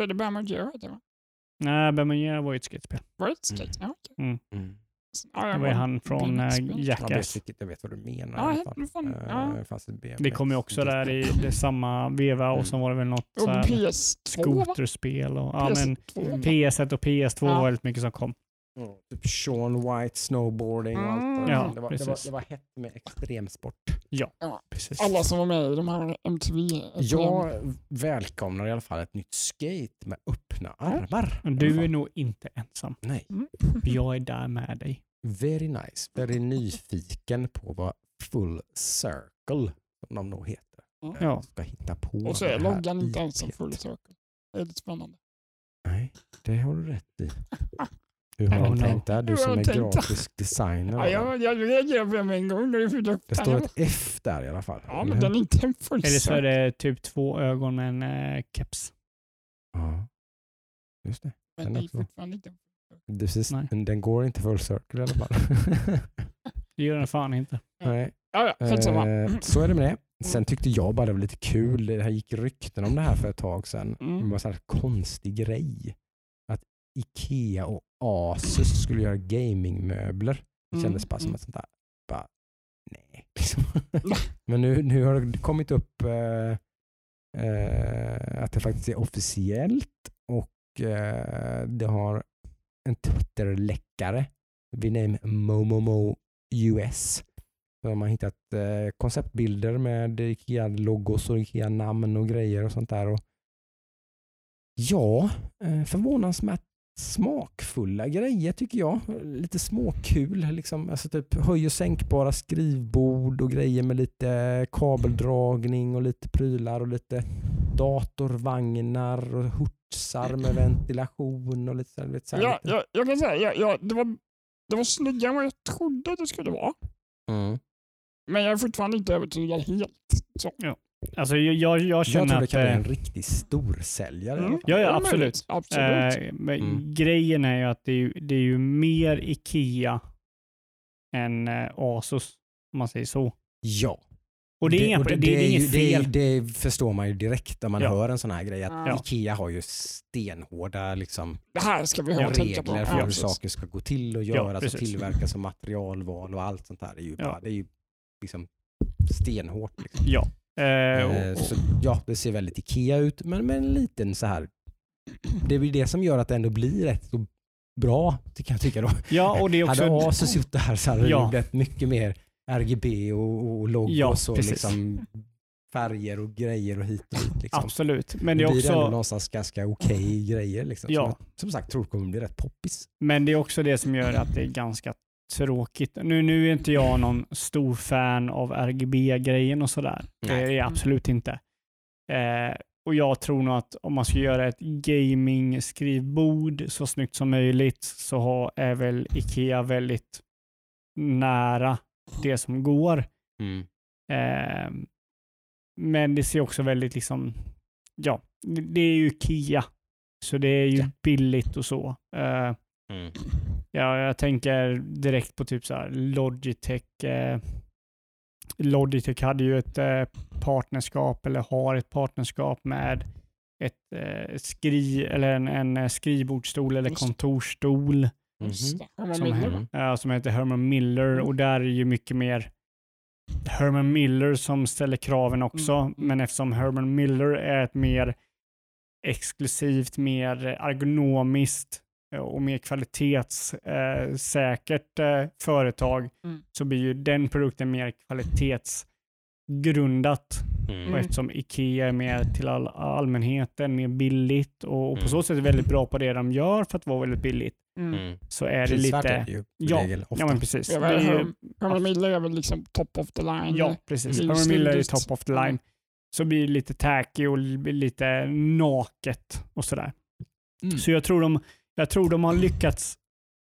Är det Bam heter det va? Nej, Bam Margera var ju ett skatespel. Var det ett skate? Ja, okej. Mm. Det var ju han från BMX-spel. Jag, vet, Jackass. jag vet vad du menar. Ja, i alla fall. ja. det fanns ett BMX. Det kom ju också där i det samma veva och Mm. så var det väl något så Och här PS2 va? skoterspel. Och, ja, men PS2. PS1 och PS2 Ja. var väldigt mycket som kom. Ja, typ Sean White, snowboarding och allt. Mm. Ja, det, var, det, var, det var hett med extremsport. Precis. Alla som var med i de här MTV. Jag välkomnar i alla fall ett nytt skate med öppna armar. Du är nog inte ensam. Nej, Mm. Jag är där med dig. very nice. Very nyfiken på vad Full Circle, som de nog heter, Ja. Ja. ska hitta på. Och så är loggan inte som IP:t. full circle. Det är lite spännande. Nej, det har du rätt i. Hur har Oh, du no. tänkt där? Du som är grafisk designer. Ja, jag, jag reagerade på det en gång upp Det står ett F där i alla fall. Ja, eller men den är inte en full Eller så är det typ två ögon med en eh, keps. Ja, just det. Men den det är fortfarande inte Precis. Men den går inte full circle i alla fall. Det gör den fan inte. Nej. Ja, ja. Eh, så är det med det. Sen tyckte jag bara det var lite kul. Det här gick rykten om det här för ett tag sedan. Mm. Det var en konstig grej. Att Ikea och Asus skulle göra gamingmöbler. Det Mm, kändes bara som mm. ett sånt där, bara, nej. Liksom. Men nu, nu har det kommit upp eh, eh, att det faktiskt är officiellt och eh, det har en Twitter-läckare vid namn Momomo US. De har hittat eh, konceptbilder med Ikea-logos och Ikea-namn och grejer och sånt där. Och ja, eh, förvånansvärt smakfulla grejer tycker jag. Lite småkul. Liksom. Alltså typ höj och sänkbara skrivbord och grejer med lite kabeldragning och lite prylar och lite datorvagnar och hurtsar med ventilation och lite så här, vet, så här Ja, lite. jag, jag kan säga, ja, ja, det, var, det var snyggare än vad jag trodde att det skulle vara. Mm. Men jag är fortfarande inte övertygad helt. Så. Alltså jag, jag, jag Jag känner tror det att... kan vara eh, en riktig storsäljare. Mm. Ja, ja, Det är absolut. absolut. Eh, men Mm. Grejen är ju att det är ju, det är ju mer Ikea än eh, Asus, om man säger så. Ja. Och det är, inga, och det, det, är ju- inget det, är- fel. det förstår man ju direkt när man Ja. hör en sån här grej. Att Ja. Ikea har ju stenhårda liksom, Det här ska vi ha och tänka på. regler för Ja, hur saker ska gå till och Ja, göras och precis. tillverkas och materialval och allt sånt där. Det är ju, Ja. bara, det är ju liksom stenhårt. Liksom. Ja. Eh, och, Eh, och, så, ja, det ser väldigt Ikea ut, men med en liten så här. Det är väl det som gör att det ändå blir rätt så bra, tycker jag tycka då. ja, och det är också... Hade Asus gjort det här så hade det Ja. ju blivit mycket mer RGB och, och logos Ja, och liksom färger och grejer och hit och dit. Liksom. Absolut. Men det det är blir ändå också... någonstans ganska okej grejer. Liksom, Ja. som, jag, som sagt tror kommer bli rätt poppis. Men det är också det som gör att det är ganska tråkigt. Nu, nu är inte jag någon stor fan av RGB-grejen och sådär. Det är jag absolut inte. Eh, och jag tror nog att om man ska göra ett gaming-skrivbord så snyggt som möjligt så har, är väl Ikea väldigt nära det som går. Eh, men det ser också väldigt liksom, ja, det det är ju Ikea. Så det är ju Ja. billigt och så. Eh, Ja, jag tänker direkt på typ så här Logitech. Eh, Logitech hade ju ett eh, partnerskap eller har ett partnerskap med ett eh, skri eller en, en eh, skrivbordsstol eller kontorsstol det. Herman som, Miller. Som heter Herman Miller Mm. och där är ju mycket mer Herman Miller som ställer kraven också, Mm. men eftersom Herman Miller är ett mer exklusivt, mer ergonomiskt eh, och mer kvalitetssäkert eh, företag Mm. så blir ju den produkten mer kvalitetsgrundat. Och Mm. eftersom Ikea är mer till all, allmänheten, mer billigt och, och på Mm. så sätt är väldigt bra på det de gör för att vara väldigt billigt, Mm. så är det lite... är ju Ja, regel. Ja, men precis. Ja, Herman- Miller är väl liksom top of the line. ja, precis. Mm. Herman Miller är top of the line. Så blir det lite tacky och li- lite naket och sådär. Mm. Så jag tror, de, jag tror de har lyckats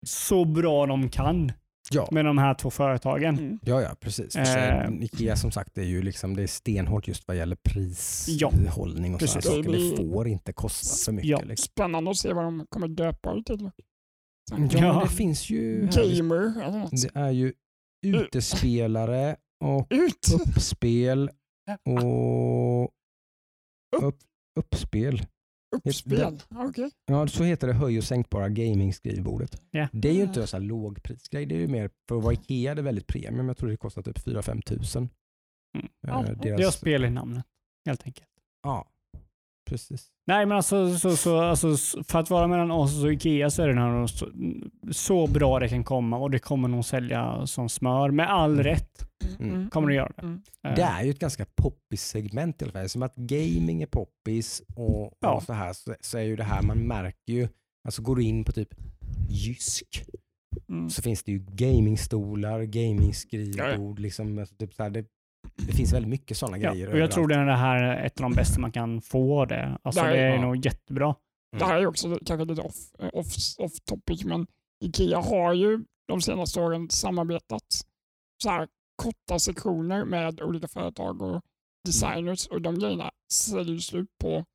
så bra de kan Ja. med de här två företagen. Mm. Ja, ja, precis. Eh. Ikea som sagt det är ju liksom, det är stenhårt just vad gäller prishållning och precis. sådana saker. Det blir- får inte kosta för mycket. Ja. Liksom. Spännande att se vad de kommer döpa det till. Ja, Ja. men det finns ju Gamer eller något. det är ju utespelare och Ut! uppspel och upp, uppspel. Uppspel. Okej. Ja, så heter det höj och sänkbara gaming-skrivbordet. Ja. Det är ju inte en sån här lågprisgrej. Det är ju mer, för att vara Ikea det är väldigt premium. Jag tror det kostar typ 4-5 tusen. Mm. Eh, Ja, deras- Det har spel i namnet, helt enkelt. Ja, precis. Nej, men alltså, så, så, alltså, för att vara mellan Asus och Ikea så är det nog så, så bra det kan komma och det kommer nog sälja som smör. Med all Mm. rätt Mm. kommer det göra det. Mm. Eh, Det är ju ett ganska poppis segment i alla fall. Som att gaming är poppis och, Ja. och så här så, så är ju det här, man märker ju, alltså går du in på typ Jysk Mm. så finns det ju gamingstolar, gamingskrivbord, liksom, alltså typ så här, det, det finns väldigt mycket sådana Ja, grejer och jag tror överallt. det här är ett av de bästa man kan få det. Alltså Där- det är ja. nog jättebra. Det här är också kanske lite off, off, off topic, men Ikea har ju de senaste åren samarbetat så här korta sektioner med olika företag och designers och de grejerna säljer slut på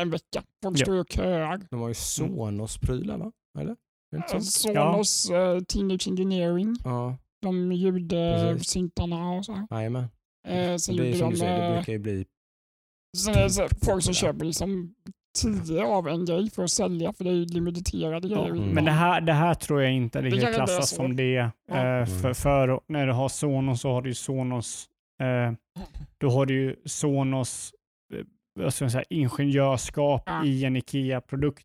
en vecka. Folk Ja. står och köar. De har ju Sonos-prylar va? Eller? Är det så? Sonos, ja. Teenage Engineering, Ja, de ljudsyntarna och så jajamän. Eh, sen Det är gjorde som de, du säger, det eh, brukar ju bli... sen är det så här, folk som köper liksom tio av en grej för att sälja för det är ju limiterade grejer. Mm. Men det här, det här tror jag inte riktigt klassas som det. Ja. Eh, för, för när du har Sonos så har du ju Sonos, eh, då har du ju Sonos vad säga, ingenjörskap Ja. i en IKEA-produkt.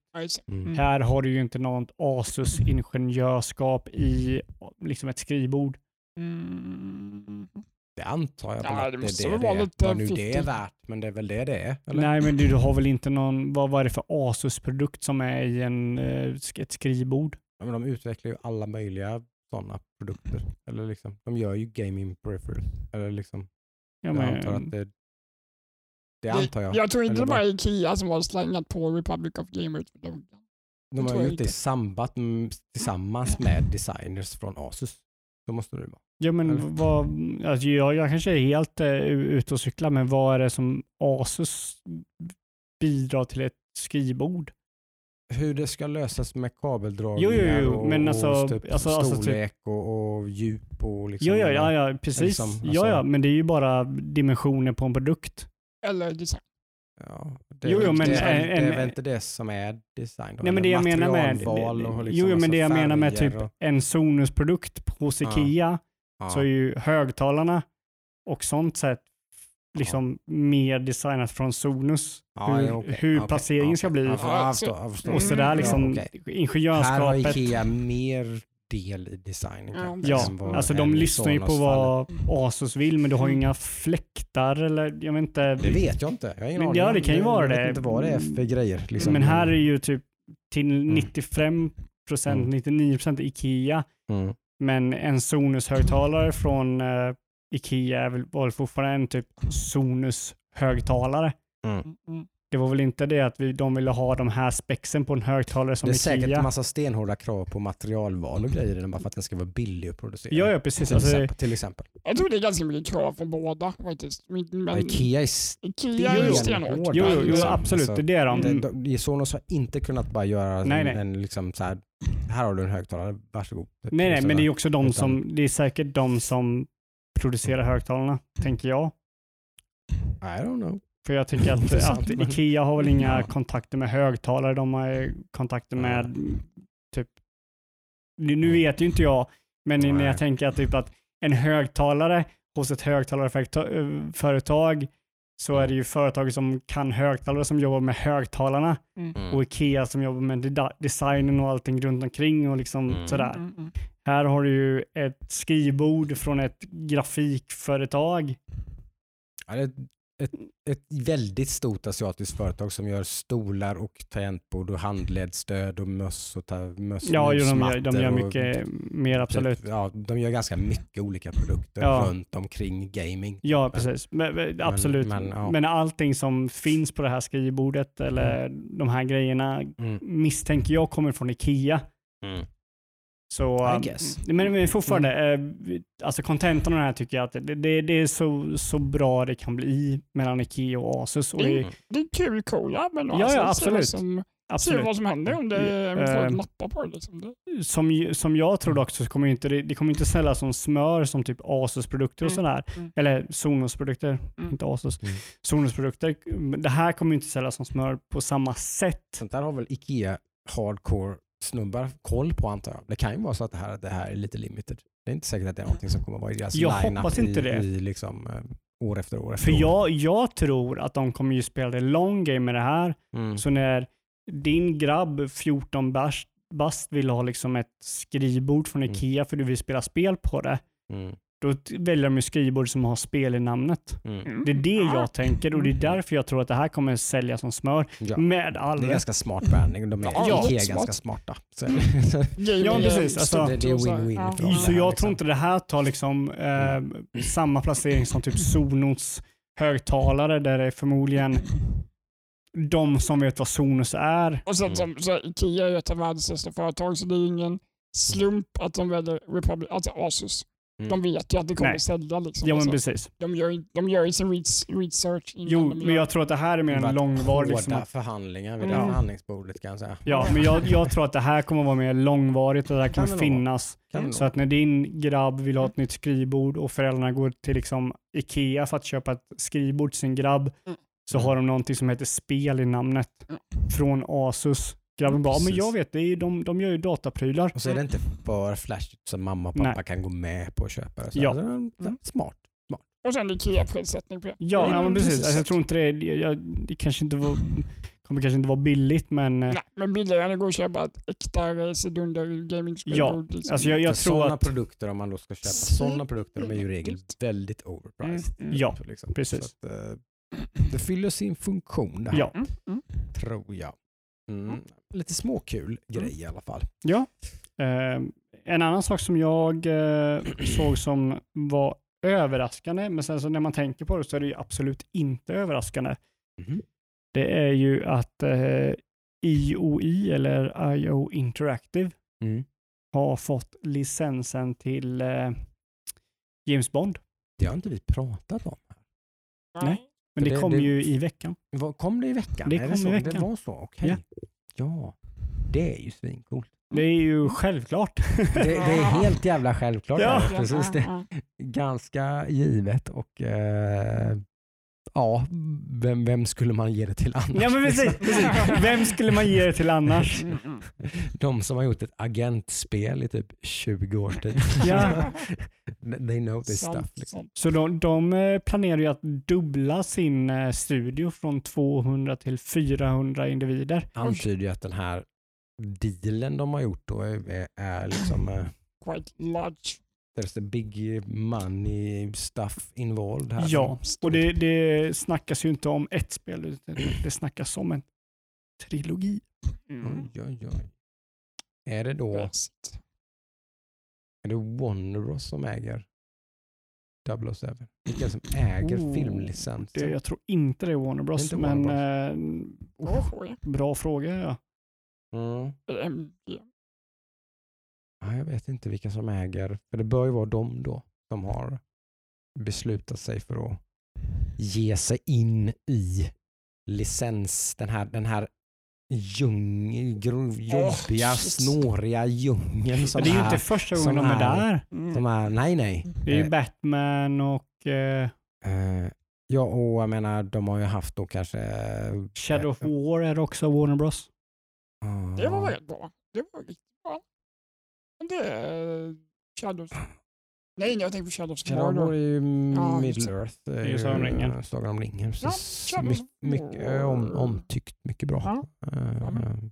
Mm. Mm. Här har du ju inte något Asus ingenjörskap i liksom ett skrivbord. Mm. Det antar jag Ja, det det måste är det vara det är. lite Vad nu det är 50. värt, men det är väl det det är? Eller? Nej, men du, du har väl inte någon, vad var det för Asus-produkt som är i en, eh, ett skrivbord? Ja, men de utvecklar ju alla möjliga sådana produkter. Eller liksom, de gör ju gaming peripherals. Eller liksom, Ja, jag men, antar att det, det antar jag. Jag tror inte Eller det var? Ikea som har slängat på Republic of Gamers. loggan. De har gjort det i mm, tillsammans med designers från Asus. Så måste det vara. Ja, men vad, alltså jag, jag kanske är helt uh, ute och cyklar, men vad är det som Asus bidrar till ett skrivbord? Hur det ska lösas med Jo, kabeldragningar jo, jo, och, men alltså- och typ alltså- alltså typ- storlek och, och djup och liksom. Ja, ja, ja, ja precis. liksom, ja, alltså- ja, men det är ju bara dimensioner på en produkt. Eller design. Ja, det, Jo, jo, men det, är, en- det är väl inte det som är design? Då, Nej, men det jag menar med, och liksom jo, men det jag menar med typ och, en Sonos-produkt hos Ja. Ikea, ja. så är ju högtalarna och sånt sätt liksom mer designat från Sonos. Ja, hur ja, okej, hur okej, placeringen ja, ska bli. Ja, Ja, förstår, förstår. Och sådär liksom Ja, okej. Här har ingenjörskapet. Ikea mer del i designen Ja, Ja, alltså de lyssnar ju på vad. Asus vill, men du har ju Mm. inga fläktar eller jag vet inte. Det vet jag inte. Jag har ingen Men aning. ja, det kan ju vara Jag det. vet inte vad det är för grejer. Liksom. Men här är ju typ till Mm. 95 procent, Mm. 99 procent Ikea. Mm. Men en Sonos-högtalare från eh, Ikea är väl, var väl fortfarande en typ Sonos-högtalare. Mm, mm. Det var väl inte det att vi, de ville ha de här spexen på en högtalare som Det är säkert Ikea. en massa stenhårda krav på materialval och grejer bara för att den ska vara billig att producera. Ja, ja, precis. Till, Alltså, exempel, till exempel. Jag tror det är ganska mycket krav från båda faktiskt. Men, men Ikea är Ikea är stenhårt. jo, jo, jo, liksom. absolut. Alltså, det är de. de, de, Sonos har inte kunnat bara göra Nej, en, nej. en liksom så här, här har du en högtalare, varsågod. Nej, nej, så men det är också de Utan- som, det är säkert de som producerar högtalarna, tänker jag. I don't know. För jag tycker att, att Ikea har väl inga Ja. kontakter med högtalare, de har ju kontakter Ja. med typ, nu vet ju inte jag, men när Nej. jag tänker att, typ att en högtalare hos ett högtalarföretag så är det ju företag som kan högtalare som jobbar med högtalarna Mm. och Ikea som jobbar med de- designen och allting runt omkring och liksom Mm. sådär. Mm, mm. Här har du ju ett skrivbord från ett grafikföretag. Ja, det är ett, ett, väldigt stort asiatiskt företag som gör stolar och tangentbord och handledsstöd och möss och ta, möss, Ja, jo, de, gör, de gör och mycket mer absolut. Typ, ja, de gör ganska mycket olika produkter Ja. runt omkring gaming. Ja, precis. Men, men, absolut. Men, men, ja. allting som finns på det här skrivbordet eller de här grejerna Mm. misstänker jag kommer från Ikea. Mm. Så, I um, guess. men, men fortfarande, eh, alltså contentan av det här tycker jag att det, det, det är så, så bra det kan bli mellan Ikea och Asus. Och det, Mm. Det är kul collab men Ja, ja, Se absolut. vad som, se vad som händer om det om Eh, folk nappar på det. Liksom. som, som jag tror också så kommer inte, det, det kommer inte säljas som smör som typ Asus-produkter och Mm, sådär. mm. Eller Sonos-produkter, Mm. inte Asus. Mm. Sonos-produkter. Det här kommer ju inte säljas som smör på samma sätt. Sånt där har väl Ikea hardcore snubbar koll på antar jag. Det kan ju vara så att det här, det här är lite limited. Det är inte säkert att det är någonting som kommer vara i deras Jag hoppas inte i, det. i liksom, eh, år efter år efter För år. jag, jag tror att de kommer ju spela det long game med det här. Mm. Så när din grabb 14 bast, vill ha liksom ett skrivbord från Mm. Ikea för du vill spela spel på det, Mm. Då väljer de ju skrivbord som har spel i namnet. Mm. Mm. Det är det Ja. jag tänker och det är därför jag tror att det här kommer sälja som smör Ja. med all Det är ganska smart branding. De är, Ja, Ikea är smart. ganska smarta. Så, Gaming Ja, precis. Alltså, det- det är win-win Ja. för dem. Så Ja, jag liksom. tror inte det här tar liksom eh, samma placering som typ Sonos högtalare där det är förmodligen de som vet vad Sonos är. Och sen Mm. som, så Ikea är ett av världens största företag så det är ingen slump att de väljer Republic, alltså Asus. Mm. De vet ju att det kommer Nej. sälja. Liksom, Ja, men alltså. precis. de, gör, ju- de gör ju sin res- research innan Jo, men jag tror att det här är mer Det en långvarig... Hårda Liksom, förhandlingar vid det Mm. förhandlingsbordet kan jag säga. ja, men jag, jag tror att det här kommer vara mer långvarigt och det här Kan kommer det nog finnas. Kan det Så att när din grabb vill ha ett nytt skrivbord och föräldrarna går till liksom Ikea för att köpa ett skrivbord till sin grabb Mm. så har de någonting som heter spel i namnet Mm. från Asus. Grabben bara, "Ja, men jag vet, det är, de, de gör ju dataprylar. Och så är det inte för flashigt så mamma och pappa Nej. kan gå med på att köpa det. Så Ja. alltså, mm, Smart. Och sen Ikea-prissättning på det. Ja, Mm, ja men precis. precis. Alltså, jag tror inte det, jag, det kanske inte var, kommer kanske inte vara billigt men eh, Nej, men billigare än att gå och köpa ett äkta Racer-dunder gaming-spelbord. liksom. alltså jag, jag tror sådana att, produkter, om man då ska köpa sådana produkter, de är ju i regel väldigt overpriced. Mm, mm. Ja, liksom. precis. Så att, eh, det fyller sin funktion det här, ja. Mm, mm. tror jag. Mm. Lite småkul grej i alla fall. Ja. Eh, en annan sak som jag eh, såg som var överraskande, men sen så när man tänker på det så är det ju absolut inte överraskande. Mhm. Det är ju att eh, IOI eller IO Interactive Mm. har fått licensen till eh, James Bond. Det har inte vi pratat om. Nej. Men det, det- kom det- ju i veckan. Kom det i veckan? Det Är kom i så? veckan. Det var så? Okej. Ja. Ja. Det är ju svincoolt. Det är ju självklart. Det, det är helt jävla självklart. Ja. Precis det. Ganska givet och eh, ja, vem, vem skulle man ge det till annars? Ja men precis, precis. Vem skulle man ge det till annars? De som har gjort ett agentspel i typ 20 års tid. Ja. They know this Sant, stuff. Liksom. Så de, de eh, planerar ju att dubbla sin eh, studio från 200 till 400 individer. Antyder ju att den här dealen de har gjort då är, är liksom eh, Quite large. There's a big money stuff involved här. Ja, och det, det snackas ju inte om ett spel, utan det snackas om en trilogi. Mm. Oj, oj, oj. Är det då Bäst. är det Warner Bros som äger 007? Vilka som äger Oh, filmlicensen? Det, jag tror inte det är Warner Bros, men Warner eh, Bra fråga. bra fråga. Ja. Mm. Jag vet inte vilka som äger, för det bör ju vara de då som har beslutat sig för att ge sig in i licens, den här, den här djung, jobbiga, shit. snåriga djungeln som Men det är ju är, inte första som gången de är är- där. Mm. som är, nej nej. Det är ju Eh, Batman och eh, eh, ja, och jag menar de har ju haft då kanske... Shadow of War är också Warner Bros. Det var väldigt bra. Det var riktigt det är Shadows. Nej, jag tänkte på Shadows of Shadow of War är Mordor. ju Ja, Middle just det. Är ju Sagan om ringen. eh, Sagan om ringen. Ja, precis. Shadows My, mycket War. om, omtyckt, mycket bra. Ja. Eh, Ja, men-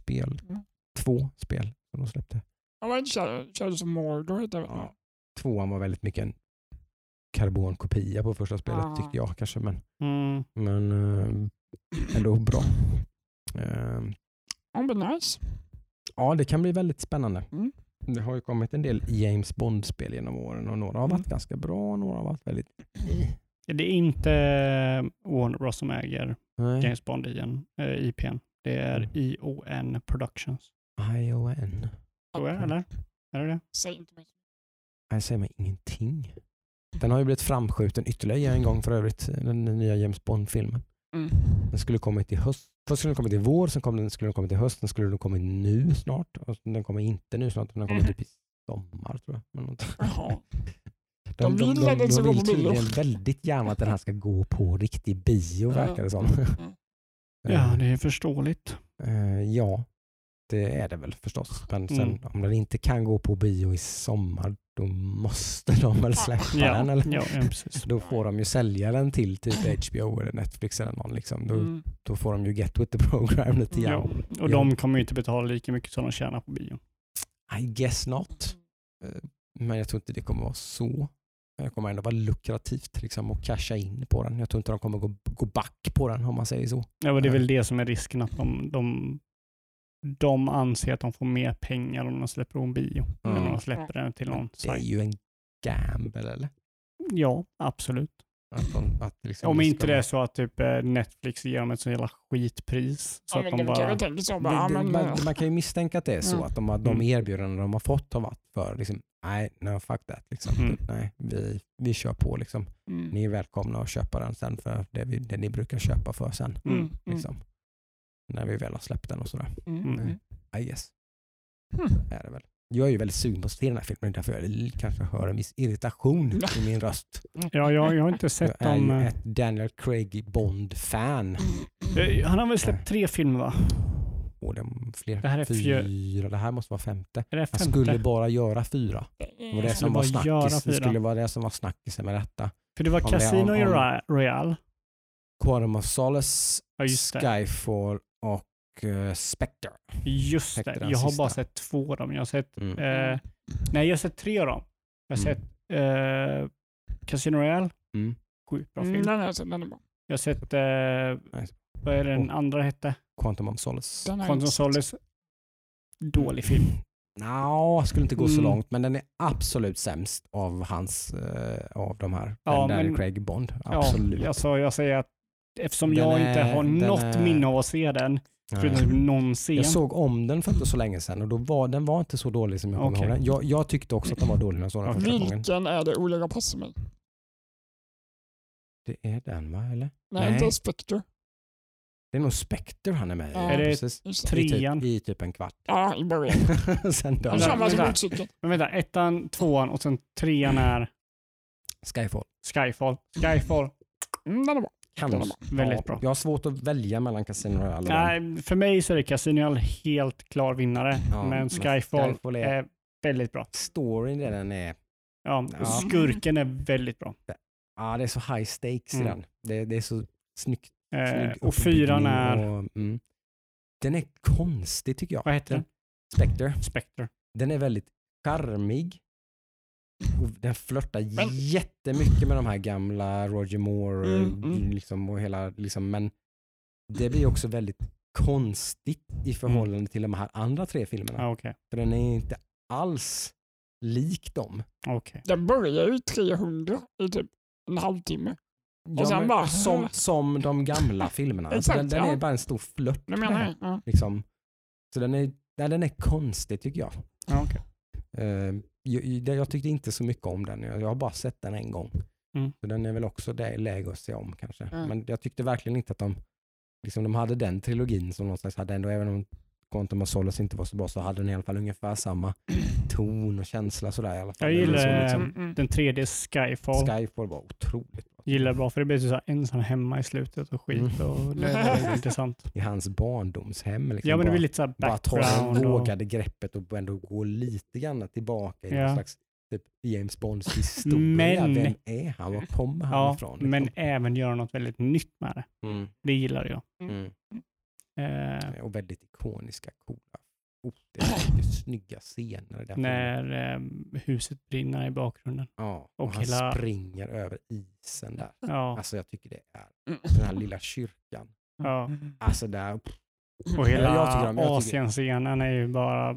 spel. Mm. Två spel som de släppte. Ja, var det inte Shadow- Shadows of Mordor? hette? Ja. Tvåan var väldigt mycket en karbonkopia på första spelet Ah. tyckte jag kanske. Men, Mm. men eh, ändå bra. Eh, Ja, men nice. ja, det kan bli väldigt spännande. Mm. Det har ju kommit en del James Bond-spel genom åren och några har varit Mm. ganska bra och några har varit väldigt... Det är inte Warner Bros som äger Nej. James Bond i en, eh, IPn. Det är Mm. ION Productions. ION. Tror jag, eller? Är det det? Säg inte mig. Jag säger mig ingenting. Den har ju blivit framskjuten ytterligare en gång för övrigt, den nya James Bond-filmen. Mm. Den skulle kommit i höst. Först skulle den kommit i vår, sen kom den, skulle den kommit i höst, sen skulle den kommit nu snart. Och den kommer inte nu snart, den kommer Mhm. typ i sommar tror jag. De, De de, vill de, att den de, vill tydligen väldigt gärna att den här ska gå på riktig bio verkar det som. Mm. Ja, det är förståeligt. Eh, ja, det är det väl förstås. Men sen Mm. om den inte kan gå på bio i sommar, då måste de väl släppa Ja, den. Eller? ja, ja precis. Då får de ju sälja den till typ HBO eller Netflix eller någon. Liksom. Då, Mm. då får de ju get with the program lite Ja. grann. Och de kommer ju inte betala lika mycket som de tjänar på bio. I guess not. Eh, Men jag tror inte det kommer vara så. Det kommer ändå vara lukrativt liksom, att casha in på den. Jag tror inte de kommer gå, gå back på den om man säger så. Ja, och det är Nej. väl det som är risken, att de, de, de anser att de får mer pengar om de släpper på en bio än om de släpper den till någon Det är ju en gamble eller? Ja, absolut. Att de, att liksom Om inte det är så att typ eh, Netflix ger dem ett så jävla skitpris. Så Ja, att de bara... så. Bara, det, det, man, man kan ju misstänka att det är så, Mm. att de, har- de Mm. erbjudanden de har fått har varit för, liksom, nej, no fuck that. Liksom. Mm. Nej, vi, vi kör på. Liksom. mm, Ni är välkomna att köpa den sen för det, vi, det ni brukar köpa för sen. Mm. mm, Liksom. När vi väl har släppt den och sådär. mm, Mm. mm. I guess. Hmm. Är det väl. Jag är ju väldigt sugen på att se den här filmen, därför jag kanske hör en viss irritation i min röst. Ja, jag, jag har inte Jag sett är dem. ju eh, ett Daniel Craig Bond-fan. eh, Han har väl släppt tre filmer va? Och det är fler, Det här är fyra, det här måste vara femte. Är det Han femte? skulle bara göra fyra. Det var det Eh, som var snackis. Det skulle vara det som var snackisen med detta. För det var om Casino Royale. Of Solace, Ja. Skyfall och uh, Spectre. Just Täckte det. Jag har bara sista. sett två av dem. Jag har sett, Mm. eh, nej jag har sett tre av dem. Jag har Mm. sett eh, Casino Royale, Mm. sjukt bra Mm, film. den har jag sett, den är bra. Jag har sett, eh, Nice. vad är den Och- andra hette? Quantum of Solace. Quantum sett. Solace. Dålig film. Nå, jag skulle inte gå så Mm. långt, men den är absolut sämst av hans, eh, av de här. Ja, den Daniel men- Craig Bond. Absolut. Ja, alltså jag säger att eftersom Den jag är- inte har något är- minne av att se den, förutom typ någon scen. Jag såg om den för inte så länge sedan och då var, den var inte så dålig som jag kommer Okej. ihåg den. Jag, jag tyckte också att den var dålig när jag såg den första gången. Vilken är det Ola passar mig? Det är den va, eller? Nej, Nej. inte Spectre. Det är nog Spectre han är med i. Ja. Är det precis. Det. I trean? typ, I typ en kvart. Ja, i början. sen dör Han vänta. motorcykel. Men vänta, ettan, tvåan och sen trean är Skyfall. Skyfall. Skyfall, Mm, den är bra. Kanske. Väldigt Ja, bra. Jag har svårt att välja mellan Casino Royale. Nej, för mig så är det Casino Royale helt klar vinnare, Ja, men Skyfall, Skyfall är- är väldigt bra. Storyn i den är, Ja, Ja. Skurken är väldigt bra. ja det är så high stakes i Mm. den. Det, det är så snyggt. Eh, snygg och fyran är, och, mm. Den är konstig tycker jag. vad heter den? Spectre. Spectre. Den är väldigt charmig. Och den flörtar Men- jättemycket med de här gamla Roger Moore Mm, mm. Liksom, och hela, liksom, men det blir också väldigt konstigt i förhållande till de här andra tre filmerna. Ja, okej. För den är inte alls lik dem. Okej. Den börjar ju 300 i typ en halvtimme. Ja, sen men bara- som, som de gamla filmerna. Alltså, Exakt, den, den ja. är bara en stor flört. Det menar jag. Ja. Liksom. Så den är, nej, den är konstig tycker jag. Ja, okej. Eh, jag, jag tyckte inte så mycket om den. Jag, har bara sett den en gång. Mm. Så den är väl också det läge att se om kanske. Mm. Men jag tyckte verkligen inte att de, liksom, de hade den trilogin som någonstans hade ändå, även om Quantum of Solace inte var så bra så hade den i alla fall ungefär samma ton och känsla sådär i alla fall. Jag var gillar, liksom, Mm, mm. Den tredje Skyfall. Skyfall var otroligt bra. Gillar bra för det blir så här ensam hemma i slutet och skit Mm. och det väldigt intressant. I hans barndomshem. Liksom, Ja men det bara, blir lite så här bara ta det background. Och, vågade greppet och ändå gå lite grann tillbaka i Ja. någon slags typ James Bonds historia. Men- Vem är han? Var kommer han ja, ifrån? Liksom? men även göra något väldigt nytt med det. Mm, Det gillar jag. mm. Eh, Och väldigt ikoniska, coola. Oh, det är mycket snygga scener filmen. när eh, huset brinner i bakgrunden. Ja, och, och han hela- springer över isen där. Ja, Alltså jag tycker det är Mm. den här lilla kyrkan. ja. Alltså där, Och hela Asien-scenen är ju bara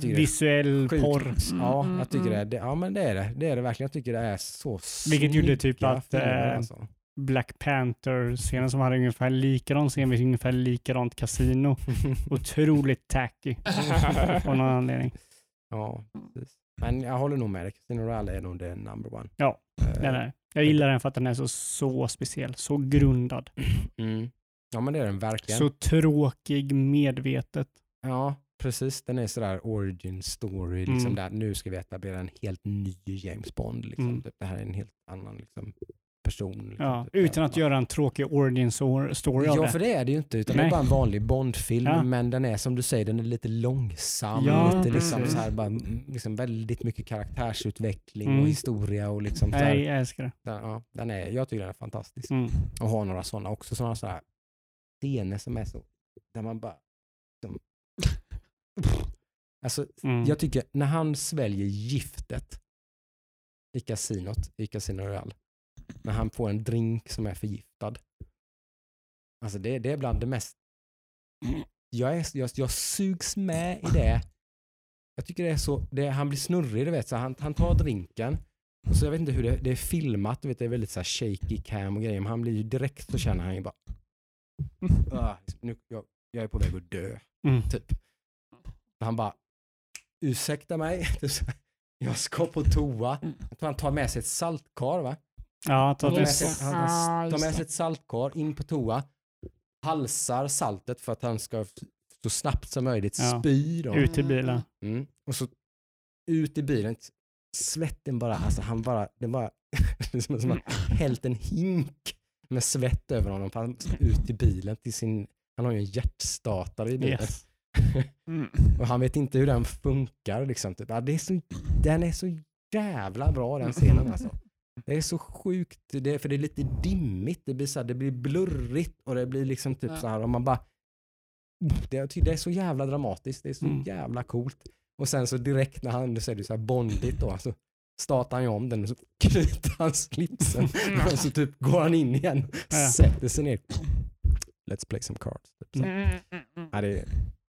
det visuell porr. Ja, Mm, jag tycker det. mm. är- det. Ja men det är det. Det är det verkligen. Jag tycker det är så Vilket gjorde typ att, eh, alltså. Black Panther-scenen som hade ungefär likadan scen med ungefär likadant kasino. Otroligt tacky av någon anledning. ja, precis. Men jag håller nog med dig. Casino Royale är nog det number one. Ja, Eh, Den är. Jag gillar den för att den är så, så speciell, så grundad. Mm. Ja men det är den verkligen. Så tråkig medvetet. Ja, precis. Den är sådär origin story. Liksom Mm. där, nu ska vi etablera en helt ny James Bond. Liksom. Mm. Typ, det här är en helt annan liksom, person. Liksom, Ja, typ. utan att göra en tråkig origin story av Ja, det. för det är det ju inte. Utan det är bara en vanlig Bond-film. Ja. Men den är som du säger, den är lite långsam. Ja, lite liksom, så här, bara, mm, liksom väldigt mycket karaktärsutveckling Mm. och historia. Och liksom, så här, Nej, jag älskar det. den, ja, den är, jag tycker den är fantastisk. Mm. Och har några sådana också. Sådana så här scener som är så, där man bara... Som, alltså, Mm. jag tycker när han sväljer giftet i kasinot, i Casino Royale, när han får en drink som är förgiftad. Alltså det, det är bland det mest... Jag, är, jag, jag sugs med i det. Jag tycker det är så, det, han blir snurrig, du vet. Så han, han tar drinken Och så jag vet inte hur det, det är filmat, du vet, det är väldigt så här shaky cam och grejer, men han blir ju direkt så känner han ju bara, "Ah, nu, jag, jag är på väg att dö, Mm. typ. Han bara, ursäkta mig, jag ska på toa. Jag tror han tar med sig ett saltkar va? Ja, tar med sig, han tar med sig ett saltkar in på toa, halsar saltet för att han ska så snabbt som möjligt Ja. spy. Då. Ut i bilen. Mm. Och så ut i bilen, svetten bara, alltså han bara, det bara, som att han hällt en hink med svett över honom. Han ut i bilen till sin, han har ju en hjärtstartare i bilen. Yes. Mm. Och han vet inte hur den funkar. Liksom. Typ. Ja, det är så, den är så jävla bra den scenen alltså. Det är så sjukt, det är, för det är lite dimmigt, det blir, så här, det blir blurrigt och det blir liksom typ Ja. så här, och man bara... Det, det är så jävla dramatiskt, det är så Mm. jävla coolt. Och sen så direkt när han, du säger det så här bondigt då, så startar han ju om den och så knyter han slipsen och så typ går han in igen Ja. sätter sig ner. Let's play some cards. Typ så. Mm, mm, mm. Ja, det, är,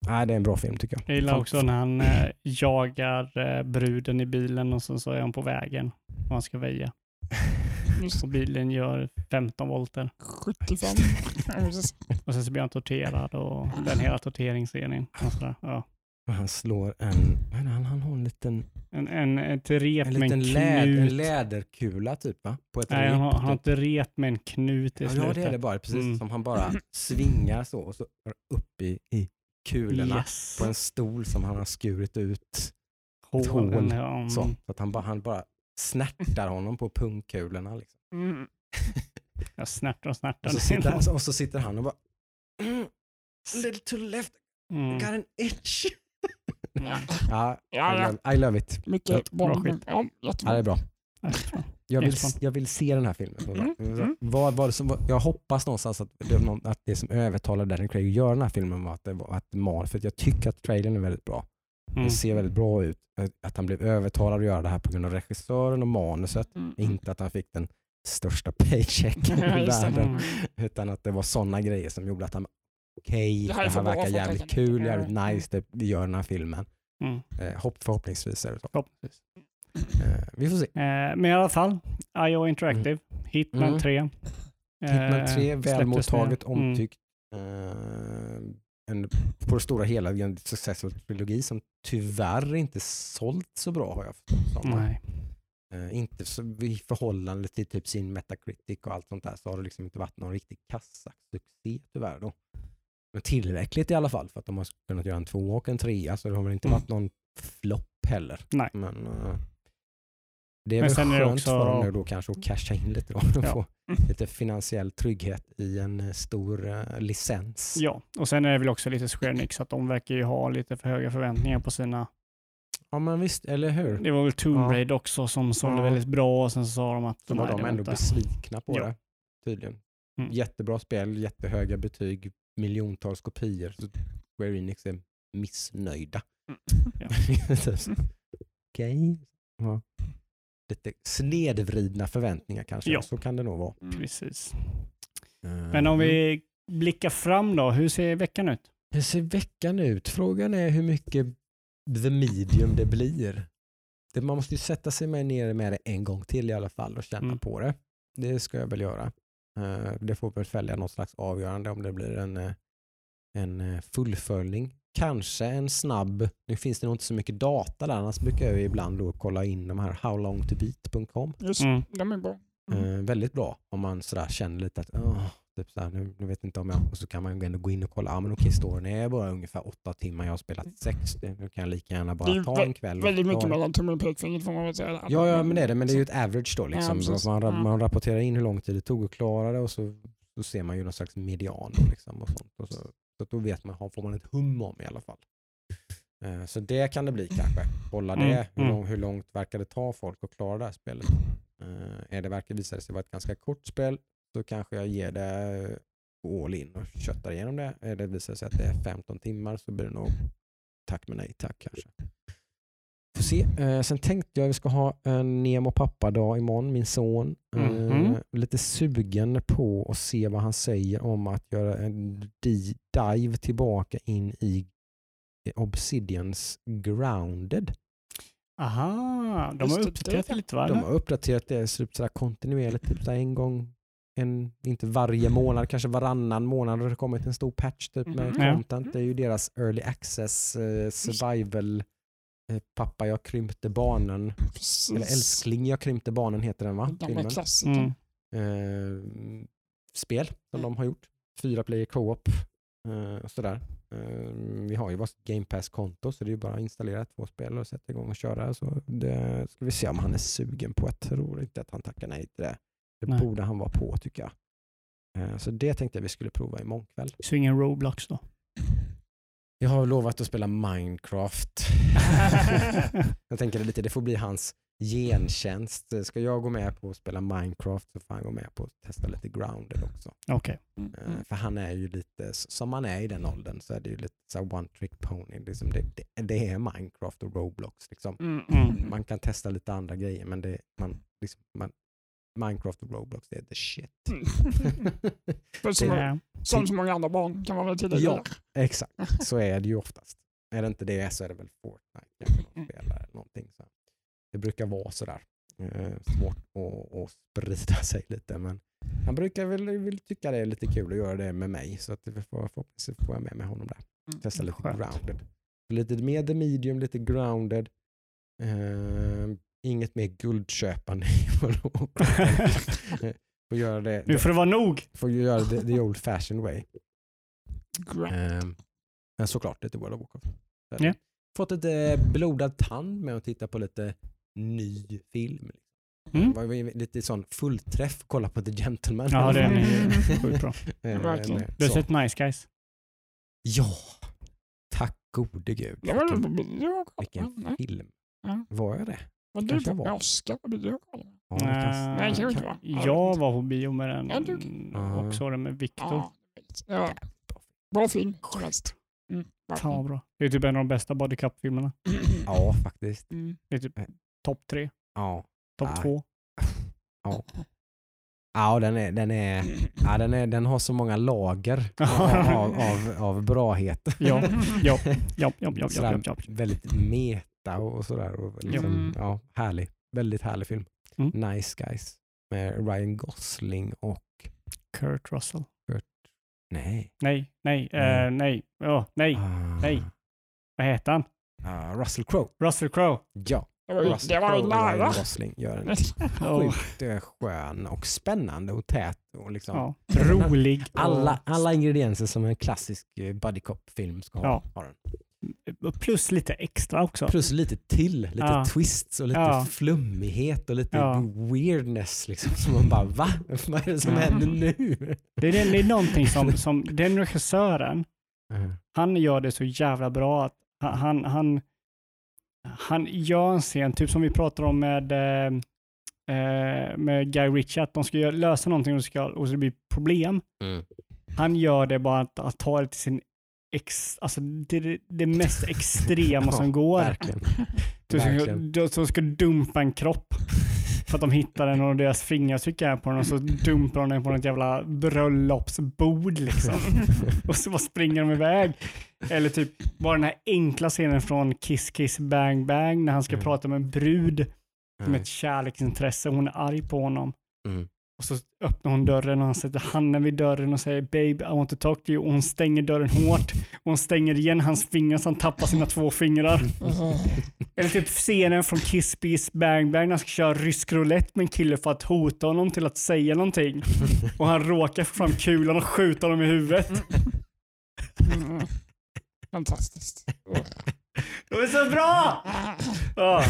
ja, det är en bra film tycker jag. Jag gillar också när han eh, jagar eh, bruden i bilen och sen så är han på vägen och han ska väja. Och bilen gör 15 volter. 75. Ja, precis. Och sen så blir han torterad och den hela torteringsserien. Och sådär. Ja. Och Han slår en, vad han, han har en liten, En, en, ett rep en med en liten läd, en knut. läderkula typ va? På ett Nej, rep. han har, han har typ. ett rep med en knut i ja, slutet. ja, det är det bara. Precis Mm. som han bara svingar så och så upp i, i kulorna Yes. på en stol som han har skurit ut. ett Hålen, hål. ja, mm. Så, så att han bara, han bara snärtar honom på pungkulorna. Liksom. Mm. Jag snärtar och snärtar. Och, så sitter, och så sitter han och bara mm, little to the left, Mm. got an itch. Mm. Ja, Ja, I, love, I love it. Mycket Bra bra. skit. Ja, Ja, det är bra. Jag vill, jag vill se den här filmen. sagt. Mm, mm. Vad var det som, jag hoppas någonstans att det, att det som övertalade Daniel Craig att göra den här filmen var att det var att man, för att jag tycker att trailern är väldigt bra. Mm. Det ser väldigt bra ut. Att han blev övertalad att göra det här på grund av regissören och manuset. Mm. Inte att han fick den största paychecken i det. världen. Mm. Utan att det var sådana grejer som gjorde att han okej, Det det här är här, verkar jävligt kul, Mm. jävligt nice, det, vi gör den här filmen. Mm. Eh, hopp, förhoppningsvis är det så. Förhoppningsvis. Eh, vi får se. Eh, men i alla fall, IO Interactive, Hitman Mm. 3. Hitman 3, Eh, väl släpptes mottaget, med- mm. omtyckt. En, på det stora hela en successful trilogi som tyvärr inte sålt så bra har jag förstått. Nej. Eh, inte så, i förhållande till typ sin Metacritic och allt sånt där så har det liksom inte varit någon riktig kassasuccé tyvärr då. Men tillräckligt i alla fall för att de har kunnat göra en två och en trea så det har väl inte Mm. varit någon flopp heller. Nej. Men eh, det är Men väl sen är det skönt också- för dem nu då kanske att casha in lite då och Ja. få lite finansiell trygghet i en eh, stor eh, licens. Ja, och sen är det väl också lite Square Enix att de verkar ju ha lite för höga förväntningar på sina... Ja men visst, eller hur? Det var väl Tomb Ja. Raider också som sålde Ja. väldigt bra och sen så sa de att Så var nej, de ändå besvikna på Ja. det tydligen. Mm. Jättebra spel, jättehöga betyg, miljontals kopior. Så Square Enix är missnöjda. Ja. Typ så. Okej. Ja. Lite snedvridna förväntningar kanske. Ja. Så kan det nog vara. Precis. Eh, Men om mm. vi blickar fram då, hur ser veckan ut? Hur ser veckan ut? Frågan är hur mycket the medium det blir. Det, man måste ju sätta sig med ner med det en gång till i alla fall och känna Mm. på det. Det ska jag väl göra. Eh, det får väl följa något slags avgörande om det blir en, eh, en fullföljning. Kanske en snabb, nu finns det nog inte så mycket data där, annars brukar jag ju ibland då kolla in de här howlongtobeat.com. Just Mm. de är bra. Mm. Eh, väldigt bra om man sådär känner lite att åh, typ sådär, nu, nu vet inte om jag, och så kan man ändå gå in och kolla, ja men okej storyn är bara ungefär åtta timmar, jag har spelat sex, nu kan jag lika gärna bara ta en kväll. och Väldigt mycket mellan tummen och pekfingret får man väl säga. Ja, ja, men det är det, men det är ju ett average då liksom. Ja, man, Ja. man rapporterar in hur lång tid det tog att klara det och så, så ser man ju någon slags median då, liksom, och sånt. Och så, så då vet man, får man ett hum om i alla fall. Eh, Så det kan det bli kanske. Kolla det. Mm, Hur, mm. lång, hur långt verkar det ta folk att klara det här spelet? Eh, Är det verkar visa sig vara ett ganska kort spel så kanske jag ger det all in och köttar igenom det. Är det visar sig att det är 15 timmar så blir det nog tack men nej tack kanske. Får se. Eh, sen tänkte jag att vi ska ha en Nemo pappa-dag imorgon, min son. Mhm. Lite sugen på att se vad han säger om att göra en di- dive tillbaka in i Obsidians Grounded. Aha, de har uppdaterat det. lite va? De har uppdaterat det typ sådär kontinuerligt, typ sådär en gång, en, inte varje månad, kanske varannan månad har det kommit en stor patch typ med. Ja. content. Det är ju deras early access eh, survival eh, Pappa jag krympte barnen, Precis. eller Älskling jag krympte barnen heter den va? Gamla klassiker. Mm. Eh, spel som de har gjort. Fyra player co-op eh, sådär. Eh, vi har ju vårt Game Pass-konto så det är ju bara att installera två spel och sätta igång och köra. Så det ska vi se om han är sugen på. Jag tror inte att han tackar nej till det. Det Nej. borde han vara på tycker jag. Eh, så det tänkte jag vi skulle prova imorgon kväll. Så ingen Roblox då? Jag har lovat att spela Minecraft. jag tänker lite, det får bli hans gentjänst. Ska jag gå med på att spela Minecraft så får han gå med på att testa lite grounded också. Okej. Mm. Eh, För han är ju lite, som man är i den åldern så är det ju lite så one trick pony. Liksom det, det, det är Minecraft och Roblox. Liksom. Mm. Mm. Man kan testa lite andra grejer men det, man, liksom, man, Minecraft och Roblox det är the shit. Mm. Som, så många andra barn kan man väl tillägga. Ja. Exakt, så är det ju oftast. Är det inte det så är det väl Fortnite kanske de Mm. spelar eller någonting. Så. Det brukar vara sådär eh, svårt att, att sprida sig lite men han brukar väl vill tycka det är lite kul att göra det med mig så att förhoppningsvis får jag med mig honom där. Mm. Testa lite Skönt. grounded. Lite mer the medium, lite grounded. Eh, inget mer guldköpande. får göra det, Nu får det vara nog. får göra det the old fashioned way. Eh, men såklart lite World of Warcraft. Ja. Fått lite blodad tand med att titta på lite ny film. Mm. Det var lite sån fullträff, kolla på The Gentleman. Ja, den är sjukt bra. Eh, Verkligen. med- Du har sett Nice Guys? Ja, tack gode gud. Vilken, film. Var jag det? Var du på jag var. Oscar på bio? Ja, Nej, kan inte. Jag var på bio med den Ja, och såg den med Viktor. Ja. Bra film. som helst. Mm. Fan vad bra. Det är typ en av de bästa body cup-filmerna. Ja, faktiskt. Mm. Det är typ topp tre, Ja, topp Nej. två. ja den, är, den, är, ja den, är, den har så många lager av, av, av, brahet. Ja, ja, ja, ja, ja, ja, ja, ja. Väldigt meta och sådär. Och liksom, Mm. ja, härlig. Väldigt härlig film. Mm. Nice Guys. Med Ryan Gosling och... Kurt Russell. Nej. Nej, nej, Nej. eh, nej, ja, nej. Ah, nej. Vad heter han? ah, Russell Crowe. Russell Crowe. Ja. Det var ju, nära. Gosling gör en sjukt skön och spännande och tät. Och liksom, ja. Rolig. alla, alla ingredienser som en klassisk eh, buddy cop-film ska ha. Ja. den. Plus lite extra också. Plus lite till, lite Ja. twists och lite Ja. flummighet och lite Ja. weirdness. Liksom, som man bara, va? Vad är det som händer nu? Det är, det är någonting som, som den regissören, Mm. han gör det så jävla bra. att han, han, han, gör en scen, typ som vi pratar om med, eh, eh, med Guy Ritchie, att de ska göra, lösa någonting och, ska, och så det blir problem. Mm. Han gör det bara att, att ta det till sin ex, alltså det, det, mest extrema som går. Verkligen. Du ska, du, ska dumpa en kropp. För att de hittar den och deras fingeravtryck är på den och så dumpar de den på något jävla bröllopsbord liksom. och så bara springer de iväg. Eller typ bara den här enkla scenen från Kiss Kiss Bang Bang när han ska Mm. prata med en brud Mm. ett kärleksintresse. Hon är arg på honom. Mm. Och så öppnar hon dörren och han sätter handen vid dörren och säger babe I want to talk to you. Och hon stänger dörren hårt. Och hon stänger igen hans fingrar så han tappar sina två fingrar. Eller typ scenen från Kiss Kiss Bang Bang när han ska köra rysk roulette med en kille för att hota honom till att säga någonting. Och han råkar få fram kulan och skjuta honom i huvudet. Mm. Fantastiskt. Det är så bra! Ja.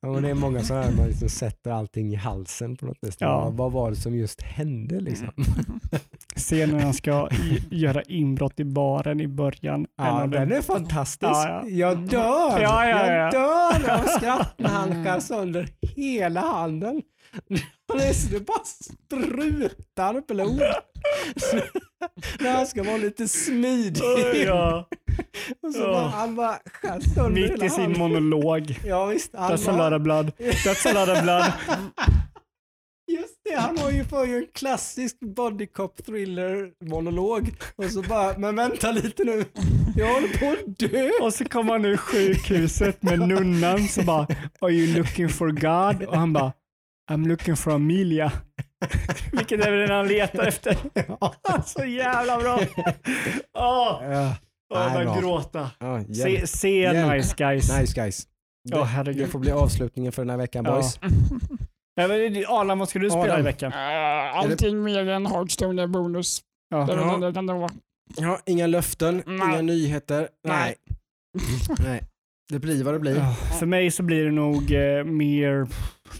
Ja, det är många sådana här man liksom sätter allting i halsen på något vis. Ja. Vad, var det som just hände liksom? Scenen när han ska göra inbrott i baren i början. Ja, den är fantastisk. Ja, ja. Jag dör! Ja, ja, ja. Jag dör av skratt när han skär sönder hela handen. Det bara sprutar blod. när han ska vara lite smidig. Ja, Och så bara, han bara skär sönder mitt i sin monolog. Ja visst. Han That's a bara, lot of blood. That's a lot of blood. Just det, han har ju för en klassisk body cop thriller monolog och så bara, men vänta lite nu. Jag håller på att dö. Och så kommer han ur sjukhuset med nunnan som bara “Are you looking for God?” och han bara “I'm looking for Amelia”. Vilket är väl den han letar efter. Så jävla bra. Åh, Nej, börjar bra. gråta. ja, Se, se. Nice Guys. Nice guys. Ja, Det, herregud. det får bli avslutningen för den här veckan boys. Ja, men det- Adam, vad ska du spela Adam. i veckan? Eh, Allting mer än Hearthstone är bonus. Ja. Det det det vara. Ja, inga löften, Nej. inga nyheter. Nej. Nej. Det blir vad det blir. Ja, För mig så blir det nog eh, mer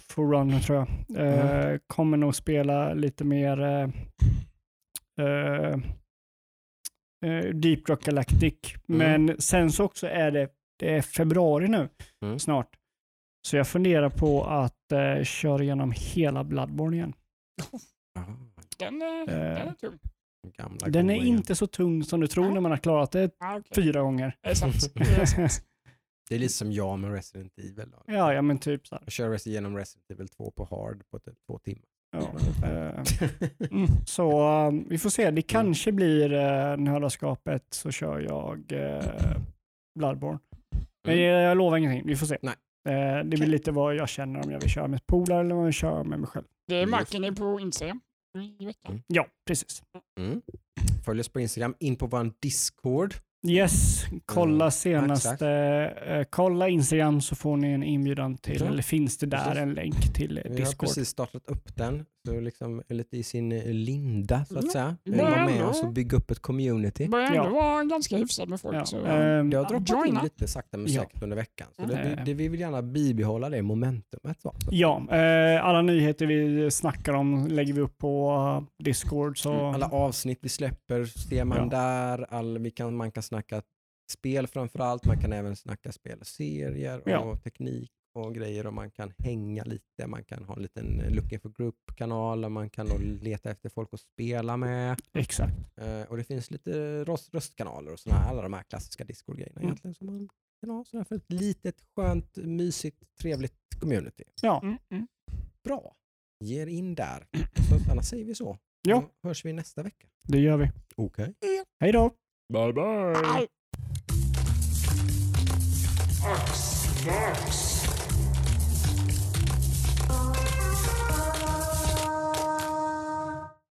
Forerunner tror jag. Eh, Kommer nog spela lite mer eh, eh, eh, Deep Rock Galactic. Men sen så också är det, det är februari nu Mm. snart. Så jag funderar på att eh, köra igenom hela Bloodborne igen. Den är, den är tung. gamla Den är inte så tung som du tror när man har klarat det Ah, okej. fyra gånger. Det är sant. Det är sant. Det är lite som jag med Resident Evil. Då. Ja, ja men typ så här. Jag kör Res- igenom Resident Evil 2 på hard på typ två timmar. Ja, eh, Mm. Så um, vi får se. Det kanske blir uh, Nördaskapet så kör jag uh, Bloodborne. Men Mm. jag, jag lovar ingenting. Vi får se. Nej. Eh, det blir lite vad jag känner om jag vill köra med polare eller om jag vill köra med mig själv. Det är marken på Instagram i veckan. Ja, precis. Mm. Följ oss på Instagram, in på vår Discord. Yes, kolla Mm, senaste, eh, kolla Instagram så får ni en inbjudan till, Ja, eller finns det där precis. en länk till eh, Vi har Discord. precis startat upp den, så liksom lite i sin eh, linda så att Ja, säga. det Vi var är med oss och bygga upp ett community. Det börjar Ja. ändå vara ganska hyfsat med folk. Ja, Så, ehm, Det har droppat in lite sakta men Ja. säkert under veckan. Så Mm. det, det, det, vi vill gärna bibehålla det momentumet. Så. Ja, eh, alla nyheter vi snackar om lägger vi upp på eh, Discord. Så Mm, Alla avsnitt vi släpper ser man Ja. där. All, vi kan, man kan snacka spel framför allt. Man kan även snacka spel och serier och Ja. teknik och grejer och man kan hänga lite. Man kan ha en liten eh, Looking for Group-kanal där man kan då leta efter folk att spela med. exakt. Eh, och det finns lite röst, röstkanaler och såna här, alla de här klassiska Discord-grejerna Mm. egentligen som man kan ha sådär för ett litet, skönt, mysigt, trevligt community. Ja, mm, mm. Bra. Ge er in där. Så annars säger vi så. Ja. Då hörs vi nästa vecka. det gör vi. Okej. Hej då! Bye bye. Aj. Axmax.